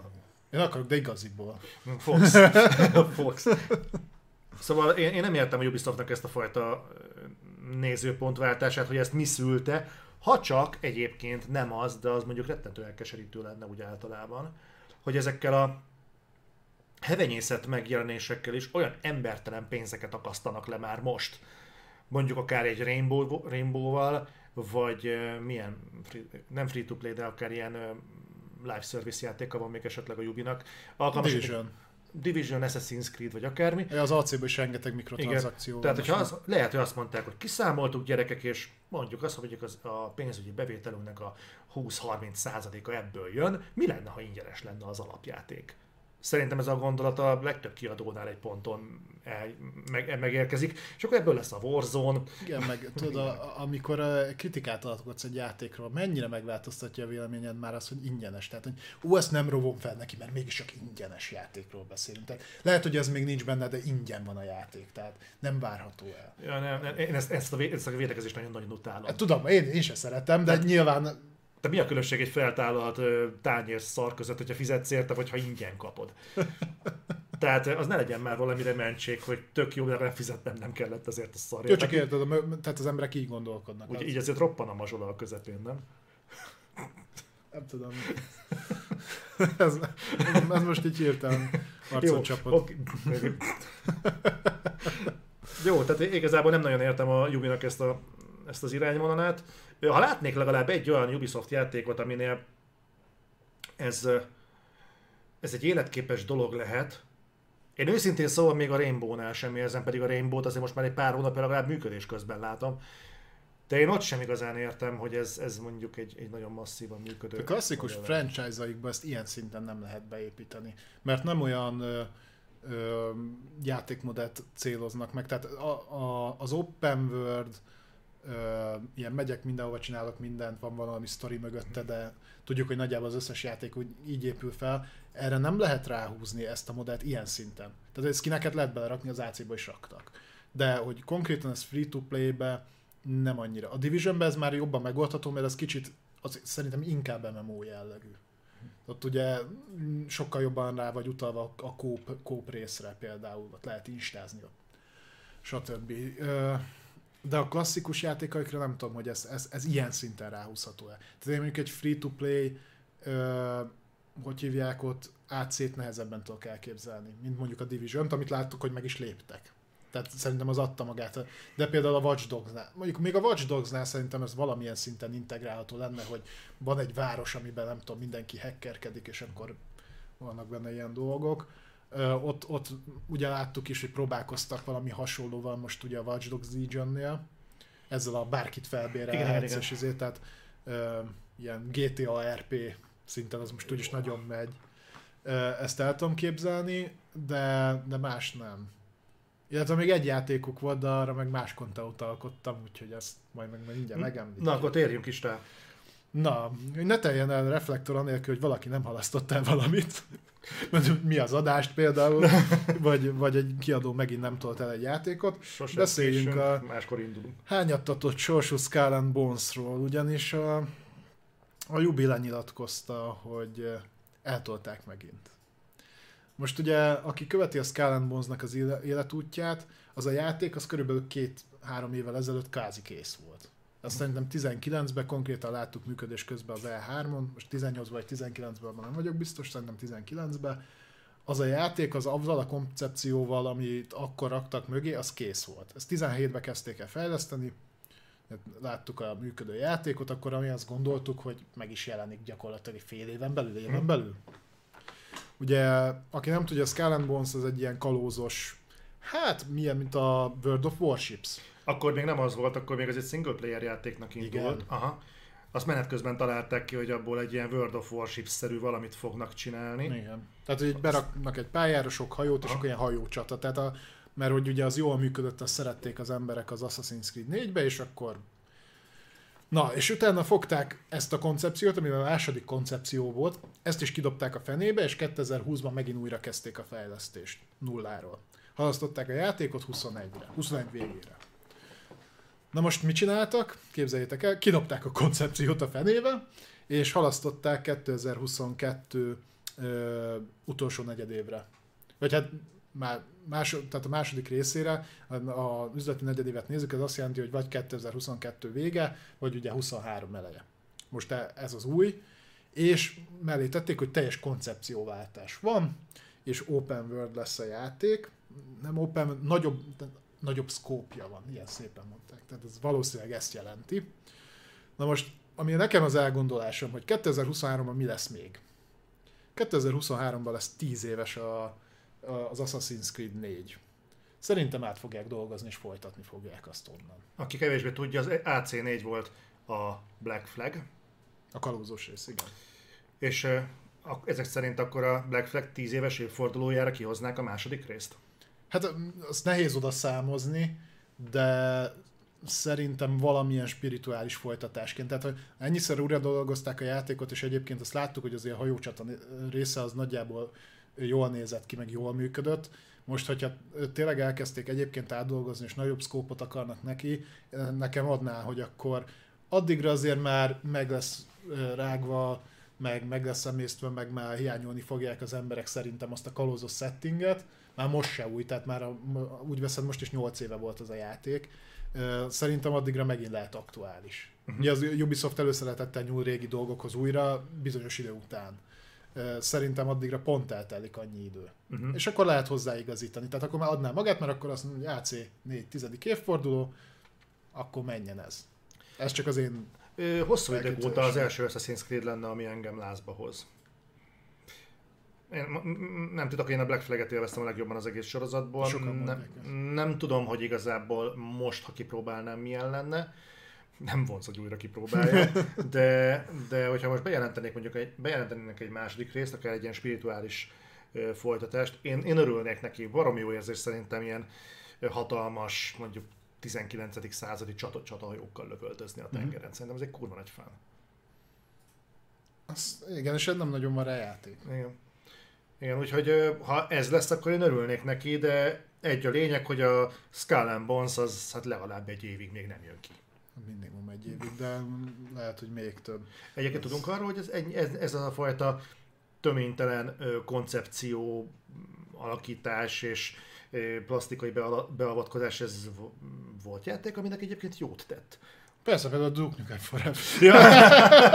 Én akarok, de igaziból. Fox. Fox. Szóval én, én nem értem a Ubisoftnak ezt a fajta nézőpontváltását, hogy ezt mi szülte, ha csak egyébként nem az, de az mondjuk rettentő elkeserítő lenne úgy általában, hogy ezekkel a hevenyészet megjelenésekkel is olyan embertelen pénzeket akasztanak le már most. Mondjuk akár egy Rainbow, Rainbow-val, vagy uh, milyen, free, nem free-to-play, de akár ilyen uh, live service játéka van még esetleg a Jubinak. Alkalmas, Division. Division, Assassin's Creed vagy akármi. Az AC-ban is rengeteg mikrotranszakció Igen. Tehát, hogyha az, lehet, hogy azt mondták, hogy kiszámoltuk gyerekek, és mondjuk azt, hogy az, a pénzügyi bevételünknek a 20-30 százaléka ebből jön, mi lenne, ha ingyenes lenne az alapjáték? Szerintem ez a gondolat a legtöbb kiadónál egy ponton el, meg, megérkezik, és akkor ebből lesz a Warzone. Igen, meg tudod, a, amikor a kritikát alkotsz egy játékról, mennyire megváltoztatja a véleményed már az, hogy ingyenes. Tehát, hogy ú, ezt nem rovom fel neki, mert mégis csak ingyenes játékról beszélünk. Tehát lehet, hogy ez még nincs benne, de ingyen van a játék, tehát nem várható el. Ja, nem, nem, én ezt, ezt, a, ezt a védekezést nagyon-nagyon utálom. Hát, tudom, én, én sem szeretem, de tehát, nyilván te mi a különbség egy feltállalt tányér szar között, hogyha fizetsz érte, vagy ha ingyen kapod? Tehát az ne legyen már valamire mentség, hogy tök jó, de nem fizetnem nem kellett azért a szarért. Jó, csak érted, tehát az emberek így gondolkodnak. Úgy, így azért roppan a mazsola a közepén, nem? Nem tudom. ez, ez most így hirtelen arcon csapott. Okay. Jó, tehát igazából nem nagyon értem a Jubinak ezt, a, ezt az irányvonalát. Ha látnék legalább egy olyan Ubisoft játékot, aminél ez, ez egy életképes dolog lehet, én őszintén szóval még a Rainbow-nál sem érzem, pedig a Rainbow-t azért most már egy pár hónapja legalább működés közben látom. De én ott sem igazán értem, hogy ez, ez mondjuk egy, egy nagyon masszívan működő. A klasszikus franchise-aikba ezt ilyen szinten nem lehet beépíteni, mert nem olyan ö, ö, játékmodet céloznak meg. Tehát a, a, az open world, ilyen megyek mindenhova, csinálok mindent, van valami sztori mögötte, de tudjuk, hogy nagyjából az összes játék úgy így épül fel. Erre nem lehet ráhúzni ezt a modellt ilyen szinten. Tehát egy skineket lehet belerakni, az AC-ba is raktak. De hogy konkrétan ez free-to-play-be nem annyira. A Divisionben ez már jobban megoldható, mert ez kicsit az szerintem inkább MMO jellegű. Ott ugye sokkal jobban rá vagy utalva a kóp, kóp részre például, ott lehet instázni, stb. De a klasszikus játékaikra nem tudom, hogy ez, ez, ez ilyen szinten ráhúzható-e. Tehát én mondjuk egy free-to-play, ö, hogy hívják ott, AC-t nehezebben tudok elképzelni, mint mondjuk a Division-t, amit láttuk, hogy meg is léptek. Tehát szerintem az adta magát. De például a Watch Dogs-nál, mondjuk még a Watch Dogs-nál szerintem ez valamilyen szinten integrálható lenne, hogy van egy város, amiben nem tudom, mindenki hackerkedik, és akkor vannak benne ilyen dolgok. Ott, ott ugye láttuk is, hogy próbálkoztak valami hasonlóval most ugye a Watch Dogs Legion-nél, ezzel a bárkit felbérelhetsz, és ezért, tehát uh, ilyen GTA RP szinten az most úgyis nagyon megy. Uh, ezt el tudom képzelni, de, de más nem. Illetve még egy játékuk volt, de arra meg más konteót alkottam, úgyhogy ezt majd meg mindjárt megemlítjük. Na, akkor térjünk is rá. Na, ne teljen el reflektor anélkül, hogy valaki nem halasztott el valamit. mi az adást például, vagy, vagy egy kiadó megint nem tolt el egy játékot. Sosem Beszéljünk a máskor indulunk. hányattatott sorsú Skull Bones-ról, ugyanis a, a Jubi lenyilatkozta, hogy eltolták megint. Most ugye, aki követi a Skull Bones-nak az életútját, az a játék, az körülbelül két-három évvel ezelőtt kázi kész volt. Azt szerintem 19-ben konkrétan láttuk működés közben az E3-on, most 18-ban vagy 19-ben nem vagyok biztos, szerintem 19-ben. Az a játék, az azzal a koncepcióval, amit akkor raktak mögé, az kész volt. Ezt 17-ben kezdték el fejleszteni, láttuk a működő játékot, akkor ami azt gondoltuk, hogy meg is jelenik gyakorlatilag fél éven belül, éven hm. belül. Ugye, aki nem tudja, Skull and Bones az egy ilyen kalózos, hát milyen, mint a World of Warships akkor még nem az volt, akkor még ez egy single player játéknak indult. Igen. Aha. Azt menet közben találták ki, hogy abból egy ilyen World of Warships-szerű valamit fognak csinálni. Igen. Tehát, hogy beraknak egy pályára sok hajót, és Aha. akkor ilyen hajócsata. Tehát a, mert hogy ugye az jól működött, azt szerették az emberek az Assassin's Creed 4-be, és akkor Na, és utána fogták ezt a koncepciót, ami a második koncepció volt, ezt is kidobták a fenébe, és 2020-ban megint újra kezdték a fejlesztést nulláról. Halasztották a játékot 21-re, 21 végére. Na most mit csináltak? Képzeljétek el, kinopták a koncepciót a fenébe, és halasztották 2022 ö, utolsó negyedévre. Vagy hát már más, tehát a második részére a üzleti negyedévet nézzük, ez azt jelenti, hogy vagy 2022 vége, vagy ugye 23 eleje. Most e, ez az új, és mellé tették, hogy teljes koncepcióváltás van, és open world lesz a játék, nem open, nagyobb, nagyobb szkópja van, ilyen szépen mondták. Tehát ez valószínűleg ezt jelenti. Na most, ami nekem az elgondolásom, hogy 2023-ban mi lesz még? 2023-ban lesz 10 éves a az Assassin's Creed 4. Szerintem át fogják dolgozni, és folytatni fogják azt onnan. Aki kevésbé tudja, az AC4 volt a Black Flag. A kalózós rész, igen. És ezek szerint akkor a Black Flag 10 éves évfordulójára kihoznák a második részt? Hát azt nehéz oda számozni, de szerintem valamilyen spirituális folytatásként. Tehát, hogy ennyiszer újra dolgozták a játékot, és egyébként azt láttuk, hogy azért a hajócsata része az nagyjából jól nézett ki, meg jól működött. Most, hogyha tényleg elkezdték egyébként átdolgozni, és nagyobb szkópot akarnak neki, nekem adná, hogy akkor addigra azért már meg lesz rágva, meg, meg lesz emésztve, meg már hiányolni fogják az emberek szerintem azt a kalózos settinget. Már most se új, tehát már a, úgy veszed, most is 8 éve volt az a játék Szerintem addigra megint lehet aktuális. Uh-huh. Ugye az Ubisoft előszeretettel nyúl régi dolgokhoz újra, bizonyos idő után. Szerintem addigra pont eltelik annyi idő. Uh-huh. És akkor lehet hozzáigazítani. Tehát akkor már adná magát, mert akkor azt mondja, hogy AC 4 tizedik évforduló, akkor menjen ez. Ez csak az én... Hosszú idők óta az első Assassin's Creed lenne, ami engem lázba hoz. Én nem tudok, én a Black Flag-et élveztem a legjobban az egész sorozatból. Nem, nem tudom, hogy igazából most, ha kipróbálnám, milyen lenne. Nem vonz, hogy újra kipróbálja, de, de hogyha most bejelentenék mondjuk egy, bejelentenének egy második részt, akár egy ilyen spirituális ö, folytatást, én, én örülnék neki. Baromi jó érzés szerintem ilyen hatalmas, mondjuk 19. századi csata, csatahajókkal lövöldözni a tengeren. Mm-hmm. Szerintem ez egy kurva nagy fán. Az, igen, és nem nagyon van rá játék. Igen. Igen, úgyhogy ha ez lesz, akkor én örülnék neki, de egy a lényeg, hogy a Skull and Bones az hát legalább egy évig még nem jön ki. Minimum egy évig, de lehet, hogy még több. Egyébként ez... tudunk arról, hogy ez, ez, ez a fajta töménytelen koncepció, alakítás és plastikai beavatkozás, ez volt játék, aminek egyébként jót tett. Persze, például a Duke Nukem Forever. Ja.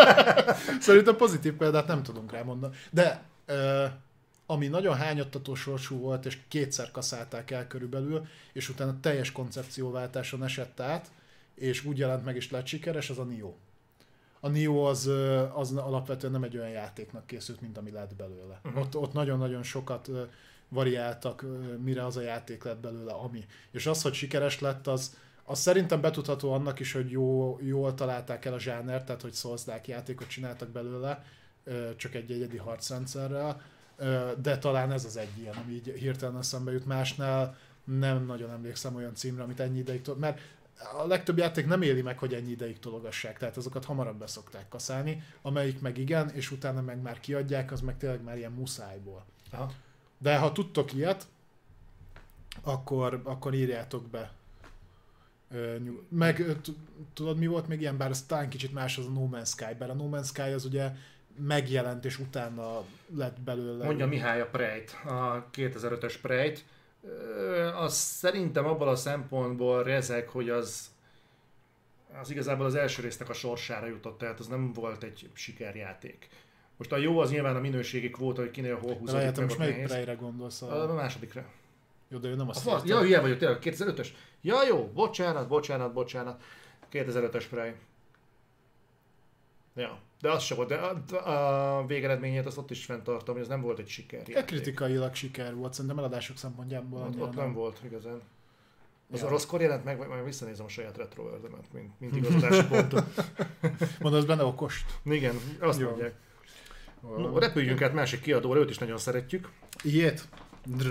Szerintem pozitív példát nem tudunk rá mondani. De ami nagyon hányattató sorsú volt, és kétszer kaszálták el körülbelül, és utána teljes koncepcióváltáson esett át, és úgy jelent meg és lett sikeres, az a Nio. A Nio az, az alapvetően nem egy olyan játéknak készült, mint ami lett belőle. Uh-huh. Ott, ott nagyon-nagyon sokat variáltak, mire az a játék lett belőle, ami. És az, hogy sikeres lett, az, az szerintem betudható annak is, hogy jó, jól találták el a zsánert, tehát hogy szózdák játékot csináltak belőle, csak egy egyedi harcrendszerrel, de talán ez az egy ilyen, ami így hirtelen eszembe jut. Másnál nem nagyon emlékszem olyan címre, amit ennyi ideig tol- mert a legtöbb játék nem éli meg, hogy ennyi ideig tologassák, tehát azokat hamarabb beszokták kaszálni, amelyik meg igen, és utána meg már kiadják, az meg tényleg már ilyen muszájból. Aha. De ha tudtok ilyet, akkor, akkor írjátok be. Meg tudod mi volt még ilyen, bár az talán kicsit más az a No Man's Sky, bár a No Man's Sky az ugye megjelent, és utána lett belőle. Mondja Mihály a Prejt, a 2005-ös Prejt. Az szerintem abban a szempontból rezek, hogy az az igazából az első résznek a sorsára jutott, tehát az nem volt egy sikerjáték. Most a jó az nyilván a minőségi kvóta, hogy kinél hol húzódik Lehet, most melyik Prejre gondolsz? A... a másodikra. Jó, de ő nem azt a Ja, hülye vagyok, tényleg, 2005-ös. Ja, jó, bocsánat, bocsánat, bocsánat. 2005-ös Prej. Ja. De az sem volt, de a, a végeredményét azt ott is fenntartom, hogy ez nem volt egy siker. E kritikailag siker volt, szerintem eladások szempontjából. Ott, ott nem, nem volt igazán. Az ja. a rosszkor jelent meg, majd visszanézem a saját retroverdemet, mint, mint igazodási pontot. Mondod, benne okost. Igen, azt Jó. mondják. No, repüljünk át másik kiadóra, őt is nagyon szeretjük. Ilyet?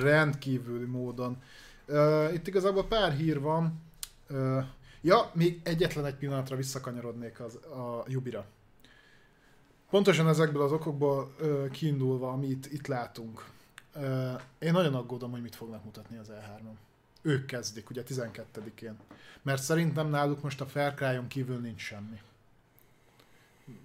Rendkívüli módon. Uh, itt igazából pár hír van. Uh, ja, még egyetlen egy pillanatra visszakanyarodnék az, a Jubira. Pontosan ezekből az okokból ö, kiindulva, amit itt látunk, ö, én nagyon aggódom, hogy mit fognak mutatni az E3-on. Ők kezdik, ugye 12-én. Mert szerintem náluk most a Far Cry-on kívül nincs semmi.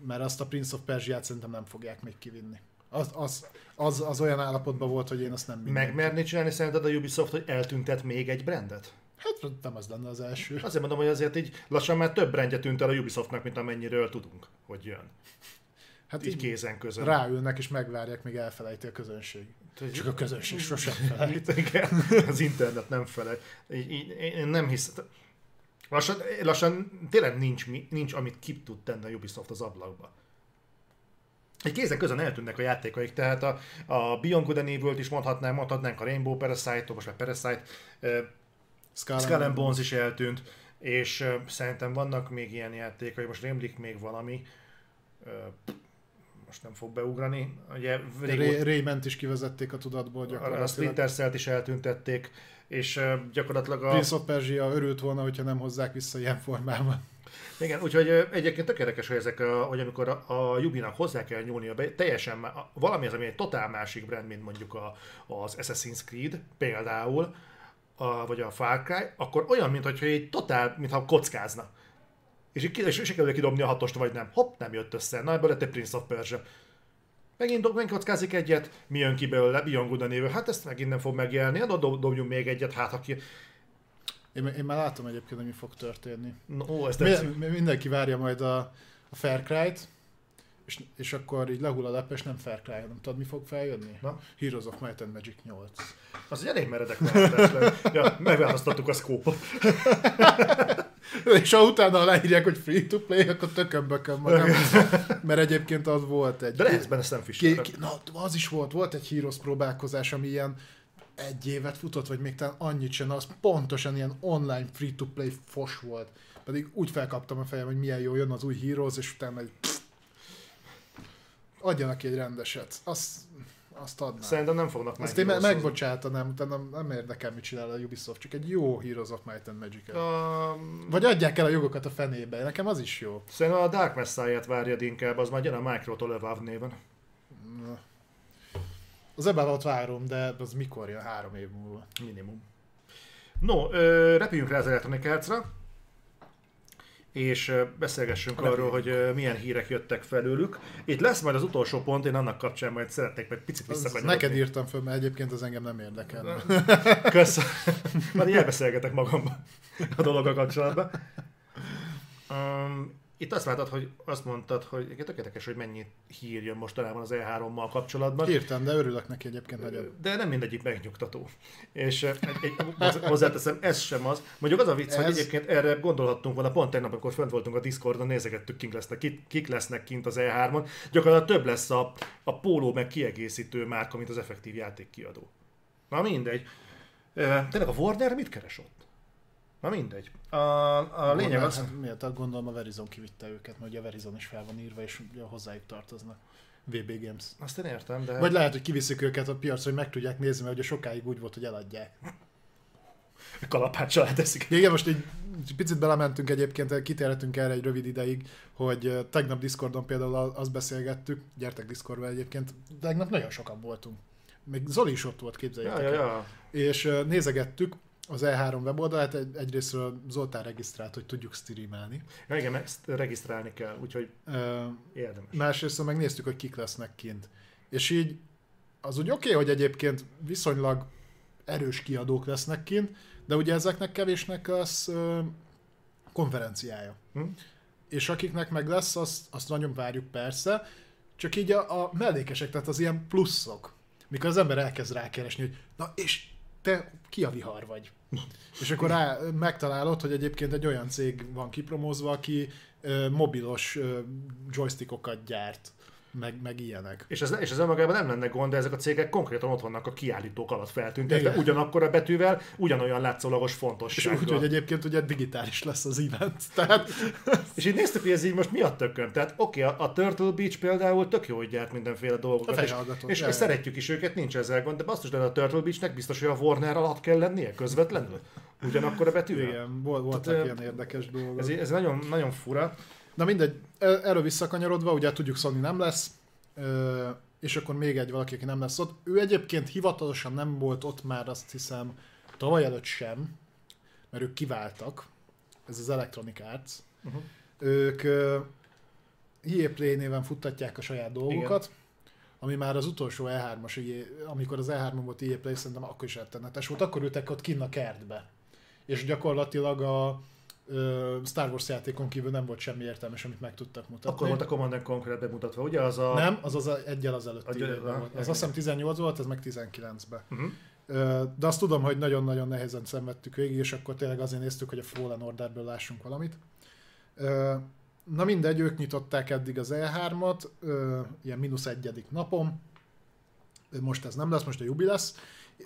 Mert azt a Prince of Persia-t szerintem nem fogják még kivinni. Az, az, az, az olyan állapotban volt, hogy én azt nem Megmerni csinálni szerinted a Ubisoft, hogy eltüntet még egy brandet? Hát nem az lenne az első. Azért mondom, hogy azért így lassan már több brandje tűnt el a Ubisoftnak, mint amennyiről tudunk, hogy jön. Hát így kézen közön. Ráülnek és megvárják, még elfelejti a közönség. Csak a közönség sosem felejt. Igen, az internet nem felejt. Én nem hiszem. Lassan, lassan tényleg nincs, nincs, amit ki tud tenni a Ubisoft az ablakba. egy kézek közön eltűnnek a játékaik, tehát a, a Beyond Good and is mondhatnánk, mondhatnánk a Rainbow Parasite, most már Parasite, uh, Skull, Skull and Bones is eltűnt, és uh, szerintem vannak még ilyen játékai, most rémlik még valami, uh, most nem fog beugrani. Ugye Ray, Rayment is kivezették a tudatból a gyakorlatilag. Splinter Cell-t is eltüntették, és gyakorlatilag a... Prince of Persia örült volna, hogyha nem hozzák vissza ilyen formában. Igen, úgyhogy egyébként tökéletes, hogy, ezek a, hogy amikor a, a Jubinak hozzá kell nyúlnia be, teljesen a- valami az, ami egy totál másik brand, mint mondjuk a, az Assassin's Creed például, a, vagy a Far Cry, akkor olyan, mintha egy totál, mintha kockázna. És így és sikerül kidobni a hatost, vagy nem. Hopp, nem jött össze. Na, ebből lett egy Prince of Persia. Megint dob, megint kockázik egyet, mi jön ki belőle, Beyond Good Evil. Hát ezt megint nem fog megjelni, hát dob, dobjunk még egyet, hát aki... Én, én már látom egyébként, hogy mi fog történni. No, ó, ez Mi, tetszik. mi- mindenki várja majd a, a Far Cry-t, és, és akkor így lehull a lep, és nem Far Cry, hanem tudod, mi fog feljönni? Na? Heroes of Might and Magic 8. Az egy elég meredek lenne. Ja, megválasztottuk a szkópot. és ha utána leírják, hogy free to play, akkor tökömbököm magam. Mert egyébként az volt egy... De lehetsz benne Sam Fisher. na, az is volt, volt egy Heroes próbálkozás, ami ilyen egy évet futott, vagy még talán annyit sem, az pontosan ilyen online free-to-play fos volt. Pedig úgy felkaptam a fejem, hogy milyen jó jön az új Heroes, és utána egy... Adjanak ki egy rendeset. Azt, azt adnám. Szerintem nem fognak meg. Azt én me- megbocsátanám, utána nem érdekel, mit csinál a Ubisoft, csak egy jó Heroes of Might and magic Um, Vagy adják el a jogokat a fenébe, nekem az is jó. szerintem a Dark Messiah-t várjad inkább, az majd jön a Micro-tól Evolve néven. Az ebben várom, de az mikor jön? Három év múlva. Minimum. No, ö, repüljünk rá az Electronic Arts-ra, és beszélgessünk Repüljünk. arról, hogy milyen hírek jöttek felőlük. Itt lesz majd az utolsó pont, én annak kapcsán majd szeretnék egy picit visszakanyarodni. neked írtam föl, mert egyébként az engem nem érdekel. Köszönöm. Már elbeszélgetek magamban a dologgal kapcsolatban. Um, itt azt látod, hogy azt mondtad, hogy igen, tökéletes, hogy mennyi hír jön mostanában az E3-mal kapcsolatban. Írtam, de örülök neki egyébként nagyon. De nem mindegyik megnyugtató. És eh, egy, egy, hozzá- hozzáteszem, ez sem az. Mondjuk az a vicc, hogy Ez- egyébként erre gondolhattunk volna, pont tegnap, amikor fönt voltunk a Discordon, nézegettük, kik lesznek, kik, kik lesznek kint az E3-on. Gyakorlatilag több lesz a, a póló meg kiegészítő márka, mint az effektív játékkiadó. Na mindegy. Eh, Tényleg a Warner mit keres ott? Na mindegy. A, a lényeg az... Hát, miért? Hát gondolom a Verizon kivitte őket, mert ugye a Verizon is fel van írva, és ugye hozzájuk tartoznak. VB Games. Azt én értem, de... Vagy lehet, hogy kiviszik őket a piacra, hogy meg tudják nézni, mert ugye sokáig úgy volt, hogy eladják. kalapáccsal teszik. Igen, most egy picit belementünk egyébként, kitérhetünk erre egy rövid ideig, hogy tegnap Discordon például azt beszélgettük, gyertek Discordba egyébként, tegnap nagyon sokan voltunk. Még Zoli is ott volt, képzeljétek Ja, ja, ja. És nézegettük az E3 weboldalát, egy, egyrésztről Zoltán regisztrált, hogy tudjuk streamelni. ja igen, ezt regisztrálni kell, úgyhogy érdemes. Másrészt megnéztük, hogy kik lesznek kint. És így az úgy oké, okay, hogy egyébként viszonylag erős kiadók lesznek kint, de ugye ezeknek kevésnek lesz ö, konferenciája. Hm? És akiknek meg lesz, azt, azt nagyon várjuk persze, csak így a, a mellékesek, tehát az ilyen pluszok, mikor az ember elkezd rákeresni, hogy na és te ki a vihar vagy? És akkor rá megtalálod, hogy egyébként egy olyan cég van kipromózva, aki mobilos ö, joystickokat gyárt, meg, meg ilyenek. És ez, és ez önmagában nem lenne gond, de ezek a cégek konkrétan ott vannak a kiállítók alatt feltüntetve, Igen. ugyanakkor a betűvel, ugyanolyan látszólagos És fontossággal. úgy, hogy egyébként ugye digitális lesz az event. Tehát És így néztük, hogy ez így most mi a tökön. Tehát oké, a, a Turtle Beach például tök jó, hogy gyárt mindenféle dolgokat. És, és, és szeretjük is őket, nincs ezzel gond, de basszus, de a Turtle Beachnek biztos, hogy a Warner alatt kell lennie közvetlenül. Ugyanakkor a betűvel. igen, vol- voltak Tehát, ilyen érdekes dolgok. Ez, ez nagyon, nagyon fura. Na mindegy, e- erről visszakanyarodva, ugye tudjuk Sony nem lesz, ö, és akkor még egy valaki, aki nem lesz ott. Ő egyébként hivatalosan nem volt ott már azt hiszem tavaly előtt sem, mert ők kiváltak, ez az Electronic Arts. Uh-huh. Ők EA Play néven futtatják a saját dolgokat, ami már az utolsó E3-as, EA amikor az E3 volt EA Play, szerintem akkor is rettenetes volt, akkor ültek ott kinn a kertbe. És gyakorlatilag a Star Wars játékon kívül nem volt semmi értelmes, amit meg tudtak mutatni. Akkor volt a Command Conquer bemutatva, ugye? Az a... Nem, az az a- egyel az előtti időben ah, volt. Az azt hiszem 18 volt, ez meg 19-ben. Uh-huh. Ö, De azt tudom, hogy nagyon-nagyon nehezen szenvedtük végig, és akkor tényleg azért néztük, hogy a Fallen Orderből lássunk valamit. Na mindegy, ők nyitották eddig az E3-at, ö, ilyen mínusz egyedik napon. Most ez nem lesz, most a Jubi lesz.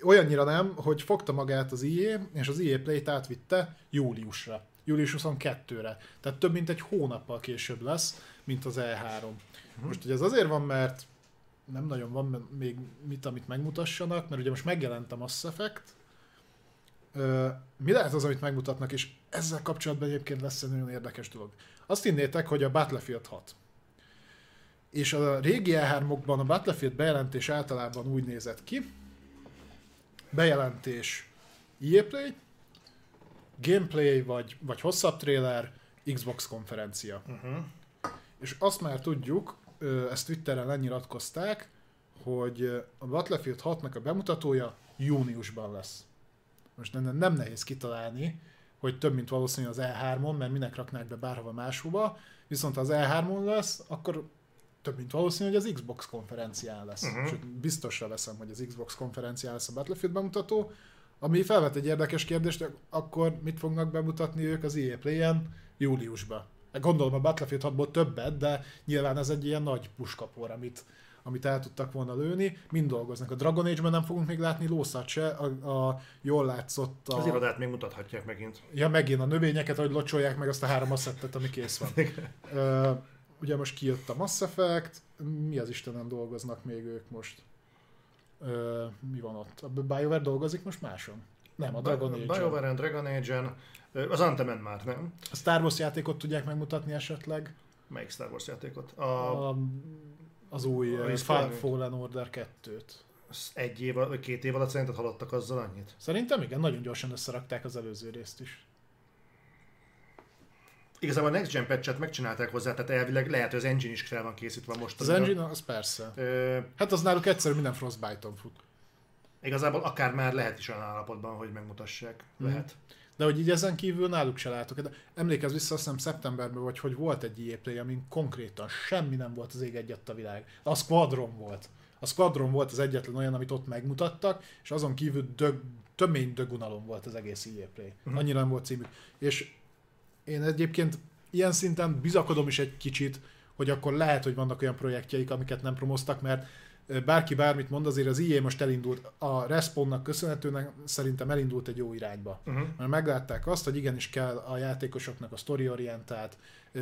Olyannyira nem, hogy fogta magát az EA, és az EA Play-t átvitte júliusra. Július 22-re. Tehát több mint egy hónappal később lesz, mint az E3. Most ugye ez azért van, mert nem nagyon van még mit, amit megmutassanak, mert ugye most megjelent a Mass Effect, Ö, mi lehet az, amit megmutatnak, és ezzel kapcsolatban egyébként lesz egy nagyon érdekes dolog. Azt hinnétek, hogy a Battlefield 6. És a régi E3-okban a Battlefield bejelentés általában úgy nézett ki, bejelentés EA Play, gameplay vagy, vagy hosszabb trailer, Xbox konferencia. Uh-huh. És azt már tudjuk, ezt Twitteren lenyilatkozták, hogy a Battlefield 6-nak a bemutatója júniusban lesz. Most nem, nem nehéz kitalálni, hogy több, mint valószínű az E3-on, mert minek raknák be bárhova máshova, viszont ha az E3-on lesz, akkor több, mint valószínű, hogy az Xbox konferencián lesz. Uh-huh. Sőt, biztosra veszem, hogy az Xbox konferencián lesz a Battlefield bemutató, ami felvet egy érdekes kérdést, akkor mit fognak bemutatni ők az EA Play-en júliusban. Gondolom a Battlefield 6-ból többet, de nyilván ez egy ilyen nagy puskapor, amit, amit el tudtak volna lőni. Mind dolgoznak. A Dragon Age-ben nem fogunk még látni lószat se, a, a jól látszott a... Az irodát még mutathatják megint. Ja, megint a növényeket, hogy locsolják meg azt a három asszettet, ami kész van. Ö, ugye most kijött a Mass Effect, mi az Istenem dolgoznak még ők most? Ö, mi van ott? A BioWare dolgozik most máson? Nem, a Dragon Age. BioWare Dragon Age-en. Az Antemen már, nem? A Star Wars játékot tudják megmutatni esetleg? Melyik Star Wars játékot? A, A, az új a Respawn. Fallen Order 2-t. az egy év, két év alatt szerinted hallottak azzal annyit? Szerintem igen, nagyon gyorsan összerakták az előző részt is. Igazából a Next Gen patch megcsinálták hozzá, tehát elvileg lehet, hogy az engine is fel van készítve most. Az engine, az persze. Ö, Hát az náluk egyszerű minden Frostbite-on fut. igazából akár már lehet is olyan állapotban, hogy megmutassák. Mhm. Lehet. De hogy így ezen kívül náluk se látok. De emlékezz vissza, azt hiszem szeptemberben, vagy hogy volt egy EA amin konkrétan semmi nem volt az ég egyet a világ. A Squadron volt. A Squadron volt az egyetlen olyan, amit ott megmutattak, és azon kívül dög, tömény dögunalom volt az egész EA Play. Annyira nem volt címük. És én egyébként ilyen szinten bizakodom is egy kicsit, hogy akkor lehet, hogy vannak olyan projektjeik, amiket nem promoztak, mert bárki bármit mond, azért az EA most elindult, a Respawnnak köszönhetően szerintem elindult egy jó irányba. Uh-huh. Mert meglátták azt, hogy igenis kell a játékosoknak a story-orientált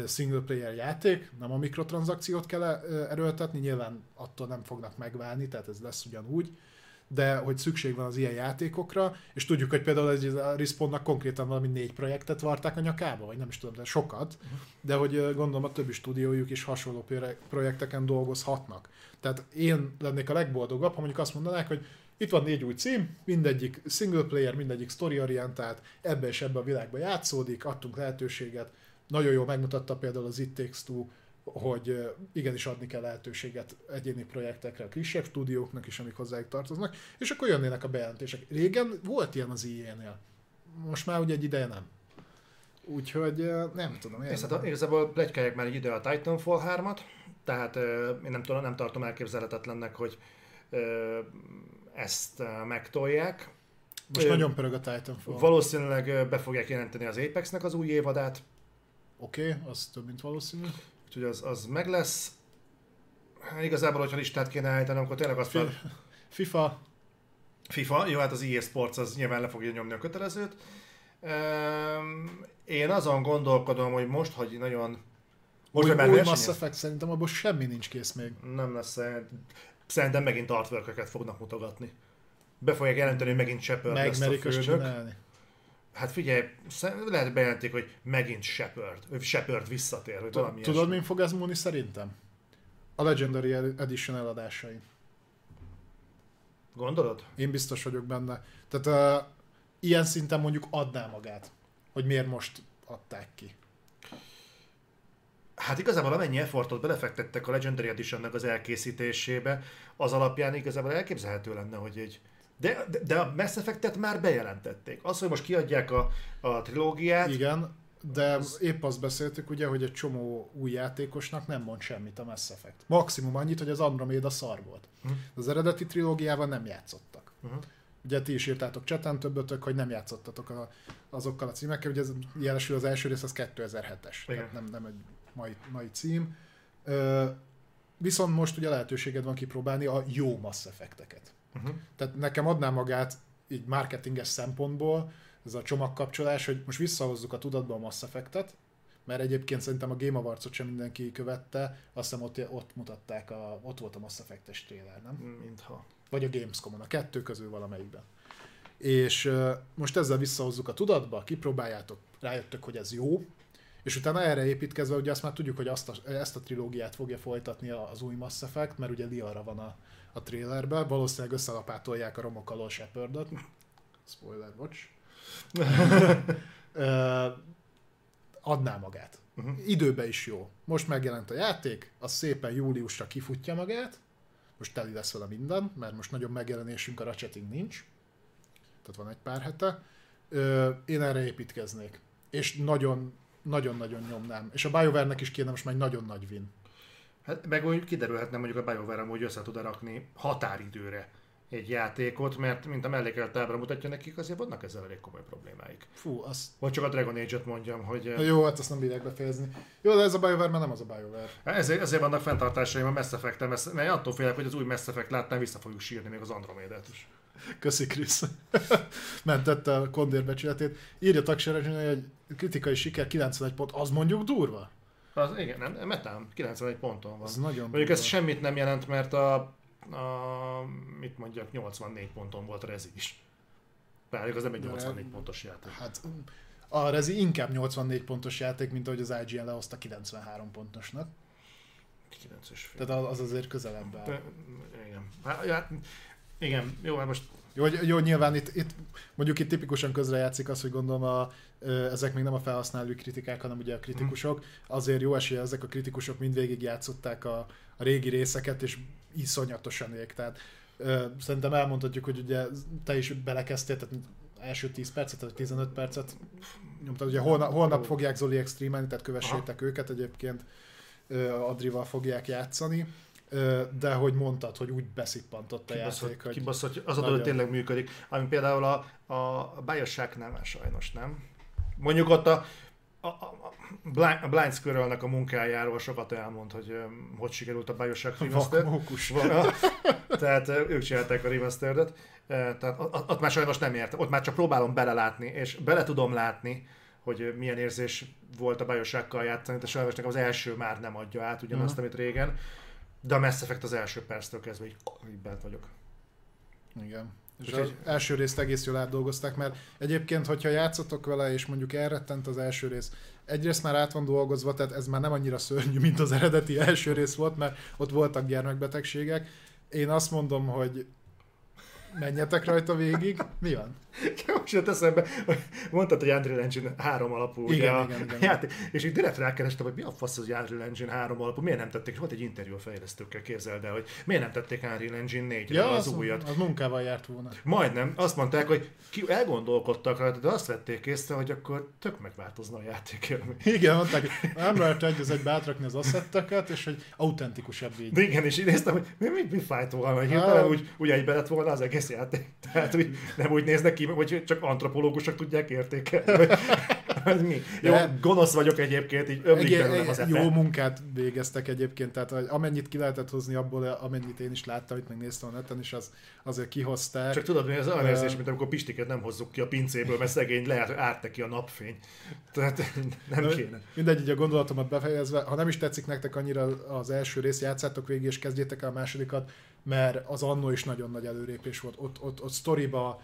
single player játék, nem a mikrotranszakciót kell erőltetni, nyilván attól nem fognak megválni, tehát ez lesz ugyanúgy, de hogy szükség van az ilyen játékokra, és tudjuk, hogy például egy, a Respawnnak konkrétan valami négy projektet varták a nyakába, vagy nem is tudom, de sokat, de hogy gondolom a többi stúdiójuk is hasonló projekteken dolgozhatnak. Tehát én lennék a legboldogabb, ha mondjuk azt mondanák, hogy itt van négy új cím, mindegyik single player, mindegyik story-orientált, ebbe és ebbe a világba játszódik, adtunk lehetőséget. Nagyon jól megmutatta például az It Takes Two, hogy igenis adni kell lehetőséget egyéni projektekre, a kisebb stúdióknak is, amik hozzájuk tartoznak, és akkor jönnének a bejelentések. Régen volt ilyen az EA-nél. Most már ugye egy ideje nem. Úgyhogy nem tudom. Én... hát igazából plegykálják már egy ide a Titanfall 3-at, tehát én nem, tudom, nem tartom elképzelhetetlennek, hogy ezt megtolják. Most Ö, nagyon pörög a Titanfall. Valószínűleg be fogják jelenteni az Apexnek az új évadát, Oké, okay, az több, mint valószínű. Úgyhogy az, az meg lesz. Hát igazából, hogyha listát kéne állítani, akkor tényleg azt Fi- FIFA, FIFA, jó, hát az EA Sports az nyilván le fogja nyomni a kötelezőt. Üm, Én azon gondolkodom, hogy most, hogy nagyon... Most, új, hogy új Mass Effect szerintem abból semmi nincs kész még. nem lesz, eh, szerintem megint artwork fognak mutogatni. Be fogják jelenteni, hogy megint Shepard lesz a főnök. csinálni. Hát figyelj, lehet bejelentik, hogy megint Shepard, Shepard visszatér, vagy valami Tudod, min fog ez múlni szerintem? A Legendary Edition eladásai. Gondolod? Én biztos vagyok benne. Tehát uh, ilyen szinten mondjuk adná magát, hogy miért most adták ki. Hát igazából amennyi effortot belefektettek a Legendary edition az elkészítésébe, az alapján igazából elképzelhető lenne, hogy egy... De, de, de a Mass Effect-et már bejelentették. Az, hogy most kiadják a, a trilógiát, Igen, de épp azt beszéltük ugye, hogy egy csomó új játékosnak nem mond semmit a Mass Effect. Maximum annyit, hogy az Andromeda szar volt. Hm. Az eredeti trilógiával nem játszottak. Uh-huh. Ugye ti is írtátok cseten többötök, hogy nem játszottatok a, azokkal a címekkel, ugye ez jelesül az első rész az 2007-es, Igen. tehát nem, nem egy mai, mai cím. Viszont most ugye lehetőséged van kipróbálni a jó Mass Effect-eket. Uh-huh. Tehát nekem adná magát így marketinges szempontból ez a csomagkapcsolás, hogy most visszahozzuk a tudatba a Mass Effect-et, mert egyébként szerintem a Game Awards-ot sem mindenki követte, azt hiszem ott, ott mutatták, a, ott volt a Mass Effect-es trailer, nem? Mintha. Vagy a Gamescom-on, a kettő közül valamelyikben. És uh, most ezzel visszahozzuk a tudatba, kipróbáljátok, rájöttök, hogy ez jó, és utána erre építkezve, ugye azt már tudjuk, hogy azt a, ezt a trilógiát fogja folytatni az új Mass Effect, mert ugye Liara van a, a trailerben, valószínűleg összelapátolják a romok alól Shepardot. Spoiler, bocs. adná magát. Uh-huh. Időbe is jó. Most megjelent a játék, az szépen júliusra kifutja magát, most teli lesz vele minden, mert most nagyon megjelenésünk a Ratcheting nincs, tehát van egy pár hete. Ö, én erre építkeznék. És nagyon, nagyon-nagyon nyomnám. És a BioWare-nek is kéne most már egy nagyon nagy win. Hát meg úgy kiderülhetne mondjuk a BioWare hogy össze tud rakni határidőre egy játékot, mert mint a mellékelt tábla mutatja nekik, azért vannak ezzel elég komoly problémáik. Fú, azt... Vagy csak a Dragon Age-et mondjam, hogy... Na jó, hát azt nem bírják befejezni. Jó, de ez a BioWare már nem az a BioWare. Hát ezért, ezért vannak fenntartásaim a Mass effect mert attól félek, hogy az új Mass Effect látnán vissza fogjuk sírni még az Andromédet is. Köszi, Krisz. Mentette a kondér becsületét. Írja Taksere, hogy kritikai siker 91 pont, az mondjuk durva? Az, igen, nem, metám, 91 ponton van. Az nagyon Mondjuk durva. ez semmit nem jelent, mert a a, mit mondjak, 84 ponton volt a Rezi is. Pedig az nem egy 84 De, pontos játék. Hát a Rezi inkább 84 pontos játék, mint ahogy az IGN lehozta 93 pontosnak. 9 Tehát az azért közelebb áll. De, igen. Hát, igen, jó, hát most jó, jó, nyilván itt, itt mondjuk itt tipikusan közrejátszik az, hogy gondolom a, ezek még nem a felhasználói kritikák, hanem ugye a kritikusok. Azért jó esélye ezek a kritikusok mindvégig játszották a, a régi részeket, és iszonyatosan ég. Tehát ö, szerintem elmondhatjuk, hogy ugye te is belekezdtél, tehát első 10 percet, vagy 15 percet nyomtad, ugye holnap, holnap fogják Zoli extremelni, tehát kövessétek Aha. őket egyébként, Adrival fogják játszani de hogy mondtad, hogy úgy beszippantott a kibaszott, játék, hogy... Kibaszott, az a dolog tényleg működik, ami például a, a Bioshock nem, sajnos nem. Mondjuk ott a, a, a Blind, a Blind Squirrelnek a munkájáról sokat elmond, hogy hogy sikerült a Bioshock remaster. Tehát ők csinálták a remasteredet. Tehát ott már sajnos nem értem. Ott már csak próbálom belelátni, és bele tudom látni, hogy milyen érzés volt a Bioshockkal játszani, de sajnos nekem az első már nem adja át ugyanazt, uh-huh. amit régen. De a Mass Effect az első perctől kezdve így, így bent vagyok. Igen. És az első részt egész jól átdolgozták, mert egyébként, hogyha játszotok vele, és mondjuk elrettent az első rész, egyrészt már át van dolgozva, tehát ez már nem annyira szörnyű, mint az eredeti első rész volt, mert ott voltak gyermekbetegségek. Én azt mondom, hogy menjetek rajta végig. Mi van? Most jött eszembe, hogy mondtad, hogy Unreal Engine 3 alapú. Igen, ugye, igen, igen, játék, és így direkt rákerestem, hogy mi a fasz az Unreal Engine 3 alapú, miért nem tették, volt egy interjú a fejlesztőkkel, képzeld el, hogy miért nem tették Unreal Engine 4 ja, az, az, újat. Az munkával járt volna. Majdnem, azt mondták, hogy ki elgondolkodtak rajta, de azt vették észre, hogy akkor tök megváltozna a játék Igen, mondták, nem lehet egy az egybe átrakni az asszetteket, és hogy autentikusabb így. De igen, és így néztem, hogy mi, mi, mi fájt volna, hogy hirtelen úgy, úgy egybe lett volna az egész játék. Tehát, hogy nem úgy néznek ki, hogy csak antropológusok tudják értékelni. Ez mi? Jó, De gonosz vagyok egyébként, így ömlik egy, az Jó munkát végeztek egyébként, tehát amennyit ki lehetett hozni abból, amennyit én is láttam, itt megnéztem a neten, és az, azért kihozták. Csak tudod, mi az olyan érzés, mint amikor Pistiket nem hozzuk ki a pincéből, mert szegény lehet, árt ki a napfény. Tehát nem kéne. Mindegy, így a gondolatomat befejezve, ha nem is tetszik nektek annyira az első rész, játszátok végig, és kezdjétek el a másodikat, mert az annó is nagyon nagy előrépés volt. Ott, ott, ott sztoriba,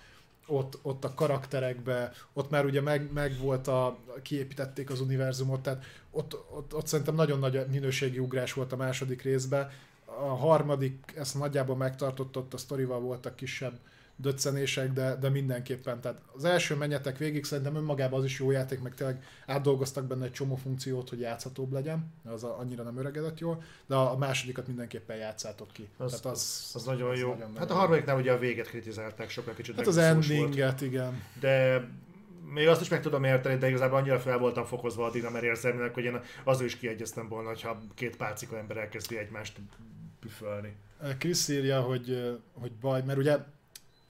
ott, ott a karakterekbe, ott már ugye meg, meg volt a, kiépítették az univerzumot, tehát ott, ott, ott szerintem nagyon nagy minőségi ugrás volt a második részbe. A harmadik ezt nagyjából megtartott, ott a sztorival voltak kisebb döccenések, de, de mindenképpen. Tehát az első menjetek végig, szerintem önmagában az is jó játék, meg tényleg átdolgoztak benne egy csomó funkciót, hogy játszhatóbb legyen, az annyira nem öregedett jól, de a másodikat mindenképpen játszátok ki. Az, Tehát az, az, az nagyon az jó. Nagyon hát a harmadiknál ugye a véget kritizálták sokkal kicsit. Hát az endinget, igen. De még azt is meg tudom érteni, de igazából annyira fel voltam fokozva a Dinamer érzelmének, hogy én azzal is kiegyeztem volna, hogyha két pálcika ember elkezdi egymást püfölni. Krisz írja, hogy, hogy baj, mert ugye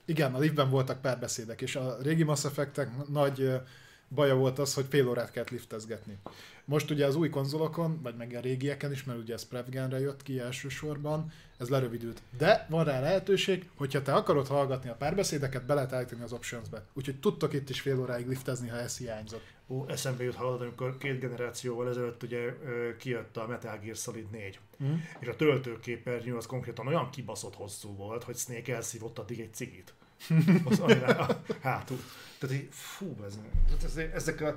igen, a liftben voltak párbeszédek, és a régi Mass Effect-ek nagy baja volt az, hogy fél órát kellett liftezgetni. Most ugye az új konzolokon, vagy meg a régieken is, mert ugye ez Prevgenre jött ki elsősorban, ez lerövidült. De van rá lehetőség, hogyha te akarod hallgatni a párbeszédeket, be lehet állítani az optionsbe. Úgyhogy tudtok itt is fél óráig liftezni, ha ez hiányzott. Ó, eszembe jut hallod, amikor két generációval ezelőtt ugye kijött a Metal Gear Solid 4. Mm. És a töltőképernyő az konkrétan olyan kibaszott hosszú volt, hogy Snake elszívott addig egy cigit. Az a hátul. Tehát így, fú, ez, ez, ezek a...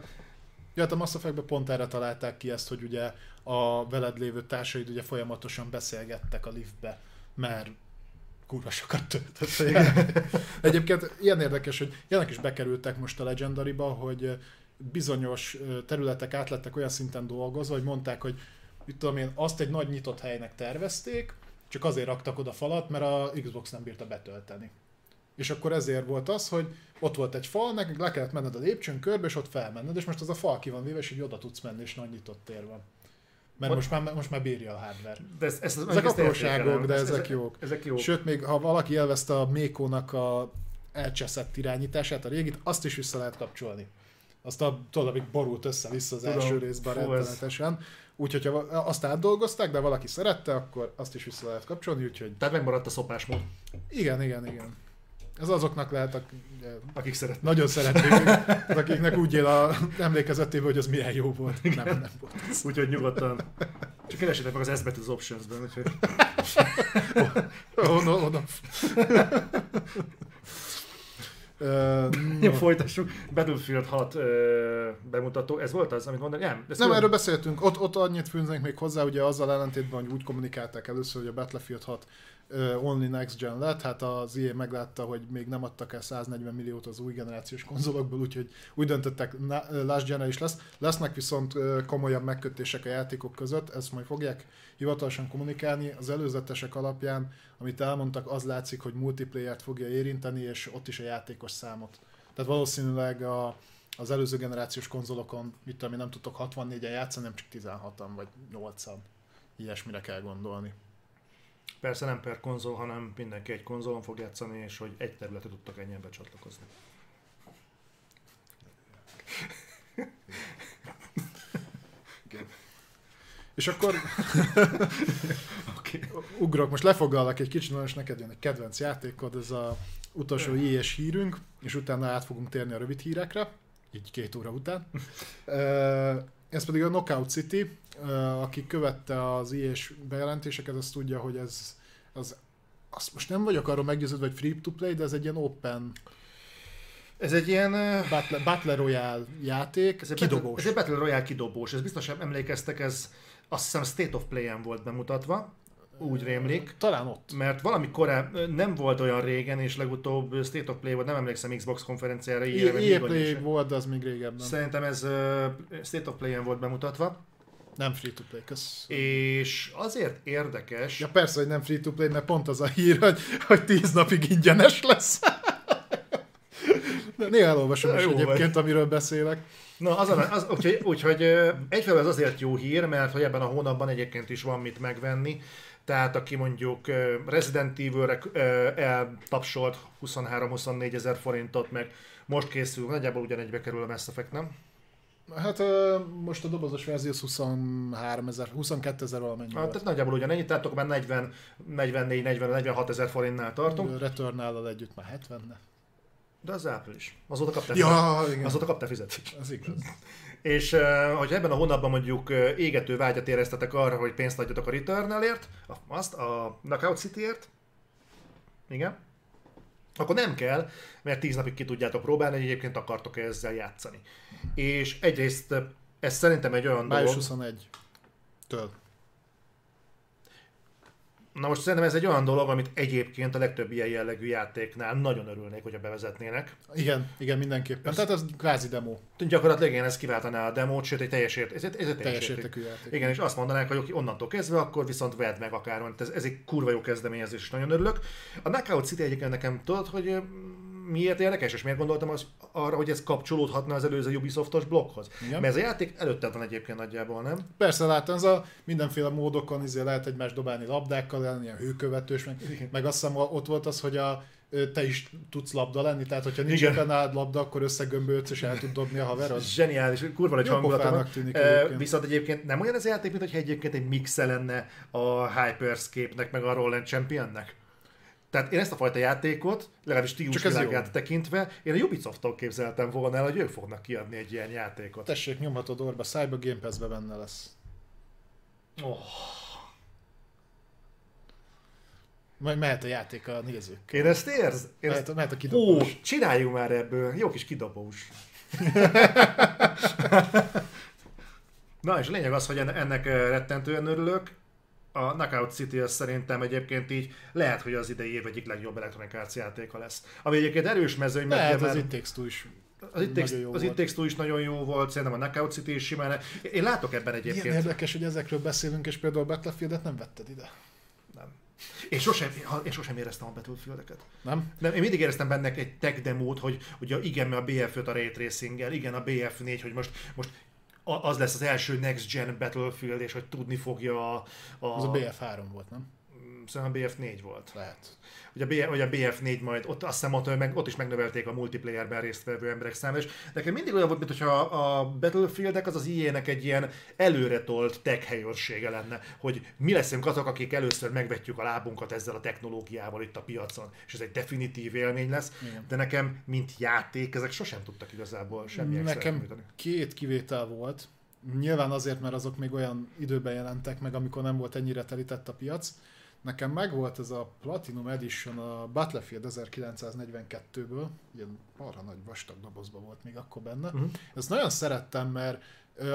Ja, hát a Mass Effect-ben pont erre találták ki ezt, hogy ugye a veled lévő társaid ugye folyamatosan beszélgettek a liftbe, mert kurva sokat töltött. Egyébként ilyen érdekes, hogy ilyenek is bekerültek most a Legendary-ba, hogy bizonyos területek átlettek olyan szinten dolgozva, hogy mondták, hogy mit tudom én, azt egy nagy nyitott helynek tervezték, csak azért raktak oda falat, mert a Xbox nem bírta betölteni. És akkor ezért volt az, hogy ott volt egy fal, neked le kellett menned a lépcsőn körbe, és ott felmenned, és most az a fal ki van véve, és így oda tudsz menni, és nagy nyitott tér van. Mert most már, most már bírja a hardware. De ez, ez, ezek apróságok, de ezek, ezek jók. Ezek jók. Sőt, még ha valaki elveszte a Mékónak a elcseszett irányítását, a régit, azt is vissza lehet kapcsolni. Azt a, tudod, amíg borult össze-vissza az Tudom, első részben rettenetesen. Úgyhogy ha azt átdolgozták, de valaki szerette, akkor azt is vissza lehet kapcsolni, úgyhogy... Tehát megmaradt a szopásmód. Igen, igen, igen. Ez azoknak lehet, akik szeretnek. Nagyon szeretnék, akiknek úgy él a emlékezetében, hogy az milyen jó volt. Nem, nem volt. Úgyhogy nyugodtan. Csak keresétek meg az S betűt az options-ben, úgyhogy... on, on, on. Uh. Folytassuk. Battlefield 6 uh, bemutató. Ez volt az, amit mondani? Nem, nem erről beszéltünk. Ott, ott annyit fűznénk még hozzá, ugye azzal ellentétben, hogy úgy kommunikálták először, hogy a Battlefield 6 uh, only next gen lett, hát az EA meglátta, hogy még nem adtak el 140 milliót az új generációs konzolokból, úgyhogy úgy döntöttek, last gen is lesz. Lesznek viszont komolyabb megkötések a játékok között, ezt majd fogják hivatalosan kommunikálni. Az előzetesek alapján, amit elmondtak, az látszik, hogy multiplayer-t fogja érinteni, és ott is a játékos számot. Tehát valószínűleg a, az előző generációs konzolokon, mit tudom, nem tudtok 64-en játszani, nem csak 16-an vagy 8-an. Ilyesmire kell gondolni. Persze nem per konzol, hanem mindenki egy konzolon fog játszani, és hogy egy területet tudtak ennyien becsatlakozni. És akkor okay. ugrok, most lefoglalak egy kicsit, és neked jön egy kedvenc játékod, ez a utolsó ilyes hírünk, és utána át fogunk térni a rövid hírekre, így két óra után. Ez pedig a Knockout City, aki követte az ilyes bejelentéseket, az tudja, hogy ez az, azt most nem vagyok arról meggyőződve, hogy free to play, de ez egy ilyen open ez egy ilyen... Battle, Battle Royale játék, ez egy kidobós. Battle, ez egy Battle Royale kidobós. Ez biztos emlékeztek, ez azt hiszem State of Play-en volt bemutatva, úgy rémlik. Talán ott. Mert valami korábban nem volt olyan régen, és legutóbb State of Play volt, nem emlékszem Xbox konferenciára. EA Play volt, de az még régebben. Szerintem ez State of Play-en volt bemutatva. Nem free to play, kösz. És azért érdekes... Ja persze, hogy nem free to play, mert pont az a hír, hogy, hogy tíz napig ingyenes lesz. De néha elolvasom is egyébként, vagy. amiről beszélek. Na, az, az, úgyhogy, úgyhogy egyfelől ez azért jó hír, mert hogy ebben a hónapban egyébként is van mit megvenni. Tehát aki mondjuk Resident Evil-re eltapsolt 23-24 ezer forintot, meg most készül, nagyjából ugyanegybe kerül a Mass Effect, nem? Hát most a dobozos verzió 23 ezer, 22 ezer valamennyi hát, Tehát nagyjából ugyanennyi, tehát akkor már 40, 44, 40, 46 ezer forintnál tartunk. Returnál együtt már 70 de az április. Azóta kaptál, ja, igen. Azóta kaptál fizetést. Az igaz. És hogy ebben a hónapban mondjuk égető vágyat éreztetek arra, hogy pénzt adjatok a Returnalért, azt a Knockout Cityért, igen, akkor nem kell, mert tíz napig ki tudjátok próbálni, hogy egyébként akartok -e ezzel játszani. És egyrészt ez szerintem egy olyan Május dolog... 21 től. Na most szerintem ez egy olyan dolog, amit egyébként a legtöbb ilyen jellegű játéknál nagyon örülnék, hogyha bevezetnének. Igen, igen, mindenképpen. Ez, Tehát ez kvázi demo. Gyakorlatilag igen, ez kiváltaná a demót, sőt egy teljes, ért, ez, ez egy teljes, teljes értékű játék. Igen, és azt mondanák, hogy onnantól kezdve, akkor viszont vedd meg akár. Ez, ez egy kurva jó kezdeményezés, és nagyon örülök. A Knockout City egyébként nekem tudod, hogy miért érdekes, és miért gondoltam az, arra, hogy ez kapcsolódhatna az előző Ubisoftos blokkhoz. Igen. Mert ez a játék előtte van egyébként nagyjából, nem? Persze, látom, ez a mindenféle módokon izé lehet egymást dobálni labdákkal, ilyen hőkövetős, meg, meg azt hiszem ott volt az, hogy a te is tudsz labda lenni, tehát hogyha nincs éppen nálad labda, akkor összegömbölsz és el tud dobni a haverod. Zseniális, kurva nagy hangulata tűnik egyébként. Viszont egyébként nem olyan az a játék, mint hogyha egyébként egy mixe lenne a Hyperscape-nek meg a Roll Championnek. Tehát én ezt a fajta játékot, legalábbis stílusvilágát tekintve, én a Ubisoft-tól képzeltem volna el, hogy ők fognak kiadni egy ilyen játékot. Tessék, nyomhatod orba, Cyber Game Pass-be benne lesz. Oh. Majd mehet a játék a nézők. Én ezt érz? Én Mehet, ezt... a- mehet a Ó, kidobás. csináljunk már ebből. Jó kis kidobós. Na és a lényeg az, hogy en- ennek eh, rettentően örülök. A Knockout City az szerintem egyébként így lehet, hogy az idei év egyik legjobb Electronic Arts játéka lesz. Ami egyébként erős mezőny, mert Lehet, az It Takes is az It Takes, nagyon jó az It volt. Takes Two is nagyon jó volt, szerintem a Knockout City is simán. Én látok ebben Ilyen egyébként. érdekes, hogy ezekről beszélünk, és például a Battlefield-et nem vetted ide. Nem. Én sosem, én sosem éreztem a Battlefield-eket. Nem? Nem, én mindig éreztem benne egy tech demót, hogy ugye igen, mert a BF5 a Ray tracing igen, a BF4, hogy most, most az lesz az első Next Gen Battlefield, és hogy tudni fogja a... a Az a BF3 volt, nem? Szerintem a BF4 volt. Lehet. Hogy a, B, hogy a BF4 majd, ott azt hiszem ott, meg, ott is megnövelték a multiplayerben résztvevő emberek számát, és nekem mindig olyan volt, mintha a, a Battlefieldek az az IE-nek egy ilyen előretolt tech helyőrsége lenne, hogy mi leszünk azok, akik először megvetjük a lábunkat ezzel a technológiával itt a piacon, és ez egy definitív élmény lesz, Igen. de nekem, mint játék, ezek sosem tudtak igazából semmi extra Nekem két kivétel volt. Nyilván azért, mert azok még olyan időben jelentek meg, amikor nem volt ennyire telített a piac. Nekem megvolt ez a Platinum Edition a Battlefield 1942-ből, ilyen marha nagy vastag dobozban volt még akkor benne. Mhm. Ezt nagyon szerettem, mert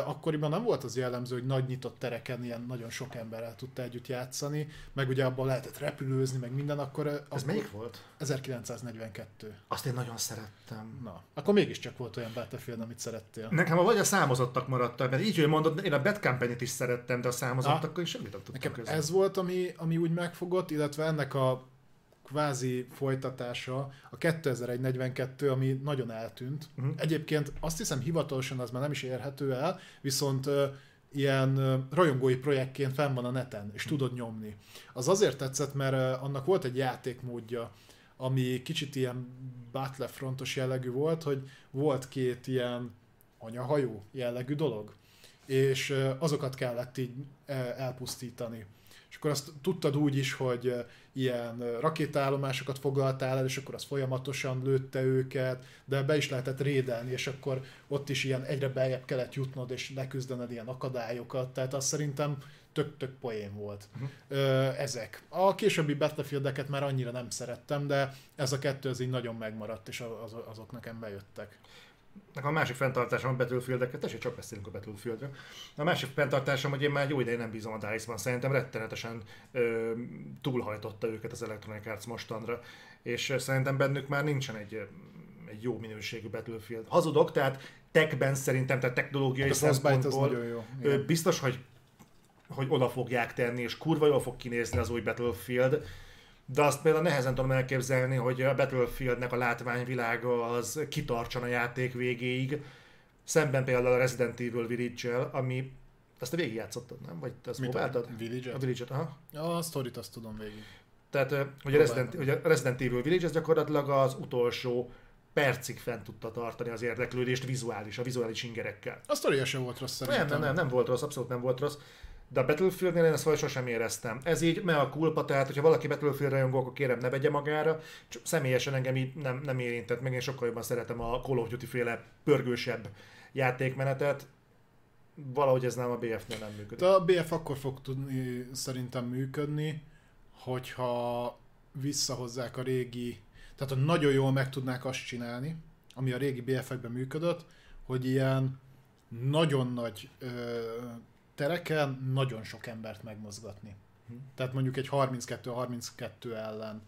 akkoriban nem volt az jellemző, hogy nagy nyitott tereken ilyen nagyon sok emberrel tudta együtt játszani, meg ugye abban lehetett repülőzni, meg minden, akkor... Ez akkor melyik volt? 1942. Azt én nagyon szerettem. Na, akkor mégiscsak volt olyan Battlefield, amit szerettél. Nekem a vagy a számozottak maradtak, mert így, hogy mondod, én a Bad Company-t is szerettem, de a számozottakkal is semmit nem tudtam Nekem közben. ez volt, ami, ami úgy megfogott, illetve ennek a kvázi folytatása, a 2042, ami nagyon eltűnt. Mhm. Uh-huh. Egyébként azt hiszem hivatalosan az már nem is érhető el, viszont ilyen rajongói projektként fenn van a neten, és tudod nyomni. Az azért tetszett, mert annak volt egy játékmódja, ami kicsit ilyen Battlefrontos jellegű volt, hogy volt két ilyen anyahajó jellegű dolog, és azokat kellett így elpusztítani. És akkor azt tudtad úgy is, hogy ilyen ö, rakétaállomásokat foglaltál el, és akkor az folyamatosan lőtte őket, de be is lehetett rédelni, és akkor ott is ilyen egyre beljebb kellett jutnod, és leküzdened ilyen akadályokat, tehát azt szerintem tök-tök poén volt. Uh-huh. Ezek. A későbbi Battlefieldeket már annyira nem szerettem, de ez a kettő az így nagyon megmaradt, és az, azok nekem bejöttek. Nekem a másik fenntartásom a Battlefield-eket, tessék, csak beszélünk a Battlefieldről. A másik fenntartásom, hogy én már jó ideje nem bízom a DICE-ban, szerintem rettenetesen ö, túlhajtotta őket az Electronic Arts mostanra, és szerintem bennük már nincsen egy, egy jó minőségű Battlefield. Hazudok, tehát techben szerintem, tehát technológiai az szempontból jó. ö, biztos, hogy hogy oda fogják tenni, és kurva jól fog kinézni az új Battlefield, de azt például nehezen tudom elképzelni, hogy a Battlefieldnek a látványvilága az kitartson a játék végéig, szemben például a Resident Evil Village-el, ami azt a végig játszottad, nem? Vagy te azt Mit a próbáltad? Village-et? A Village-et, aha. Ja, a sztorit azt tudom végig. Tehát, hogy a. Resident, hogy a Resident Evil Village ez gyakorlatilag az utolsó percig fent tudta tartani az érdeklődést vizuális, a vizuális ingerekkel. A sztoria sem volt rossz szerintem. Nem, nem, nem, nem volt rossz, abszolút nem volt rossz. De a Battlefieldnél én ezt valahogy sosem éreztem. Ez így me a kulpa, tehát hogyha valaki Battlefield rajongó, akkor kérem ne vegye magára. Csak személyesen engem így nem, nem érintett meg, én sokkal jobban szeretem a Call of Duty féle pörgősebb játékmenetet. Valahogy ez nem a BF-nél nem működik. De a BF akkor fog tudni szerintem működni, hogyha visszahozzák a régi, tehát hogy nagyon jól meg tudnák azt csinálni, ami a régi BF-ekben működött, hogy ilyen nagyon nagy ö, tereken nagyon sok embert megmozgatni. Hm. Tehát mondjuk egy 32-32 ellen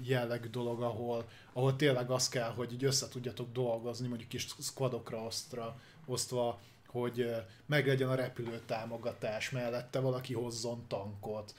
jellegű dolog, ahol, ahol tényleg az kell, hogy így össze tudjatok dolgozni, mondjuk kis squadokra osztra, osztva, hogy meglegyen a repülőtámogatás, mellette valaki hozzon tankot,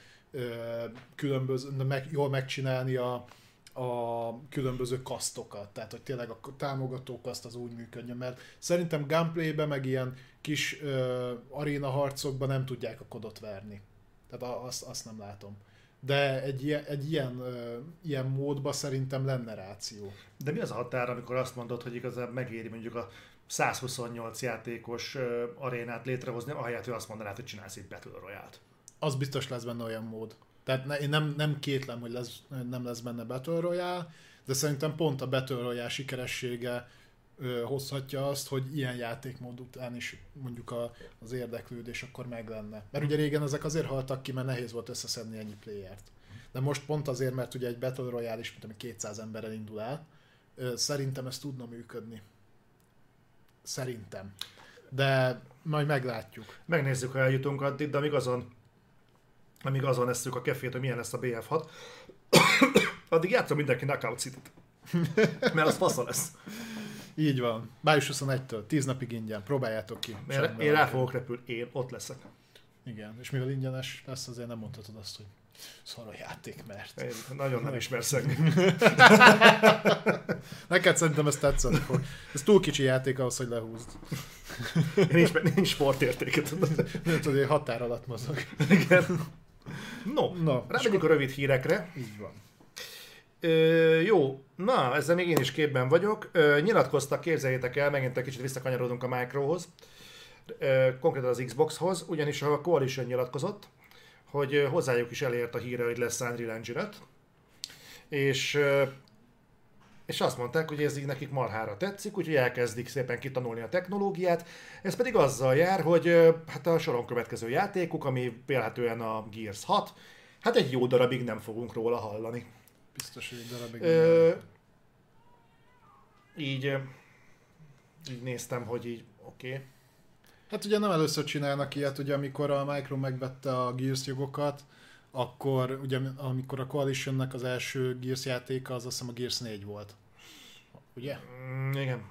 különböző, meg, jól megcsinálni a, a különböző kasztokat, tehát hogy tényleg a támogató kaszt az úgy működjön, mert szerintem gameplayben meg ilyen kis ö, aréna harcokban nem tudják a kodot verni. Tehát azt, azt nem látom. de egy ilyen, egy ilyen, ö, ilyen módban szerintem lenne ráció. De mi az a határ, amikor azt mondod, hogy igazából megéri mondjuk a 128 játékos ö, arénát létrehozni, ahelyett, hogy azt mondanád, hogy csinálsz egy Battle Royale-t. Az biztos lesz benne olyan mód. Tehát ne, én nem, nem kétlem, hogy lesz, nem lesz benne Battle Royale, de szerintem pont a Battle Royale sikeressége hozhatja azt, hogy ilyen játékmód után is mondjuk a, az érdeklődés akkor meg lenne. Mert ugye régen ezek azért haltak ki, mert nehéz volt összeszedni ennyi playert. De most pont azért, mert ugye egy Battle Royale is, mint ami 200 emberrel indul el, szerintem ez tudna működni. Szerintem. De majd meglátjuk. Megnézzük, ha eljutunk addig, de amíg azon, amíg azon eszünk a kefét, hogy milyen lesz a BF6, addig játszom mindenki Knockout City-t. Mert az fasza lesz. Így van. Május 21-től, 10 napig ingyen. Próbáljátok ki. Én, Semmi én rá fogok repülni, én ott leszek. Igen, és mivel ingyenes lesz, azért nem mondhatod azt, hogy szar a játék, mert... Én nagyon nem ismersz. Neked szerintem ez tetszeni fog. Ez túl kicsi játék ahhoz, hogy lehúzd. Nincs, nincs sportértéke, tudod. Nem tudod, hogy határ alatt mozog. Igen. No, Na, rámegyünk a rövid hírekre. Így van. Ö, jó, na, ezzel még én is képben vagyok. Ö, nyilatkoztak, képzeljétek el, megint egy kicsit visszakanyarodunk a Microhoz, ö, konkrétan az Xboxhoz, ugyanis a Coalition nyilatkozott, hogy hozzájuk is elért a híre, hogy lesz Unreal Engine 5, és, ö, és azt mondták, hogy ez így nekik marhára tetszik, úgyhogy elkezdik szépen kitanulni a technológiát. Ez pedig azzal jár, hogy hát a soron következő játékuk, ami vélhetően a Gears 6, hát egy jó darabig nem fogunk róla hallani. Biztos, hogy egy darabig. Ö, így, így néztem, hogy így oké. Okay. Hát ugye nem először csinálnak ilyet, ugye amikor a Micro megvette a Gears jogokat, akkor ugye amikor a Coalitionnek az első Gears játéka, az azt hiszem a Gears 4 volt. Ugye? Mm, igen.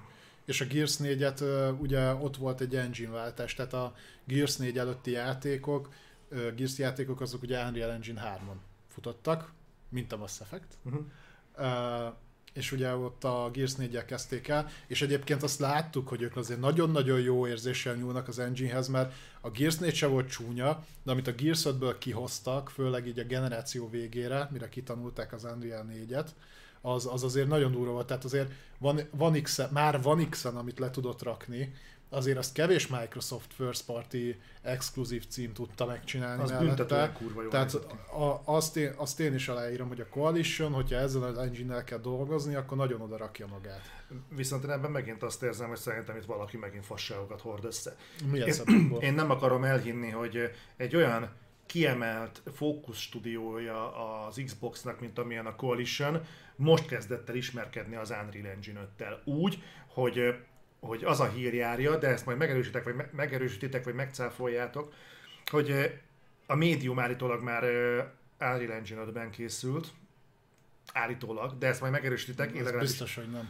És a Gears 4-et ö, ugye ott volt egy engine váltás, tehát a Gears 4 előtti játékok, Gears játékok azok ugye Unreal Engine 3-on futottak, mint a Mass Effect. Uh-huh. Uh, és ugye ott a Gears 4 kezdték el, és egyébként azt láttuk, hogy ők azért nagyon-nagyon jó érzéssel nyúlnak az enginehez, mert a Gears 4 se volt csúnya, de amit a Gears 5-ből kihoztak, főleg így a generáció végére, mire kitanulták az Unreal 4-et, az, az azért nagyon durva volt, tehát azért van, van x már van x amit le tudott rakni, azért azt kevés Microsoft First Party exkluzív cím tudta megcsinálni Az mellette. kurva jó Tehát a, azt, én, azt én is aláírom, hogy a Coalition, hogyha ezzel az engine kell dolgozni, akkor nagyon oda rakja magát. Viszont én ebben megint azt érzem, hogy szerintem itt valaki megint fasságokat hord össze. Milyen Én-? Én nem akarom elhinni, hogy egy olyan kiemelt fókusz stúdiója az Xboxnak, mint amilyen a Coalition, most kezdett el ismerkedni az Unreal Engine 5-tel. Úgy, hogy, hogy az a hír járja, de ezt majd megerősítek, vagy me- megerősítitek, vagy megcáfoljátok, hogy a médium állítólag már Unreal Engine 5-ben készült, állítólag, de ezt majd megerősítitek, én legalábbis biztos, hogy nem.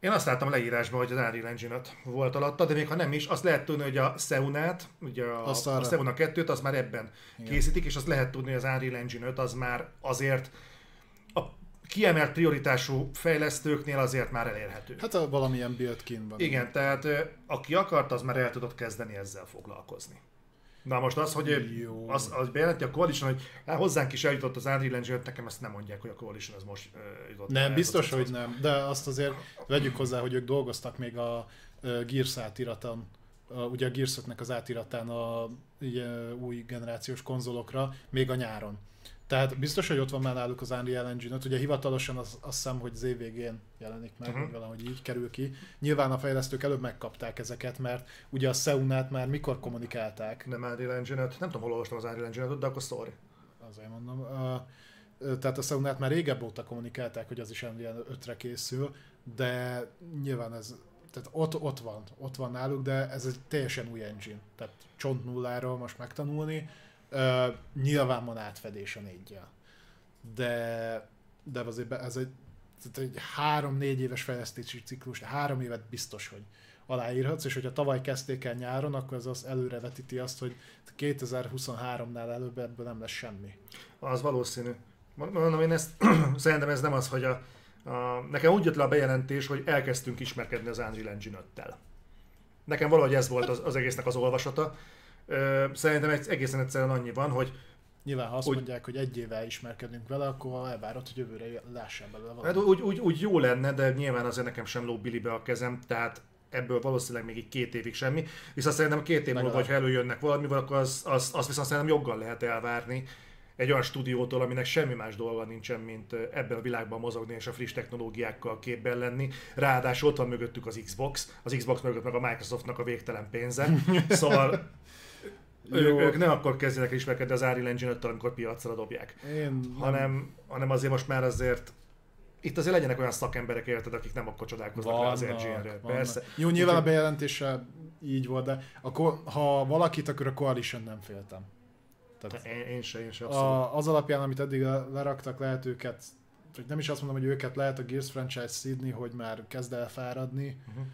én azt láttam a leírásban, hogy az Unreal Engine 5 volt alatta, de még ha nem is, azt lehet tudni, hogy a Seunát, ugye a, a. Seuna 2-t, az már ebben Igen. készítik, és azt lehet tudni, hogy az Unreal Engine 5 az már azért kiemelt prioritású fejlesztőknél azért már elérhető. Hát a valamilyen build van. Igen, tehát aki akart, az már el tudott kezdeni ezzel foglalkozni. Na most az, hogy Jó. az, az bejelenti a Coalition, hogy hát hozzánk is eljutott az Unreal Engine 5, nekem ezt nem mondják, hogy a Coalition az most ö, jutott. Nem, biztos, hogy nem. De azt azért vegyük hozzá, hogy ők dolgoztak még a ö, Gears átiraton, a- ugye a Gears 5-nek az átiratán a ugye, új generációs konzolokra, még a nyáron. Tehát biztos, hogy ott van már náluk az Unreal Engine 5, ugye hivatalosan az, azt hiszem, hogy az év végén jelenik meg, uh-huh. valahogy így kerül ki. Nyilván a fejlesztők előbb megkapták ezeket, mert ugye a Seunát már mikor kommunikálták, Nem Unreal Engine 5, nem tudom, hol olvastam az Unreal Engine 5 de akkor sorry. azért mondom. Uh, tehát a Seunát már régebb óta kommunikálták, hogy az is Unreal 5-re készül, de nyilván ez, tehát ott, ott van, ott van náluk, de ez egy teljesen új engine, tehát csont nulláról most megtanulni, uh, nyilván van átfedés a négyel, de, de azért be- ez egy, tehát egy három-négy éves fejlesztési ciklus, három évet biztos, hogy aláírhatsz, és hogyha tavaly kezdték el nyáron, akkor ez az előrevetíti azt, hogy 2023-nál előbb ebből nem lesz semmi. Az valószínű. Mondom, én ezt, szerintem ez nem az, hogy a, a, nekem úgy jött le a bejelentés, hogy elkezdtünk ismerkedni az Unreal Engine 5-tel. Nekem valahogy ez volt az, az egésznek az olvasata. Szerintem egészen egyszerűen annyi van, hogy Nyilván, ha azt Úgy- mondják, hogy egy éve ismerkedünk vele, akkor elvárod, hogy jövőre lássál belőle Hát valamit. úgy, úgy, úgy jó lenne, de nyilván azért nekem sem lóg bilibe a kezem, tehát ebből valószínűleg még így két évig semmi. Viszont szerintem két év múlva, Legalább. ha előjönnek valamivel, akkor az, az, az viszont szerintem joggal lehet elvárni egy olyan stúdiótól, aminek semmi más dolga nincsen, mint ebben a világban mozogni és a friss technológiákkal képben lenni. Ráadásul ott van mögöttük az Xbox, az Xbox mögött meg a Microsoftnak a végtelen pénze. Szóval. Ők, ők nem akkor kezdjenek ismerkedni az Unreal engine amikor piacra dobják Én hanem, hanem azért most már azért itt azért legyenek olyan szakemberek érted, akik nem akkor csodálkoznak rá az engine-re. Persze. Jó, nyilván a Úgyhogy- bejelentése így volt, de akkor, ha valakit, akkor a Coalition nem féltem. Tehát Én, én se, én se abszolút. a, az alapján, amit eddig le- leraktak, lehet őket, vagy nem is azt mondom, hogy őket lehet a Gears franchise szídni, hogy már kezd el fáradni, Uh-huh.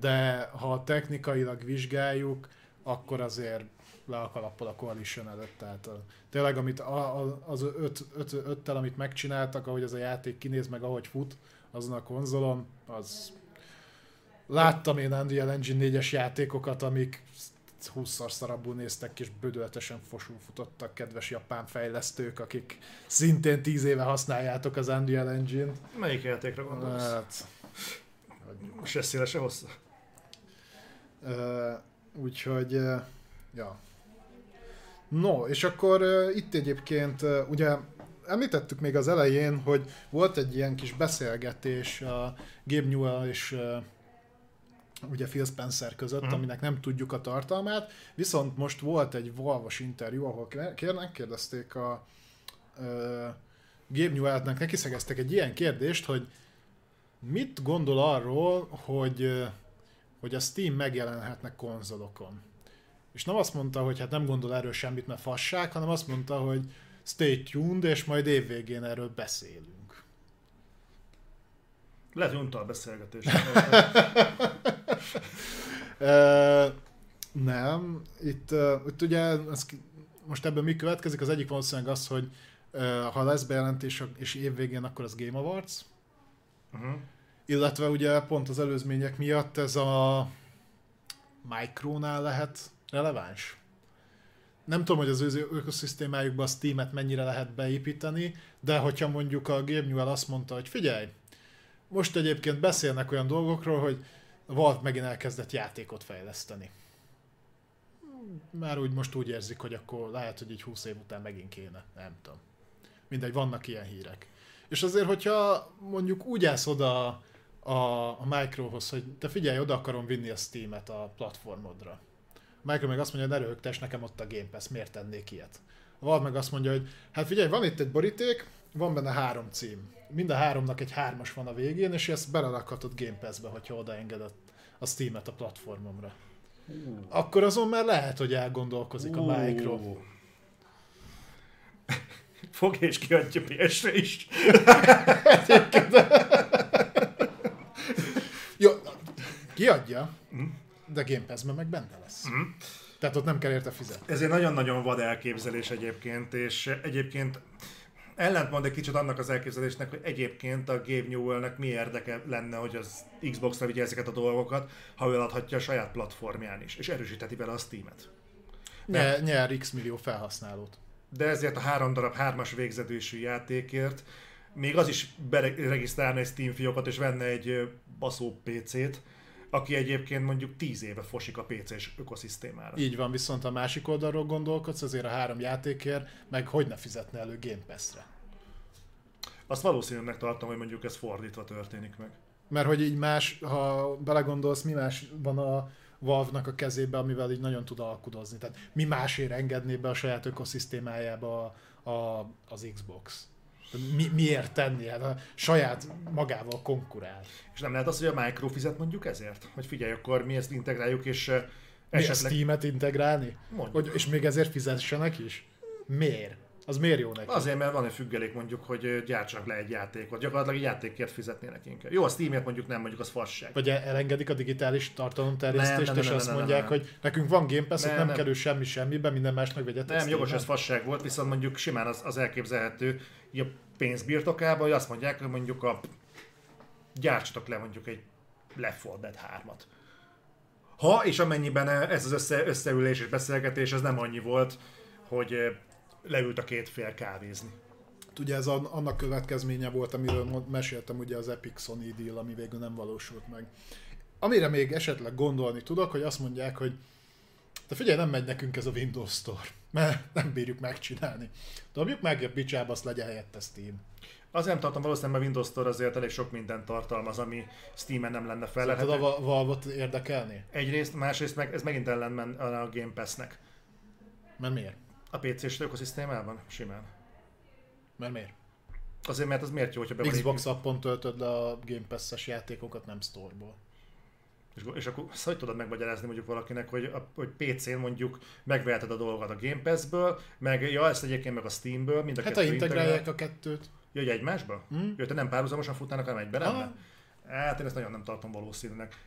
de ha technikailag vizsgáljuk, akkor azért le a kalappal a Coalition előtt. Tehát a, tényleg amit a, a, az öt, öt, öttel, amit megcsináltak, ahogy az a játék kinéz, meg ahogy fut azon a konzolon, az láttam én Unreal Engine 4-es játékokat, amik 20-szor szarabbul néztek és bődöltesen fosul futottak kedves japán fejlesztők, akik szintén 10 éve használjátok az Unreal Engine-t. Melyik játékra gondolsz? Hát, Se széle, se hossza. Ö, úgyhogy, ö, ja. No, és akkor ö, itt egyébként, ö, ugye említettük még az elején, hogy volt egy ilyen kis beszélgetés a Gabe Newell és ö, ugye Phil Spencer között, Mhm. aminek nem tudjuk a tartalmát, viszont most volt egy valvas interjú, ahol ké- kérnek, kérdezték a ö, Gabe Newellnek, neki szegeztek egy ilyen kérdést, hogy mit gondol arról, hogy hogy a Steam megjelenhetne konzolokon. És nem azt mondta, hogy hát nem gondol erről semmit, mert fasság, hanem azt mondta, hogy stay tuned, és majd évvégén erről beszélünk. Lehet, hogy unta a beszélgetés. Nem, itt, itt ugye ez, most ebből mi következik? Az egyik valószínűleg az, hogy ha lesz bejelentés és évvégén, akkor az Game Awards. uh-huh. Illetve ugye pont az előzmények miatt ez a Micronál lehet releváns. Nem tudom, hogy az ő ökoszisztémájukba a Steam-et mennyire lehet beépíteni, de hogyha mondjuk a Gabe Newell azt mondta, hogy figyelj, most egyébként beszélnek olyan dolgokról, hogy Valve megint elkezdett játékot fejleszteni. Már úgy most úgy érzik, hogy akkor lehet, hogy így 20 év után megint kéne. Nem tudom. Mindegy, vannak ilyen hírek. És azért, hogyha mondjuk úgy állsz oda a, a Microhoz, hogy te figyelj, oda akarom vinni a Steam-et a platformodra. Micro meg azt mondja, hogy ne röhögtess, nekem ott a Game Pass, miért tennék ilyet? A Valve meg azt mondja, hogy hát figyelj, van itt egy boríték, van benne három cím. Mind a háromnak egy hármas van a végén, és ezt belerakhatod Game Pass-be, hogyha odaengedett a Steam-et a platformomra. Akkor azon már lehet, hogy elgondolkozik a Micro. Fog és kiadja PS-re is. Jó, kiadja, Mhm. De Game Pass-ben meg benne lesz. Mhm. Tehát ott nem kell érte fizetni. Ez egy nagyon-nagyon vad elképzelés egyébként, és egyébként ellentmond egy kicsit annak az elképzelésnek, hogy egyébként a Gabe Newellnek mi érdeke lenne, hogy az Xbox-ra vigye ezeket a dolgokat, ha ő adhatja a saját platformján is, és erősítheti vele a Steam-et. Nyer, nyer x millió felhasználót. De ezért a három darab hármas végzetősű játékért még az is beregisztrálna egy Steam fiókot, és venne egy baszó PC-t, aki egyébként mondjuk 10 éve fosik a PC-s ökoszisztémára. Így van, viszont a másik oldalról gondolkodsz, azért a három játékért, meg hogy ne fizetne elő Game Pass-re. Azt valószínűleg tartom, hogy mondjuk ez fordítva történik meg. Mert hogy így más, ha belegondolsz, mi más van a Valve-nak a kezébe, amivel így nagyon tud alkudozni. Tehát mi másért engedné be a saját ökoszisztémájába a, a, az Xbox? Mi, miért tenni? Hát a saját magával konkurál. És nem lehet az, hogy a Micro fizet mondjuk ezért? Hogy figyelj, akkor mi ezt integráljuk, és eh, Mi a esetleg... Steam-et integrálni? Mondjuk. Hogy, és még ezért fizessenek is? Miért? Az miért jó neki? Azért, mert van egy függelék mondjuk, hogy gyártsanak le egy játékot. Gyakorlatilag egy játékért fizetnének inkább. Jó, a Steamért mondjuk nem, mondjuk az fasság. Vagy el- elengedik a digitális tartalomterjesztést, Nem, nem, és nem, azt nem, mondják, nem. hogy nekünk van Game Pass, Nem, nem, nem. kerül semmi semmibe, minden másnak vegyetek Nem, jogos, ez fasság volt, viszont mondjuk simán az, az elképzelhető, hogy a pénz birtokában, hogy azt mondják, hogy mondjuk a gyártsatok le mondjuk egy Left 4 Dead 3-at. Ha és amennyiben ez az össze, összeülés és beszélgetés, ez nem annyi volt, hogy leült a két fél kávézni. Ugye ez a, annak következménye volt, amiről meséltem, ugye az Epic Sony deal, ami végül nem valósult meg. Amire még esetleg gondolni tudok, hogy azt mondják, hogy de figyelj, nem megy nekünk ez a Windows Store, mert nem bírjuk megcsinálni. Dobjuk meg a bicsába, azt legyen helyette Steam. Azért nem tartom, valószínűleg a Windows Store azért elég sok mindent tartalmaz, ami Steam-en nem lenne fel. Szerinted a Va- Valve-ot érdekelni? Egyrészt, másrészt meg ez megint ellen men a Game Pass-nek. Mert miért? A PC-s ökoszisztémában? Simán. Mert miért? Azért, mert az miért jó, hogyha be van Xbox appon töltöd le a Game Pass-es játékokat, nem Store-ból. És, és akkor azt hogy tudod megmagyarázni mondjuk valakinek, hogy, a, hogy PC-n mondjuk megveheted a dolgokat a Game Pass-ből, meg ja, ezt egyébként meg a Steam-ből, mind a Hát kettő integrálják integrál. a kettőt. Hogy egymásba? Hm? Jó, te nem párhuzamosan futnának, hanem egyben? Ah. Hát én ezt nagyon nem tartom valószínűnek.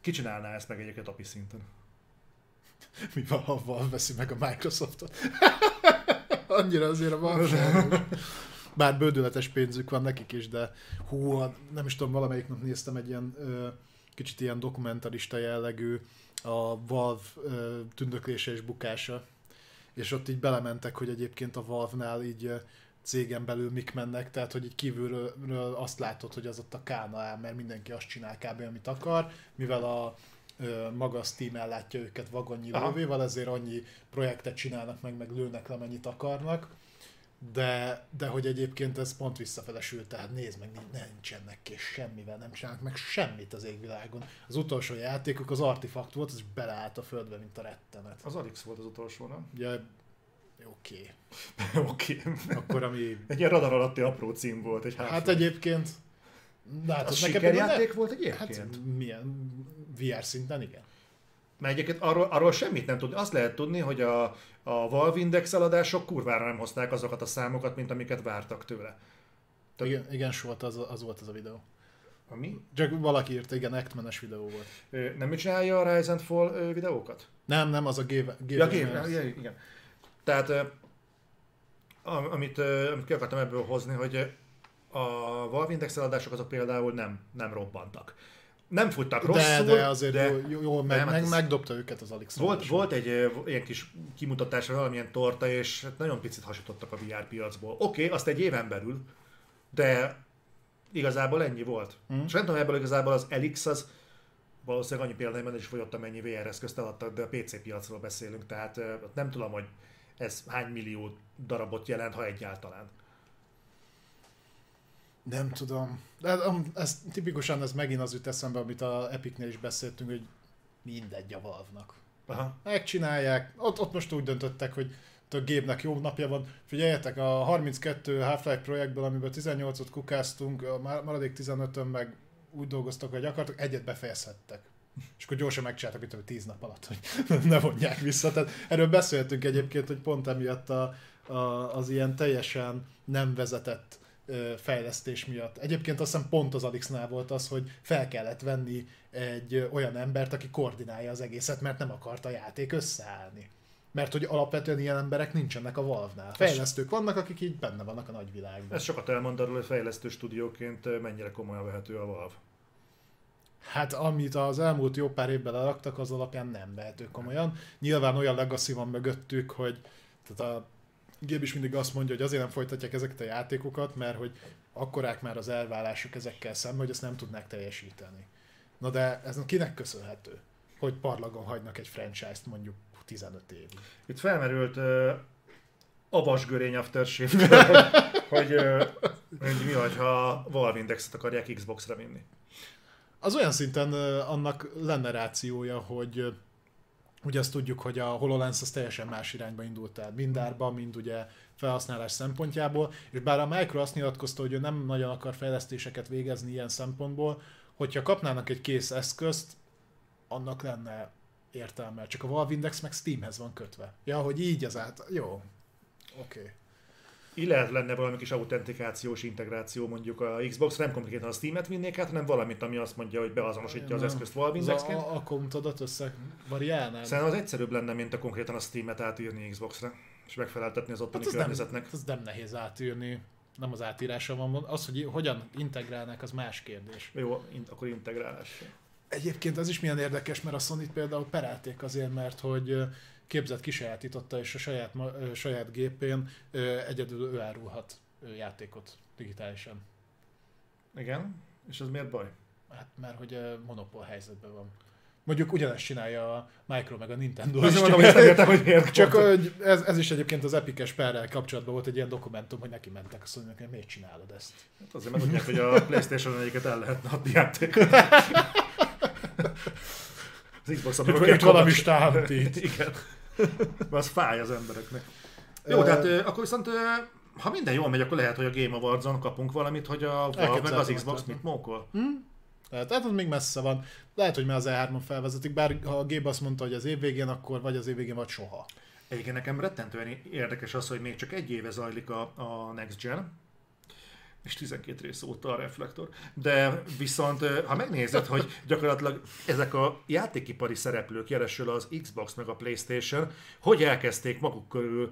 Ki csinálná ezt meg egyébként API szinten? Mi van, ha Valve veszi meg a Microsoftot? Annyira azért a Valve Bár bődületes pénzük van nekik is, de hú, nem is tudom, valamelyik nap néztem egy ilyen kicsit ilyen dokumentarista jellegű a Valve tündöklése és bukása, és ott így belementek, hogy egyébként a Valve-nál így cégen belül mik mennek, tehát hogy így kívülről azt látod, hogy az ott a kána áll, mert mindenki azt csinál kb. amit akar, mivel a maga a Steam ellátja őket vagonnyi lóvéval, ezért annyi projektet csinálnak meg, meg lőnek le, mennyit akarnak, de, de hogy egyébként ez pont visszafelesült, tehát nézd meg, nincs- nincsenek kész semmivel, nem csinálnak meg semmit az égvilágon. Az utolsó játékuk az Artifact volt, is beleállt a földbe, mint a rettenet. Az Alix volt az utolsó, nem? Ugye, oké. Oké. Akkor ami... Egy ilyen radar alatti apró cím volt, egy Hát hát egyébként... Látod, az sikerjáték volt egyébként? Hát milyen VR szinten, igen. Mert egyébként arról, arról semmit nem tudni. Azt lehet tudni, hogy a, a Valve Index eladások kurvára nem hozták azokat a számokat, mint amiket vártak tőle. Tehát- Igen, igen volt az, az volt az a videó. Ami? Csak valaki írta, igen, Actmanes videó volt. Ö, Nem mit csinálja a Rise and Fall ö, videókat? Nem, nem, az a Game, Ja, game, ja, igen. Tehát ö, am- amit, ö, amit ki akartam ebből hozni, hogy a Valve Index eladások azok például nem, nem robbantak. Nem futtak De, rosszul, de azért de jó, jó, jó meg, Nem, hát meg, megdobta őket az Alex. Volt, volt egy ilyen kis kimutatás, valamilyen torta, és hát nagyon picit hasítottak a VR piacból. Oké, okay, azt egy éven belül, de igazából ennyi volt. Mm. És nem tudom, ebből igazából az Elix az valószínűleg annyi példányban is fogyott, amennyi VR eszközt eladtak, de a PC piacról beszélünk, tehát nem tudom, hogy ez hány millió darabot jelent, ha egyáltalán. Nem tudom. De um, ez tipikusan ez megint az jut eszembe, amit a Epicnél is beszéltünk, hogy mindegy a Valve-nak. Aha. Megcsinálják. Ott, ott most úgy döntöttek, hogy a gépnek jó napja van. Figyeljetek, a 32 Half-Life projektből, amiben 18-ot kukáztunk, a mar- maradék 15-ön meg úgy dolgoztak, hogy akartak, egyet befejezhettek. És akkor gyorsan megcsináltak, mint hogy 10 nap alatt, hogy ne vonják vissza. Tehát erről beszéltünk egyébként, hogy pont emiatt a, a, az ilyen teljesen nem vezetett fejlesztés miatt. Egyébként azt hiszem pont az Alixnál volt az, hogy fel kellett venni egy olyan embert, aki koordinálja az egészet, mert nem akart a játék összeállni. Mert hogy alapvetően ilyen emberek nincsenek a Valve-nál. Fejlesztők vannak, akik így benne vannak a nagyvilágban. Ez sokat elmond arról, hogy fejlesztő stúdióként mennyire komolyan vehető a Valve. Hát amit az elmúlt jó pár évben leraktak, az alapján nem vehető komolyan. Nyilván olyan legacy van mögöttük, hogy tehát a Gép is mindig azt mondja, hogy azért nem folytatják ezeket a játékokat, mert hogy akkorák már az elvárásuk ezekkel szemben, hogy ezt nem tudnák teljesíteni. Na de ez kinek köszönhető? Hogy parlagon hagynak egy franchise-t mondjuk 15 évig. Itt felmerült uh, a vasgörény aftershave hogy, uh, hogy mi vagy, ha Valve Indexet akarják Xbox-ra vinni. Az olyan szinten ö, annak lenne rációja, hogy ö, ugye azt tudjuk, hogy a HoloLens az teljesen más irányba indult el, mind árba, mind ugye felhasználás szempontjából, és bár a Micro azt nyilatkozta, hogy ő nem nagyon akar fejlesztéseket végezni ilyen szempontból, hogyha kapnának egy kész eszközt, annak lenne értelme. Csak a Valve Index meg Steamhez van kötve. Ja, hogy így az át... Jó. Oké. Okay. Illetve lenne valami kis autentikációs integráció mondjuk a Xbox, nem konkrétan a Steam-et vinnék át, hanem valamit, ami azt mondja, hogy beazonosítja az eszközt Valve Az Indexként. a, a komutadat össze variálnál? Szerintem az egyszerűbb lenne, mint a konkrétan a Steam-et átírni Xbox-ra, és megfeleltetni az ottani Hát az környezetnek. nem, az nem nehéz átírni. Nem az átírása van, az, hogy hogyan integrálnak, az más kérdés. Jó, in- akkor integrálás. Egyébként ez is milyen érdekes, mert a sony például perelték azért, mert hogy képzett kisajátította, és a saját, ö, saját gépén egyedül ő árulhat játékot digitálisan. Igen. És ez miért baj? Hát mert hogy monopól helyzetben van. Mondjuk ugyanezt csinálja a Micro meg a Nintendo Azt mondom, hogy nem értem, hogy miért Csak hogy ez, ez is egyébként az Epic-es perrel kapcsolatban volt egy ilyen dokumentum, hogy neki mentek, azt mondják, hogy miért csinálod ezt? Hát azért mert tudják, hogy a Playstation egyiket el lehetne adni játékot. Az Xbox-on meg valami stámtít. Igen. Mert az fáj az embereknek. Jó, tehát ö, akkor viszont ö, ha minden jól megy, akkor lehet, hogy a Game Awards-on kapunk valamit, hogy a Valve meg az Xbox mit mókol. Tehát, tehát az még messze van. Lehet, hogy már az E3-on felvezetik, bár ha a Gabe azt mondta, hogy az év végén, akkor vagy az év végén, vagy soha. Egyébként nekem rettentően érdekes az, hogy még csak egy éve zajlik a, a Next Gen, és 12 rész óta a reflektor. De viszont, ha megnézed, hogy gyakorlatilag ezek a játékipari szereplők, jelesül az Xbox meg a Playstation, hogy elkezdték maguk körül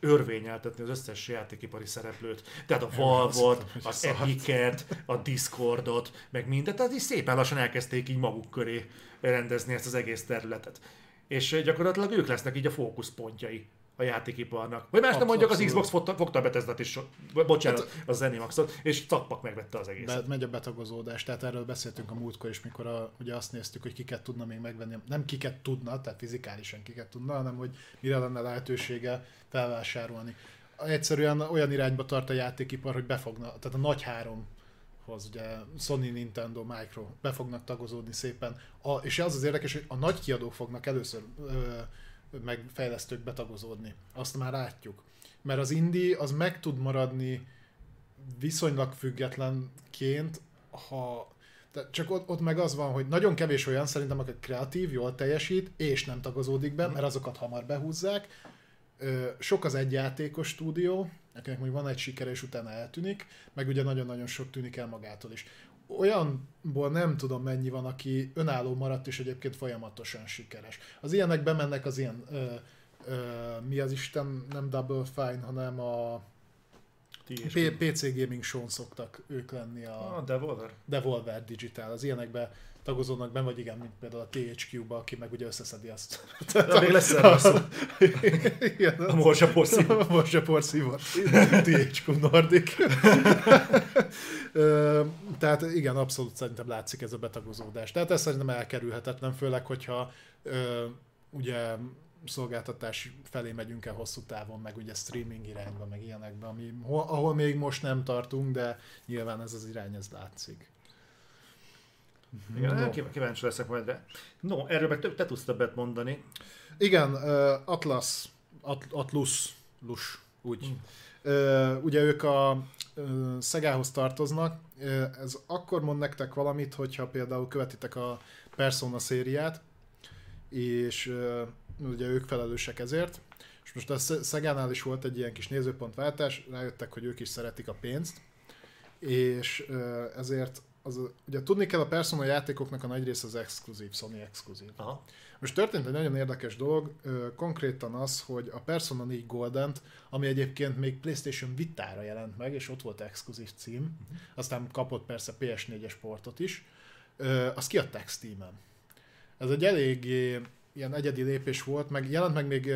örvényeltetni az összes játékipari szereplőt. Tehát a Valve-ot, az. Epic-et, a Discordot, meg mindent. Tehát így szépen lassan elkezdték így maguk köré rendezni ezt az egész területet. És gyakorlatilag ők lesznek így a fókuszpontjai a játékiparnak. Vagy más nem mondjak, az. Xbox fogta, fogta a Bethesda-t is, bocsánat, a Zenimaxot, és Cappak megvette az egészet. Megy a betagozódás, tehát erről beszéltünk a múltkor is, mikor a, ugye azt néztük, hogy kiket tudna még megvenni, nem kiket tudna, tehát fizikálisan kiket tudna, hanem hogy mire lenne lehetősége felvásárolni. Egyszerűen olyan irányba tart a játékipar, hogy befogna, tehát a nagy három hoz, ugye Sony, Nintendo, Micro be fognak tagozódni szépen. A, és az az érdekes, hogy a nagy kiadók fognak először ö, meg fejlesztők betagozódni. Azt már látjuk. Mert az indie az meg tud maradni viszonylag függetlenként, ha de csak ott, ott meg az van, hogy nagyon kevés olyan szerintem, aki kreatív, jól teljesít, és nem tagozódik be, mert azokat hamar behúzzák. Sok az egyjátékos stúdió, akinek mondjuk van egy sikere, és utána eltűnik, meg ugye nagyon-nagyon sok tűnik el magától is. Olyanból nem tudom mennyi van, aki önálló maradt, és egyébként folyamatosan sikeres. Az ilyenek bemennek az ilyen, ö, ö, mi az Isten, nem Double Fine, hanem a P- PC Gaming show szoktak ők lenni a A Devolver? Devolver Digital, az ilyenekbe tagozódnak be, vagy igen, mint például a THQ-ba, aki meg ugye összeszedi azt. De még lesz erről szó. igen, A Morsa Porszív. most a porszívott. THQ Nordic. Tehát igen, abszolút szerintem látszik ez a betagozódás. Tehát ez szerintem elkerülhetetlen, főleg, hogyha ugye szolgáltatás felé megyünk el hosszú távon, meg ugye streaming irányba, meg ilyenekbe, ami, hol- ahol még most nem tartunk, de nyilván ez az irány, ez látszik. Igen, No. kív- kíváncsi leszek majd rá. No, erről meg te, te tudsz többet mondani. Igen, Atlas, At, Atlus, Lus, úgy. Ö, ugye ők a ö, Szegához tartoznak. Ö, ez akkor mond nektek valamit, hogyha például követitek a Persona szériát, és ugye ők felelősek ezért. És most a Sze- Szegánál is volt egy ilyen kis nézőpontváltás, rájöttek, hogy ők is szeretik a pénzt, és ezért az, ugye tudni kell, a Persona játékoknak a nagy része az exkluzív, Sony exkluzív. Aha. Most történt egy nagyon érdekes dolog, konkrétan az, hogy a Persona 4 golden ami egyébként még PlayStation Vitára jelent meg, és ott volt exkluzív cím, aztán kapott persze PS4-es portot is, ö, azt kiadták Steam-en. Ez egy eléggé ilyen egyedi lépés volt, meg jelent meg még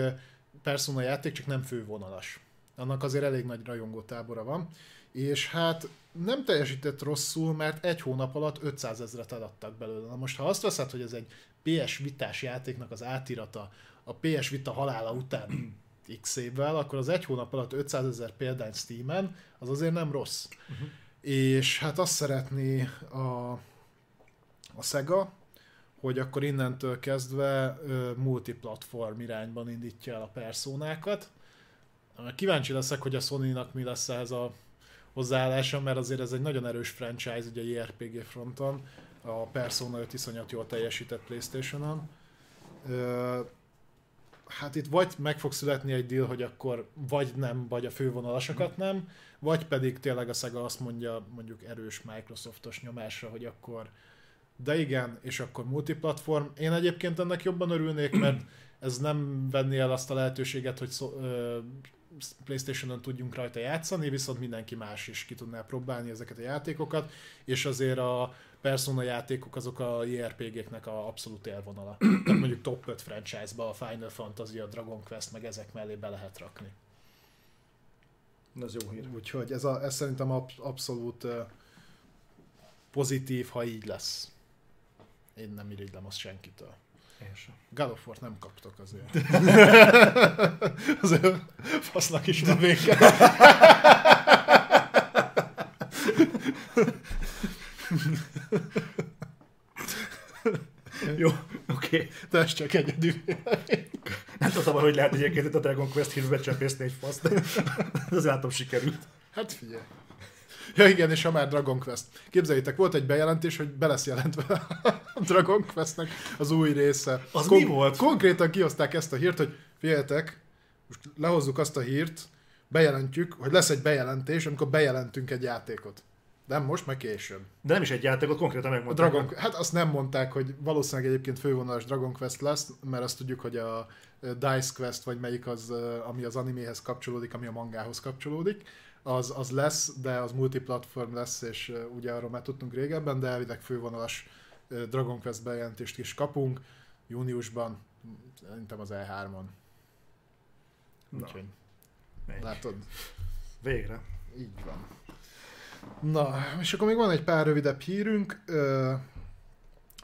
Persona játék, csak nem fővonalas. Annak azért elég nagy rajongó tábora van, és hát nem teljesített rosszul, mert egy hónap alatt 500 ezret eladtak belőle. Na most, ha azt veszed, hogy ez egy PS Vitás játéknak az átirata a PS Vita halála után x évvel, akkor az egy hónap alatt 500 ezer példány Steam-en, az azért nem rossz. Uh-huh. És hát azt szeretné a, a Sega, hogy akkor innentől kezdve ö, multiplatform irányban indítja el a personákat. Kíváncsi leszek, hogy a Sony-nak mi lesz ez a hozzáállása, mert azért ez egy nagyon erős franchise ugye JRPG fronton. A Persona 5 iszonyat jól teljesített Playstation-on. Hát itt vagy meg fog születni egy deal, hogy akkor vagy nem, vagy a fővonalasokat nem, vagy pedig tényleg a Sega azt mondja mondjuk erős Microsoftos nyomásra, hogy akkor de igen, és akkor multiplatform. Én egyébként ennek jobban örülnék, mert ez nem venni el azt a lehetőséget, hogy szó, ö, Playstation-on tudjunk rajta játszani, viszont mindenki más is ki tudná próbálni ezeket a játékokat, és azért a Persona játékok azok a JRPG-knek a abszolút élvonala. Tehát mondjuk top 5 franchise-ba a Final Fantasy, a Dragon Quest, meg ezek mellé be lehet rakni. Ez jó hír. Úgyhogy ez, a, ez szerintem ab, abszolút pozitív, ha így lesz. Én nem irigylem azt senkitől. War nem kaptok azért. azért fasznak is van vége. Jó, oké. De ez csak egyedül. Nem tudtam, hogy lehet egyébként a Dragon Quest hírbe csempészni egy fasz, de ez látom sikerült. Hát figyelj. Ja igen, és ha már Dragon Quest. Képzeljétek, volt egy bejelentés, hogy be lesz jelentve a Dragon Questnek az új része. Az mi volt? Konkrétan kihozták ezt a hírt, hogy figyeljetek, most lehozzuk azt a hírt, bejelentjük, hogy lesz egy bejelentés, amikor bejelentünk egy játékot. Nem most, meg később. De nem is egy játékot, konkrétan A megmondták. Dragon, hát azt nem mondták, hogy valószínűleg egyébként fővonalas Dragon Quest lesz, mert azt tudjuk, hogy a Dice Quest, vagy melyik az, ami az animéhez kapcsolódik, ami a mangához kapcsolódik, az, az lesz, de az multiplatform lesz, és ugye arról már tudtunk régebben, de elvileg fővonalas Dragon Quest bejelentést is kapunk júniusban, szerintem az E3-on. Na. Úgyhogy, látod, Végre. így van. Na, és akkor még van egy pár rövidebb hírünk.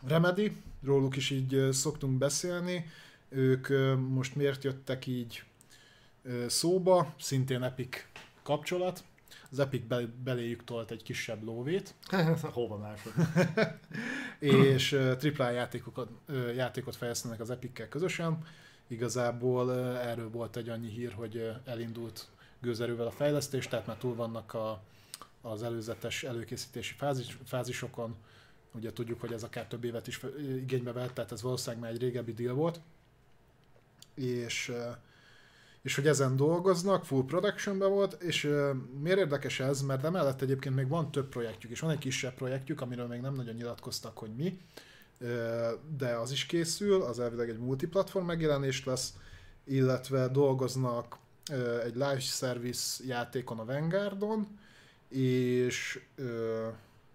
Remedy, róluk is így szoktunk beszélni. Ők most miért jöttek így szóba, szintén Epic kapcsolat. Az Epic be- beléjük tolt egy kisebb lóvét, Hova másod? és AAA játékokat, játékot fejlesztenek az Epic-kel közösen. Igazából erről volt egy annyi hír, hogy elindult gőzerővel a fejlesztés, tehát már túl vannak a, az előzetes előkészítési fázis, fázisokon. Ugye tudjuk, hogy ez akár több évet is igénybe vett, tehát ez valószínűleg már egy régebbi deal volt. És, és hogy ezen dolgoznak, full productionben volt, és ö, miért érdekes ez, mert emellett egyébként még van több projektjük, és van egy kisebb projektjük, amiről még nem nagyon nyilatkoztak, hogy mi, Ö, de az is készül, az elvileg egy multiplatform megjelenés lesz, illetve dolgoznak ö, egy live service játékon a Vanguardon, és ö,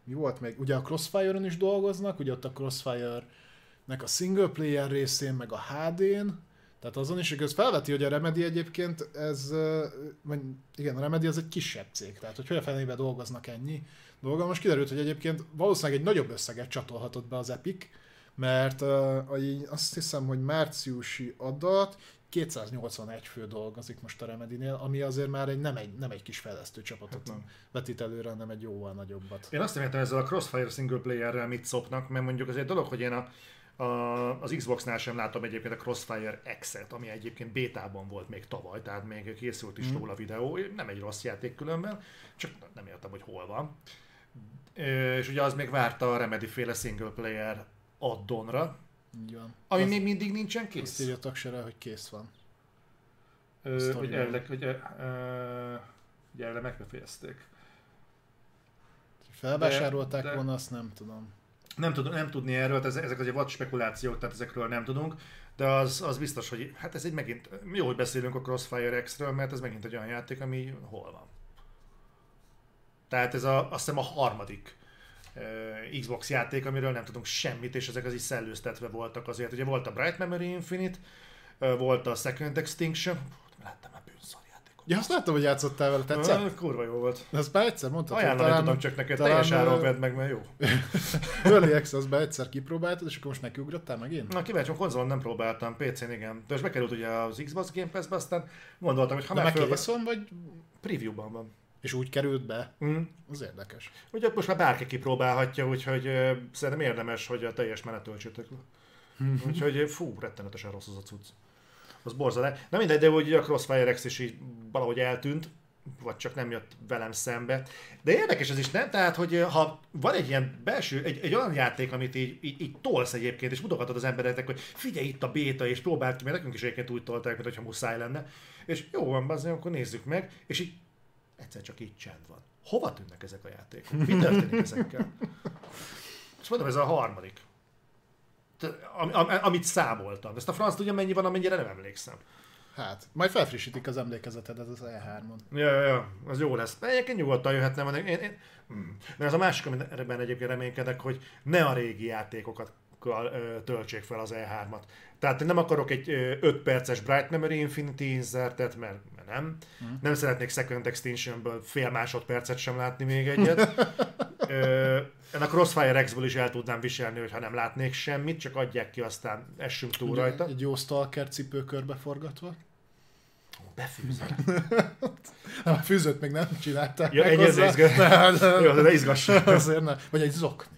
mi volt még? Ugye a Crossfire-on is dolgoznak, ugye ott a Crossfire-nek a single player részén, meg a HD-n, tehát azon is, ez felveti, hogy a Remedy egyébként ez, vagy igen, a Remedy az egy kisebb cég, tehát hogy hogy a fenébe dolgoznak ennyi dolga. Most kiderült, hogy egyébként valószínűleg egy nagyobb összeget csatolhatott be az Epic, mert uh, azt hiszem, hogy márciusi adat 281 fő dolgozik most a Remedy-nél, ami azért már egy, nem, egy, nem egy kis fejlesztő csapatot Hát nem. vetít előre, hanem egy jóval nagyobbat. Én azt nem értem ezzel a Crossfire single player-rel mit szopnak, mert mondjuk az egy dolog, hogy én a, az Xbox-nál sem látom egyébként a Crossfire X-et, ami egyébként bétában volt még tavaly, tehát még készült is mm. róla videó, nem egy rossz játék különben, csak nem értem, hogy hol van. És ugye az még várta a Remedy féle single player addonra, ami Azt- még mindig nincsen Azt kész. írja a tagsere, hogy kész van. Ö, hogy elvileg, hogy, ugye elvileg megbefejezték. Felvásárolták de- volna, azt nem tudom. Nem, tud, nem tudni erről, ez, ezek azért vad spekulációk, tehát ezekről nem tudunk, de az, az biztos, hogy hát ez egy megint, jó, hogy beszélünk a Crossfire X-ről, mert ez megint egy olyan játék, ami hol van. Tehát ez a, azt hiszem a harmadik uh, Xbox játék, amiről nem tudunk semmit, és ezek az is szellőztetve voltak azért. Ugye volt a Bright Memory Infinite, uh, volt a Second Extinction, láttam bűnszar játékot. Ja, azt láttam, hogy játszottál vele, tetszett? Uh, kurva jó volt. Ezt már egyszer mondtad, hogy Ajánlani talán tudom csak neked, talán, teljes áron vedd meg, mert jó. Early Access-be egyszer kipróbáltad, és akkor most nekiugrottál megint? Na kíváncsi, konzolon nem próbáltam, PC-n igen. De most bekerült ugye az Xbox Game Pass-be, aztán gondoltam, hogy ha De már föl... vagy... Preview-ban van. És úgy került be? Mm. Az érdekes. Ugye most már bárki kipróbálhatja, úgyhogy ö, szerintem érdemes, hogy a teljes menet töltsétek le. úgyhogy ö, fú, rettenetesen rossz az a cucc. Az borzalás. Na mindegy, de hogy a Crossfire X is így valahogy eltűnt, vagy csak nem jött velem szembe. De érdekes ez is, nem? Tehát, hogy ö, ha van egy ilyen belső, egy, egy olyan játék, amit így, így, így tolsz egyébként, és mutogatod az embereknek, hogy figyelj itt a béta, és próbáld ki, mert nekünk is egyébként úgy tolták, mint hogyha muszáj lenne. És jó van, bazdmeg, akkor nézzük meg, és így egyszer csak így csend van. Hova tűnnek ezek a játékok? Mi történik ezekkel? És mondom, ez a harmadik. Am, am, amit számoltam. Ezt a franc tudja mennyi van, amennyire nem emlékszem. Hát, majd felfrissítik az emlékezetedet az E3-on. Ja, ja, az jó lesz. Egyébként nyugodtan jöhetne, van. Én, én, hmm. de ez a másik, amiben egyébként reménykedek, hogy ne a régi játékokat töltsék fel az E3-at. Tehát nem akarok egy 5 perces Bright Memory Infinity insertet, mert, mert nem. Hmm. Nem szeretnék Second Extinction-ből fél másodpercet sem látni még egyet. Ö, a Crossfire X-ből is el tudnám viselni, hogyha nem látnék semmit, csak adják ki, aztán essünk túl Ugye, rajta. Egy jó stalker cipő körbe forgatva. Befűzöm. nem, a fűzőt még nem csinálták ja, meg egy hozzá. Izgat... Jó, de izgass. Azért nem. Vagy egy zokni.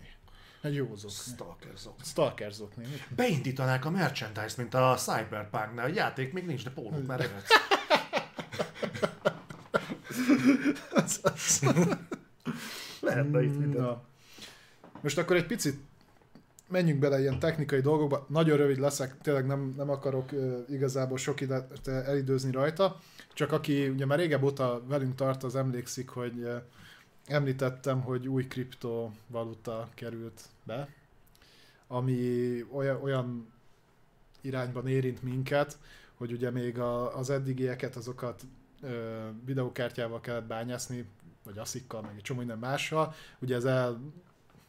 Egy jó zokni. Stalker zokni. Stalker zokni. Beindítanák a merchandise mint a Cyberpunk-nál. A játék még nincs, de pólók már eredsz. Lehetne itt minden. Na. Most akkor egy picit menjünk bele ilyen technikai dolgokba. Nagyon rövid leszek, tényleg nem, nem akarok uh, igazából sok időt elidőzni rajta. Csak aki ugye már régebb óta velünk tart, az emlékszik, hogy uh, említettem, hogy új kriptovaluta került be, ami olyan, olyan irányban érint minket, hogy ugye még a, az eddigieket, azokat ö, videókártyával kellett bányászni, vagy aszikkal, meg egy csomó minden mással. Ugye ez el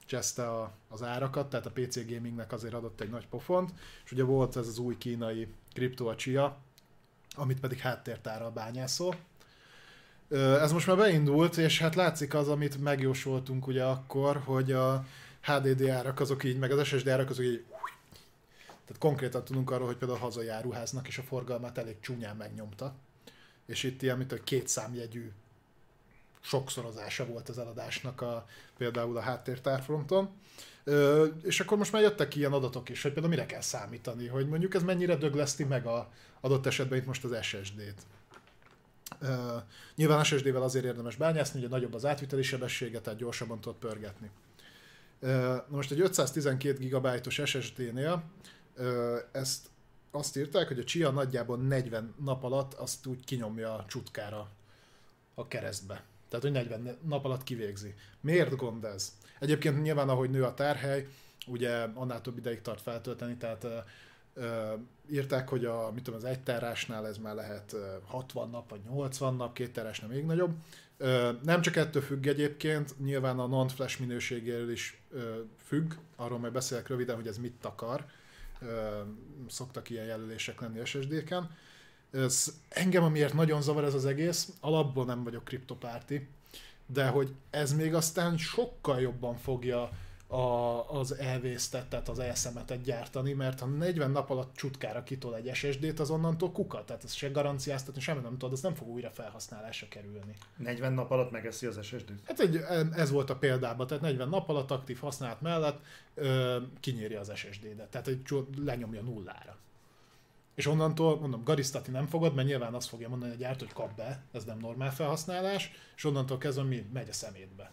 cseszte a, az árakat, tehát a PC gamingnek azért adott egy nagy pofont, és ugye volt ez az új kínai kripto a Chia, amit pedig háttértárral bányászol. Ez most már beindult, és hát látszik az, amit megjósoltunk ugye akkor, hogy a HDD árak azok így, meg az SSD árak azok így tehát konkrétan tudunk arról, hogy például a hazai áruháznak is a forgalmát elég csúnyán megnyomta. És itt ilyen, mint a két számjegyű sokszorozása volt az eladásnak a, például a háttértárfronton. Ö, és akkor most már jöttek ilyen adatok is, hogy például mire kell számítani, hogy mondjuk ez mennyire dögleszti meg a adott esetben itt most az SSD-t. Uh, nyilván SSD-vel azért érdemes bányászni, hogy nagyobb az átviteli sebessége, tehát gyorsabban tudod pörgetni. Na most egy 512 GB-os SSD-nél ezt azt írták, hogy a Chia nagyjából 40 nap alatt azt úgy kinyomja a csutkára a keresztbe. Tehát, hogy 40 nap alatt kivégzi. Miért gond ez? Egyébként nyilván, ahogy nő a tárhely, ugye annál több ideig tart feltölteni, tehát uh, uh, írták, hogy a, mit tudom, az egy terrásnál ez már lehet 60 nap, vagy 80 nap, két terrásnál még nagyobb. Uh, nem csak ettől függ egyébként, nyilván a non-flash minőségéről is uh, függ, arról majd beszélek röviden, hogy ez mit akar. Szoktak ilyen jelölések lenni SSD-ken. Ez, engem amiért nagyon zavar ez az egész, alapból nem vagyok kriptopárti, de hogy ez még aztán sokkal jobban fogja a, az elvésztet, tehát az elszemetet gyártani, mert ha 40 nap alatt csutkára kitol egy SSD-t, az onnantól kuka, tehát ez se garanciáztatni, semmi nem tudod, az nem fog újra felhasználásra kerülni. 40 nap alatt megeszi az SSD-t? Hát egy, ez volt a példában, tehát 40 nap alatt aktív használat mellett ö, kinyéri az SSD-et, tehát egy lenyomja nullára. És onnantól, mondom, garisztati nem fogod, mert nyilván azt fogja mondani a gyártó, hogy kap be, ez nem normál felhasználás, és onnantól kezdve mi megy a szemétbe.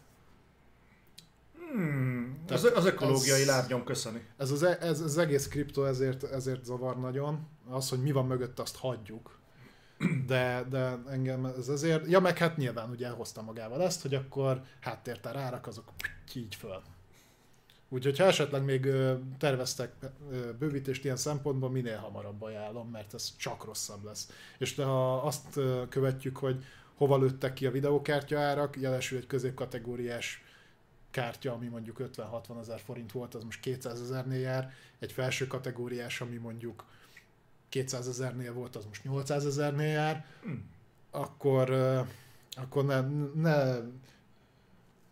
Hmm, az, az ökológiai ez, lábnyom köszöni. Ez az, e- ez, az egész kripto ezért, ezért zavar nagyon. Az, hogy mi van mögött, azt hagyjuk. De, de engem ez azért, ja meg hát nyilván ugye hozta magával ezt, hogy akkor háttértár árak azok így föl. Úgyhogy ha esetleg még terveztek bővítést ilyen szempontból, minél hamarabb ajánlom, mert ez csak rosszabb lesz. És ha azt követjük, hogy hova lőttek ki a videókártya árak, jelesül egy középkategóriás kártya, ami mondjuk 50-60 ezer forint volt, az most 200 ezernél jár, egy felső kategóriás, ami mondjuk 200 ezernél volt, az most 800 ezernél jár, hmm. akkor, akkor ne, ne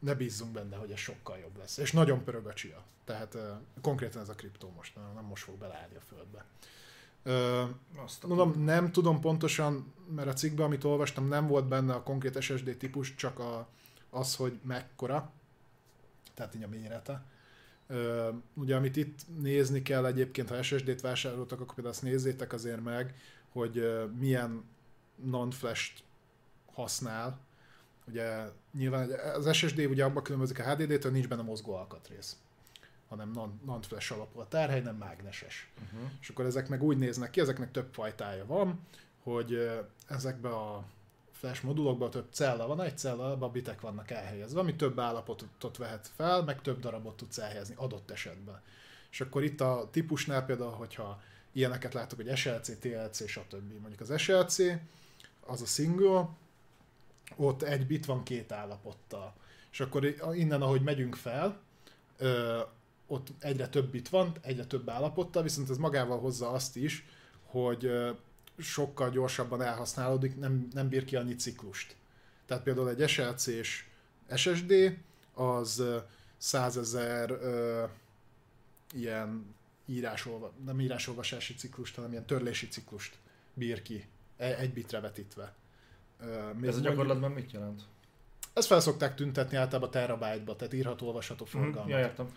ne bízzunk benne, hogy ez sokkal jobb lesz. És nagyon pörög a csia. Tehát konkrétan ez a kriptó most, nem most fog beleállni a földbe. Azt mondom, nem tudom pontosan, mert a cikkben, amit olvastam, nem volt benne a konkrét SSD típus, csak a, az, hogy mekkora, tehát így a mérete. Uh, ugye, amit itt nézni kell egyébként, ha SSD-t vásároltak, akkor például azt nézzétek azért meg, hogy milyen non-flash-t használ, Ugye nyilván az SSD ugye abban különbözik a HDD-től, nincs benne mozgó alkatrész hanem NAND flash alapú a tárhely, nem mágneses. Uh-huh. És akkor ezek meg úgy néznek ki, ezeknek több fajtája van, hogy ezekbe a flash modulokban több cella van, egy cella, a bitek vannak elhelyezve, ami több állapotot vehet fel, meg több darabot tudsz elhelyezni adott esetben. És akkor itt a típusnál például, hogyha ilyeneket látok, hogy SLC, TLC, stb. Mondjuk az SLC, az a single, ott egy bit van két állapottal. És akkor innen, ahogy megyünk fel, ott egyre több bit van, egyre több állapottal, viszont ez magával hozza azt is, hogy sokkal gyorsabban elhasználódik, nem, nem bír ki annyi ciklust. Tehát például egy SLC-s SSD, az 100 ezer ilyen írásolva, nem írásolvasási ciklust, hanem ilyen törlési ciklust bír ki, e- egy bitre vetítve. Még Ez a gyakorlatban mit jelent? Ezt fel szokták tüntetni általában terabyte-ba, tehát írható, olvasható forgalmat. Mm, ja, értem.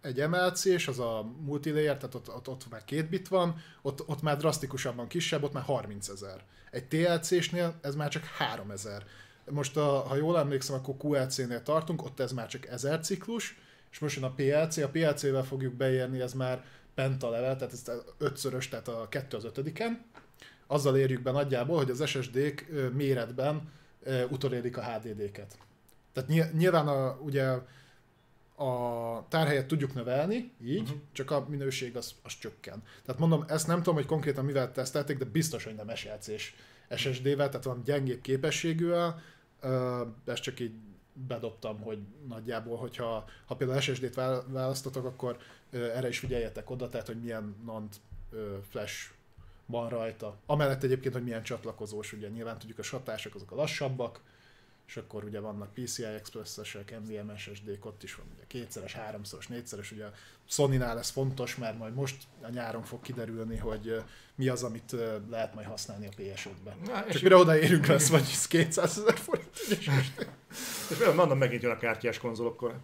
Egy MLC, és az a multilayer, tehát ott, ott, ott már két bit van, ott, ott már drasztikusabban kisebb, ott már 30 ezer. Egy TLC-snél ez már csak 3 ezer. Most, a, ha jól emlékszem, akkor QLC-nél tartunk, ott ez már csak 1000 ciklus, és most jön a PLC, a PLC-vel fogjuk beérni, ez már penta level, tehát ez ötszörös, tehát a 2 az ötödiken. Azzal érjük be nagyjából, hogy az SSD-k méretben utolérik a HDD-ket. Tehát nyilván a, ugye a tárhelyet tudjuk növelni, így, uh-huh. csak a minőség az, az csökken. Tehát mondom, ezt nem tudom, hogy konkrétan mivel tesztelték, de biztos, hogy nem SLC-s SSD-vel, tehát van gyengébb képességűvel, ezt csak így bedobtam, hogy nagyjából, hogyha ha például SSD-t választotok, akkor erre is figyeljetek oda, tehát hogy milyen NAND flash van rajta. Amellett egyébként, hogy milyen csatlakozós, ugye nyilván tudjuk a satások azok a lassabbak, és akkor ugye vannak PCI Express-esek, NVMe SSD-k, ott is van ugye kétszeres, háromszoros, négyszeres, ugye Sony-nál ez fontos, mert majd most a nyáron fog kiderülni, hogy mi az, amit lehet majd használni a PS5-ben. Na, Csak mire odaérünk lesz, vagy 200 ezer forint. és mondom, megint jön a kártyás konzolokkal.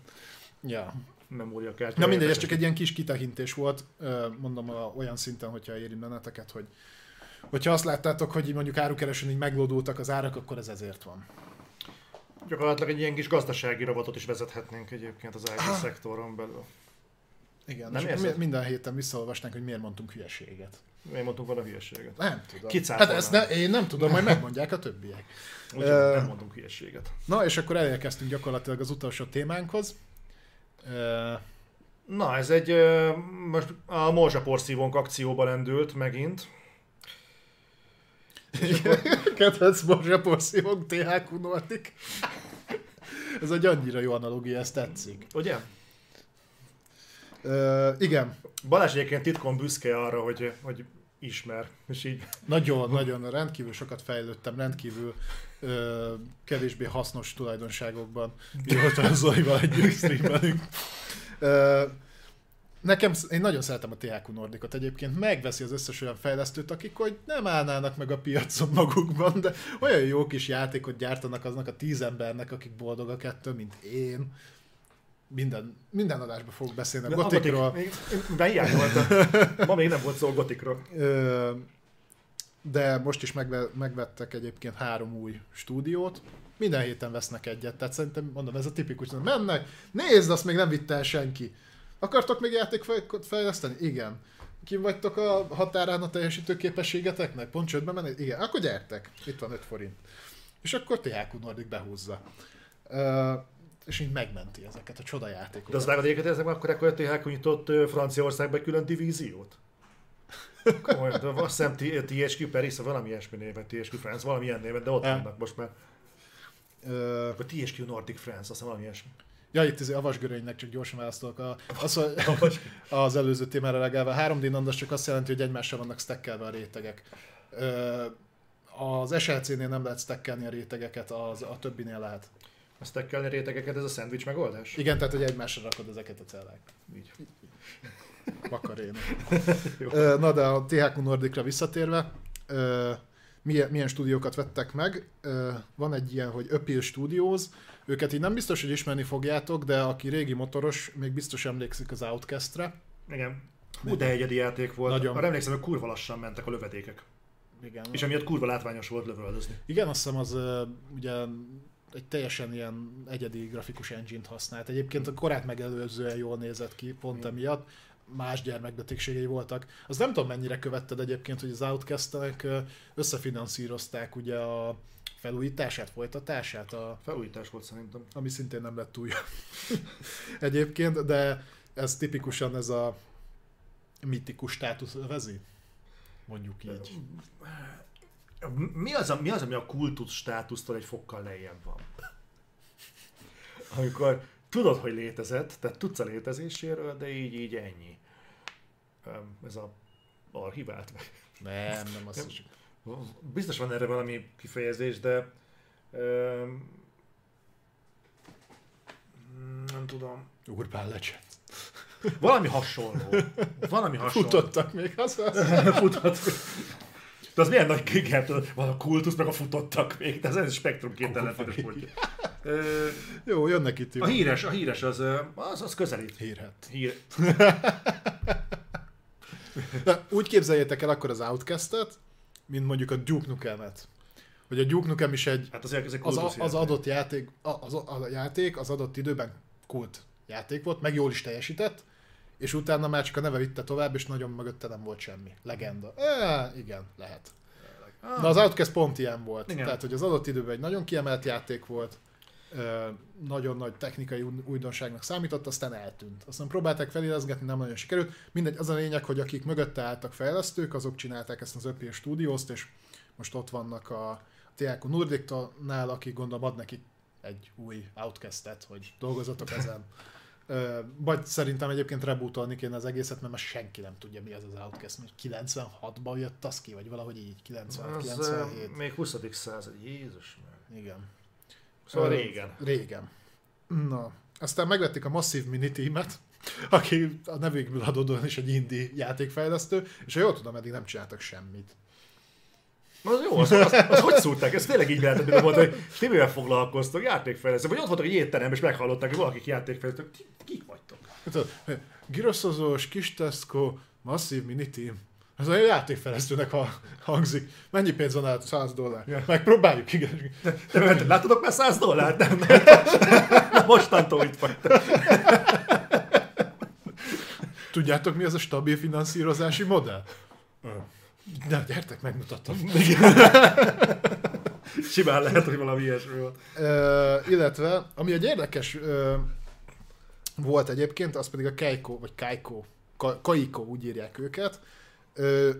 Ja. Memória kártya. Na mindegy, ez csak egy ilyen kis kitekintés volt, mondom olyan szinten, hogyha éri benneteket, hogy hogyha azt láttátok, hogy mondjuk árukeresőn így meglódultak az árak, akkor ez ezért van. Gyakorlatilag egy ilyen kis gazdasági robotot is vezethetnénk egyébként az IT ah. szektoron belül. Igen, nem és minden héten visszaolvasnánk, hogy miért mondtunk hülyeséget. Miért mondtunk volna hülyeséget? Nem tudom. Kicáltam hát ezt ne, én nem tudom, majd megmondják a többiek. Úgy, uh, nem mondunk hülyeséget. Na, és akkor elérkeztünk gyakorlatilag az utolsó témánkhoz. Uh, Na, ez egy, uh, most a morzsaporszívónk akcióba lendült megint. Kedvenc morzsaporszívónk THQ Nordic. Ez egy annyira jó analógia, ezt tetszik. Ugye? Uh, igen. Balázs egyébként titkon büszke arra, hogy, hogy ismer, és így... Nagyon, nagyon, rendkívül sokat fejlődtem, rendkívül ö, kevésbé hasznos tulajdonságokban, mióta Zolival együtt streamelünk. Nekem, én nagyon szeretem a THQ Nordicot egyébként, megveszi az összes olyan fejlesztőt, akik hogy nem állnának meg a piacon magukban, de olyan jó kis játékot gyártanak aznak a tíz embernek, akik boldogak ettől, mint én minden, minden adásban fogok beszélni a Gotikról. Gotik, Ma még nem volt szó a Gotikról. De most is megve, megvettek egyébként három új stúdiót. Minden héten vesznek egyet, tehát szerintem mondom, ez a tipikus, mennek, nézd, azt még nem vitte el senki. Akartok még játékot fejleszteni? Igen. Kim vagytok a határán a teljesítő képességeteknek? Pont csődbe menni? Igen. Akkor gyertek. Itt van 5 forint. És akkor THQ Nordic behúzza és így megmenti ezeket a csodajátékokat. De az vágod egyébként ezek akkor akkor a THQ nyitott Franciaországba külön divíziót? Komolyan, de azt hiszem THQ Paris, valami ilyesmi néven, THQ France, valami ilyen néven, de ott vannak most már. Uh, a THQ Nordic France, azt hiszem valami ilyesmi. Ja, itt az avasgörönynek csak gyorsan választolok. A, az, az előző témára legalább. A 3D nandas csak azt jelenti, hogy egymással vannak stackelve a rétegek. Az SLC-nél nem lehet stackelni a rétegeket, az, a többinél lehet. A stackelni rétegeket, ez a szendvics megoldás? Igen, tehát hogy egymásra rakod ezeket a cellák. Így. Makarén. Na de a THQ Nordicra visszatérve, milyen, milyen stúdiókat vettek meg. Van egy ilyen, hogy Appeal Studios, őket így nem biztos, hogy ismerni fogjátok, de aki régi motoros, még biztos emlékszik az Outcast-re. Igen. Hú, de egyedi játék volt. Nagyon. Arra emlékszem, hogy kurva lassan mentek a lövedékek. Igen. És emiatt kurva látványos volt lövöldözni. Igen, azt hiszem az ugye egy teljesen ilyen egyedi grafikus engine-t használt. Egyébként a korát megelőzően jól nézett ki, pont Igen. emiatt más gyermekbetegségei voltak. Az nem tudom mennyire követted egyébként, hogy az outcast összefinanszírozták ugye a felújítását, folytatását. A... Felújítás volt szerintem. Ami szintén nem lett új egyébként, de ez tipikusan ez a mitikus státusz övezi? Mondjuk így. Mi az, a, mi az, ami a kultusz státusztól egy fokkal lejjebb van? Amikor tudod, hogy létezett, tehát tudsz a létezéséről, de így, így ennyi. Ez a archivált meg. Nem, nem az is. Biztos van erre valami kifejezés, de öm, nem tudom. Urban Legend. Valami hasonló. Valami hasonló. Futottak még az az. Futott. De az milyen nagy tudod, van a kultusz, meg a futottak még, de ez egy spektrum két ellenféles pontja. Ö, Jó, jönnek itt. A híres, a híres az, ö, az, az közelít. Hírhet. Hír. De úgy képzeljétek el akkor az Outcast-et, mint mondjuk a Duke Nukem-et. Hogy a Duke Nukem is egy, Hát azért ez egy az, kultusz a, az adott játék, az, a játék az adott időben kult játék volt, meg jól is teljesített, és utána már csak a neve vitte tovább, és nagyon mögötte nem volt semmi. Legenda. E, igen, lehet. Na az Outcast pont ilyen volt. Igen. Tehát, hogy az adott időben egy nagyon kiemelt játék volt, nagyon nagy technikai új- újdonságnak számított, aztán eltűnt. Aztán próbálták felirezgetni, nem nagyon sikerült. Mindegy, az a lényeg, hogy akik mögötte álltak fejlesztők, azok csinálták ezt az Öpi stúdiózt, és most ott vannak a THQ Nordic-nál, akik gondolom ad nekik egy új Outcast-et, hogy dolgozatok ezen. Vagy szerintem egyébként rebootolni kéne az egészet, mert már senki nem tudja, mi az az Outcast. Mert 96-ban jött az ki, vagy valahogy így, 96, Az, 97. ö, még 20. század, Jézus. meg. Igen. Szóval régen. Régen. Na, aztán megvették a Massive Mini Team-et, aki a nevükből adódóan is egy indie játékfejlesztő, és ha jól tudom, eddig nem csináltak semmit. Az jó, az, az, az hogy szúrták? Ez tényleg így lehetett, hogy volt, hogy ti mivel foglalkoztok, játékfejlesztő, vagy ott voltak egy étteremben, és meghallották, hogy valakik játékfejlesztők, Ki- kik vagytok? Tudod, Giroszozós, kis Tesco, Massive Mini Team. Ez a játékfejlesztőnek ha hangzik. Mennyi pénz van át? 100 dollár. Ja. Megpróbáljuk, igen. De mert látotok már 100 dollárt? Nem, nem. Mostantól itt vagytok. Tudjátok, mi az a stabil finanszírozási modell? De gyertek, megmutatom. Simán lehet, hogy valami ilyesmi. Ö, illetve, ami egy érdekes ö, volt egyébként, az pedig a Keiko, vagy Kaiko, Ka- Kaiko, úgy írják őket. Ö,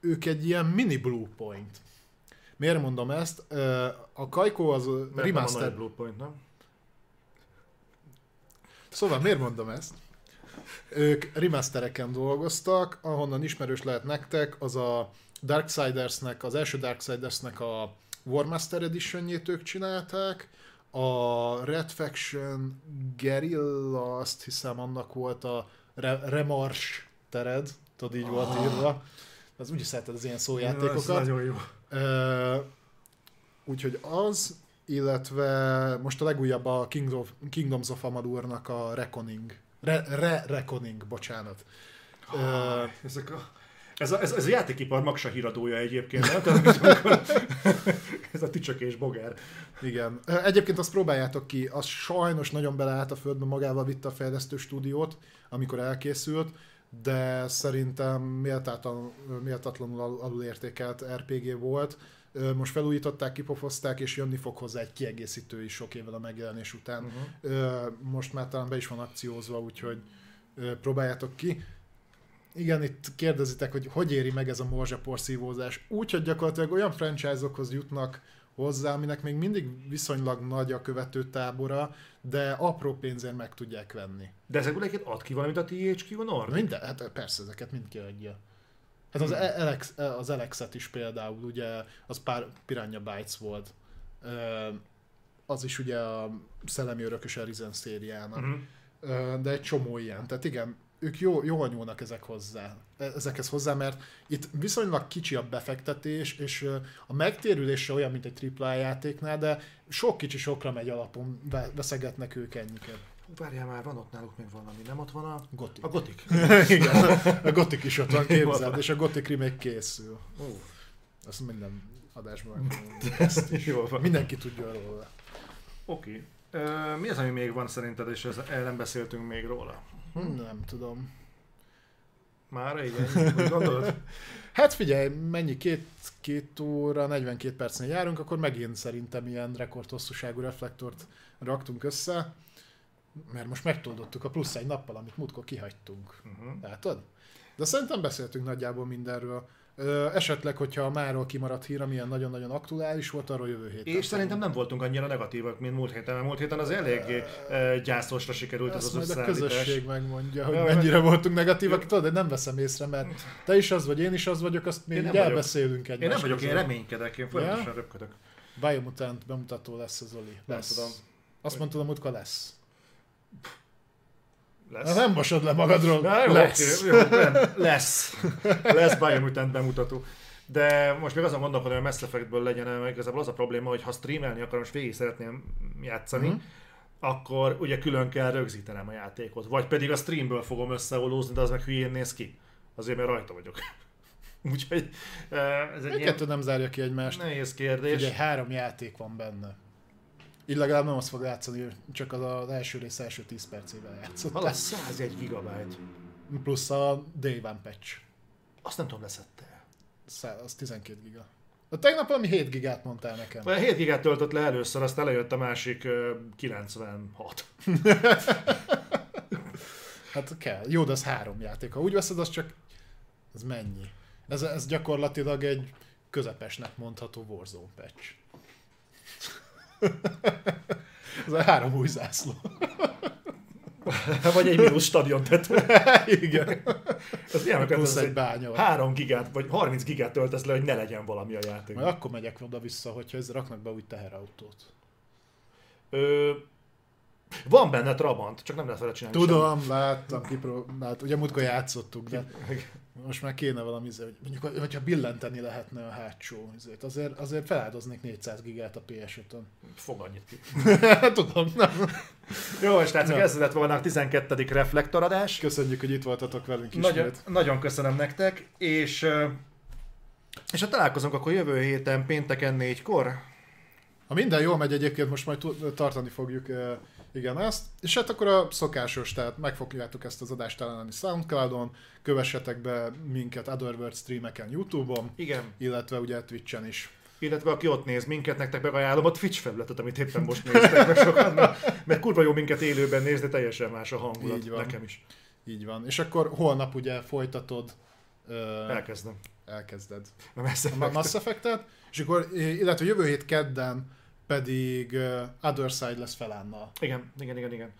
ők egy ilyen mini Blue Point. Miért mondom ezt? Ö, a Kaiko az Mert nem a remaster. Blue Point, nem? Szóval miért mondom ezt? Ők remastereken dolgoztak, ahonnan ismerős lehet nektek, az a Darksidersnek, az első Darksidersnek a Warmaster Editionjét ők csinálták, a Red Faction Guerrilla, azt hiszem annak volt a Re- Remars tered, tudod így volt írva. Az úgy is szereted az ilyen Ez szójátékokat. nagyon jó. Úgyhogy az, illetve most a legújabb a Kingdom Kingdoms of Amalurnak a Reckoning. Re, re Reckoning, bocsánat. Ö, Ezek a, ez, a, ez, ez a játékipar magsa híradója egyébként, nem? Ez a tücsök és bogár. igen. Egyébként azt próbáljátok ki, az sajnos nagyon beleállt a földbe, magával vitte a fejlesztő stúdiót, amikor elkészült, de szerintem méltatlan, méltatlanul al- alulértékelt RPG volt. Most felújították, kipofozták, és jönni fog hozzá egy kiegészítő is sok évvel a megjelenés után. Uh-huh. Most már talán be is van akciózva, úgyhogy próbáljátok ki. Igen, itt kérdezitek, hogy hogy éri meg ez a morzsaporszívózás. Úgy, hogy gyakorlatilag olyan franchise-okhoz jutnak hozzá, aminek még mindig viszonylag nagy a követőtábora, de apró pénzért meg tudják venni. De ezekből egyébként ad ki valamit a THQ Nordic? Minden, hát persze ezeket mind kiadja. Hát az, Alex, az Alexet is például, ugye, az pár Piranha Bytes volt. Az is ugye a Szellemi Örökös Arizen szériának. Uh-huh. De egy csomó ilyen. Tehát igen, ők jó, jól nyúlnak ezek hozzá, ezekhez hozzá, mert itt viszonylag kicsi a befektetés, és a megtérülés se olyan, mint egy AAA játéknál, de sok kicsi sokra megy alapon, ve- veszegetnek ők ennyiket. Várjál már, van ott náluk még valami, nem ott van a... Gotik. A Gothic. Igen, a Gothic is ott van, képzeld, és a Gothic remake készül. Ó, Azt minden adásban. Ezt is. Van. Mindenki tudja róla. Oké. Ö, Mi az, ami még van szerinted, és ez el nem beszéltünk még róla? Hm, Nem tudom. Már igen, gondolod? Hát figyelj, mennyi? Két, két óra, 42 percnél járunk, akkor megint szerintem ilyen rekordhosszúságú reflektort raktunk össze. Mert most megtoldottuk a plusz egy nappal, amit múltkor kihagytunk. Uh-huh. Látod? De szerintem beszéltünk nagyjából mindenről. Esetleg, hogyha máról kimaradt hír, amilyen nagyon-nagyon aktuális volt, arról jövő héten. És szerintem nem voltunk annyira negatívak, mint múlt héten, mert múlt héten az eléggé gyászosra sikerült ez Ezt az majd a közösség megmondja, hogy Ja, mennyire voltunk negatívak. Tudod, én nem veszem észre, mert te is az vagy, én is az vagyok, azt Én nem vagyok. elbeszélünk egymás Én nem vagyok, én reménykedek, én folyamatosan röpködök. Biomutant bemutató lesz az Oli. Nem Lesz. tudom. Azt mondtad, a múltkor lesz. Lesz. Na, nem mosod le magadról. Na, jó, lesz. Jó, nem, lesz. Lesz Biomutant bemutató. De most még azon gondolkodom, hogy a Mass Effectből legyen, mert igazából az a probléma, hogy ha streamelni akarom, és végig szeretném játszani, Mhm. uh-huh. akkor ugye külön kell rögzítenem a játékot. Vagy pedig a streamből fogom összeolózni, de az meg hülyén néz ki. Azért, mert rajta vagyok. Úgyhogy eh, ez egy ilyen Kettő nem zárja ki egymást. nehéz kérdés. Ugye három játék van benne. Így legalább nem azt fog játszani, csak az, az első rész első 10 percével játszott. Ha lesz 101 gigabyte, Plusz a Day One patch. azt nem tudom, leszette. Az 12 giga. A tegnap valami 7 gigát mondtál nekem. Vagy 7 gigát töltött le először, aztán lejött a másik ö, 96. Hát kell. Jó, de az három játék. Ha úgy veszed, az csak... Ez mennyi? Ez, ez gyakorlatilag egy közepesnek mondható Warzone patch. ez a három új zászló. Vagy egy mínusz stadion tető. Igen. Ez ilyen, Plusz egy bánya. 3 gigát, vagy 30 gigát töltesz le, hogy ne legyen valami a játék. Majd akkor megyek oda-vissza, hogyha ez raknak be új teherautót. Ö, van benne Trabant, csak nem lehet vele csinálni Tudom, láttam, kipró... hát ugye múltkor játszottuk, de semmit. Most már kéne valami, izé, hogy mondjuk, hogyha billenteni lehetne a hátsó izét, azért, azért feláldoznék 400 gigát a PS5-ön. Fog annyit ki. Tudom, nem. Jó, és Na. ez lett volna a 12. reflektoradás. Köszönjük, hogy itt voltatok velünk Nagyon, ismét. nagyon köszönöm nektek, és, és ha találkozunk, akkor jövő héten pénteken négykor. Ha minden jól megy egyébként, most majd tartani fogjuk igen ezt. És hát akkor a szokásos, tehát meg fogjátok ezt az adást találni Soundcloudon, kövessetek be minket Otherworld streameken Youtube-on, Igen. illetve ugye Twitch-en is. Illetve aki ott néz minket, nektek megajánlom a Twitch felületet, amit éppen most néztek meg sokan, mert, mert kurva jó minket élőben nézni, teljesen más a hangulat. Így van. Nekem is. Így van. És akkor holnap ugye folytatod, uh, Elkezdem. elkezded A Mass Effect. Mass Effect-et, és akkor, illetve jövő hét kedden pedig Other Side lesz felánnal. Igen, igen, igen, igen.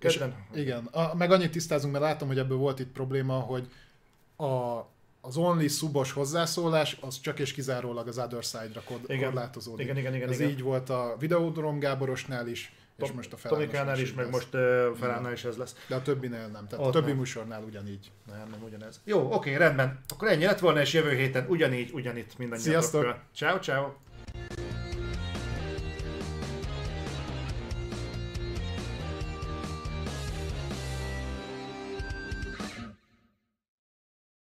És- Kedden. Igen, a, meg annyit tisztázunk, mert látom, hogy ebből volt itt probléma, hogy a, az only szubos hozzászólás, az csak és kizárólag az Other Side-ra kod, Igen. korlátozódik. Igen, igen, igen, Ez igen. így volt a Videodrom Gáborosnál is, és most a Tomikánál is, meg lesz. most uh, Felánnál is ez lesz. De a többinél nem, tehát Ott a többi nem. műsornál ugyanígy. Nem, nem ugyanez. Jó, oké, rendben. Akkor ennyi lett volna, és jövő héten ugyanígy, ugyanitt mindannyiatokkal. Sziasztok! Ciao, ciao.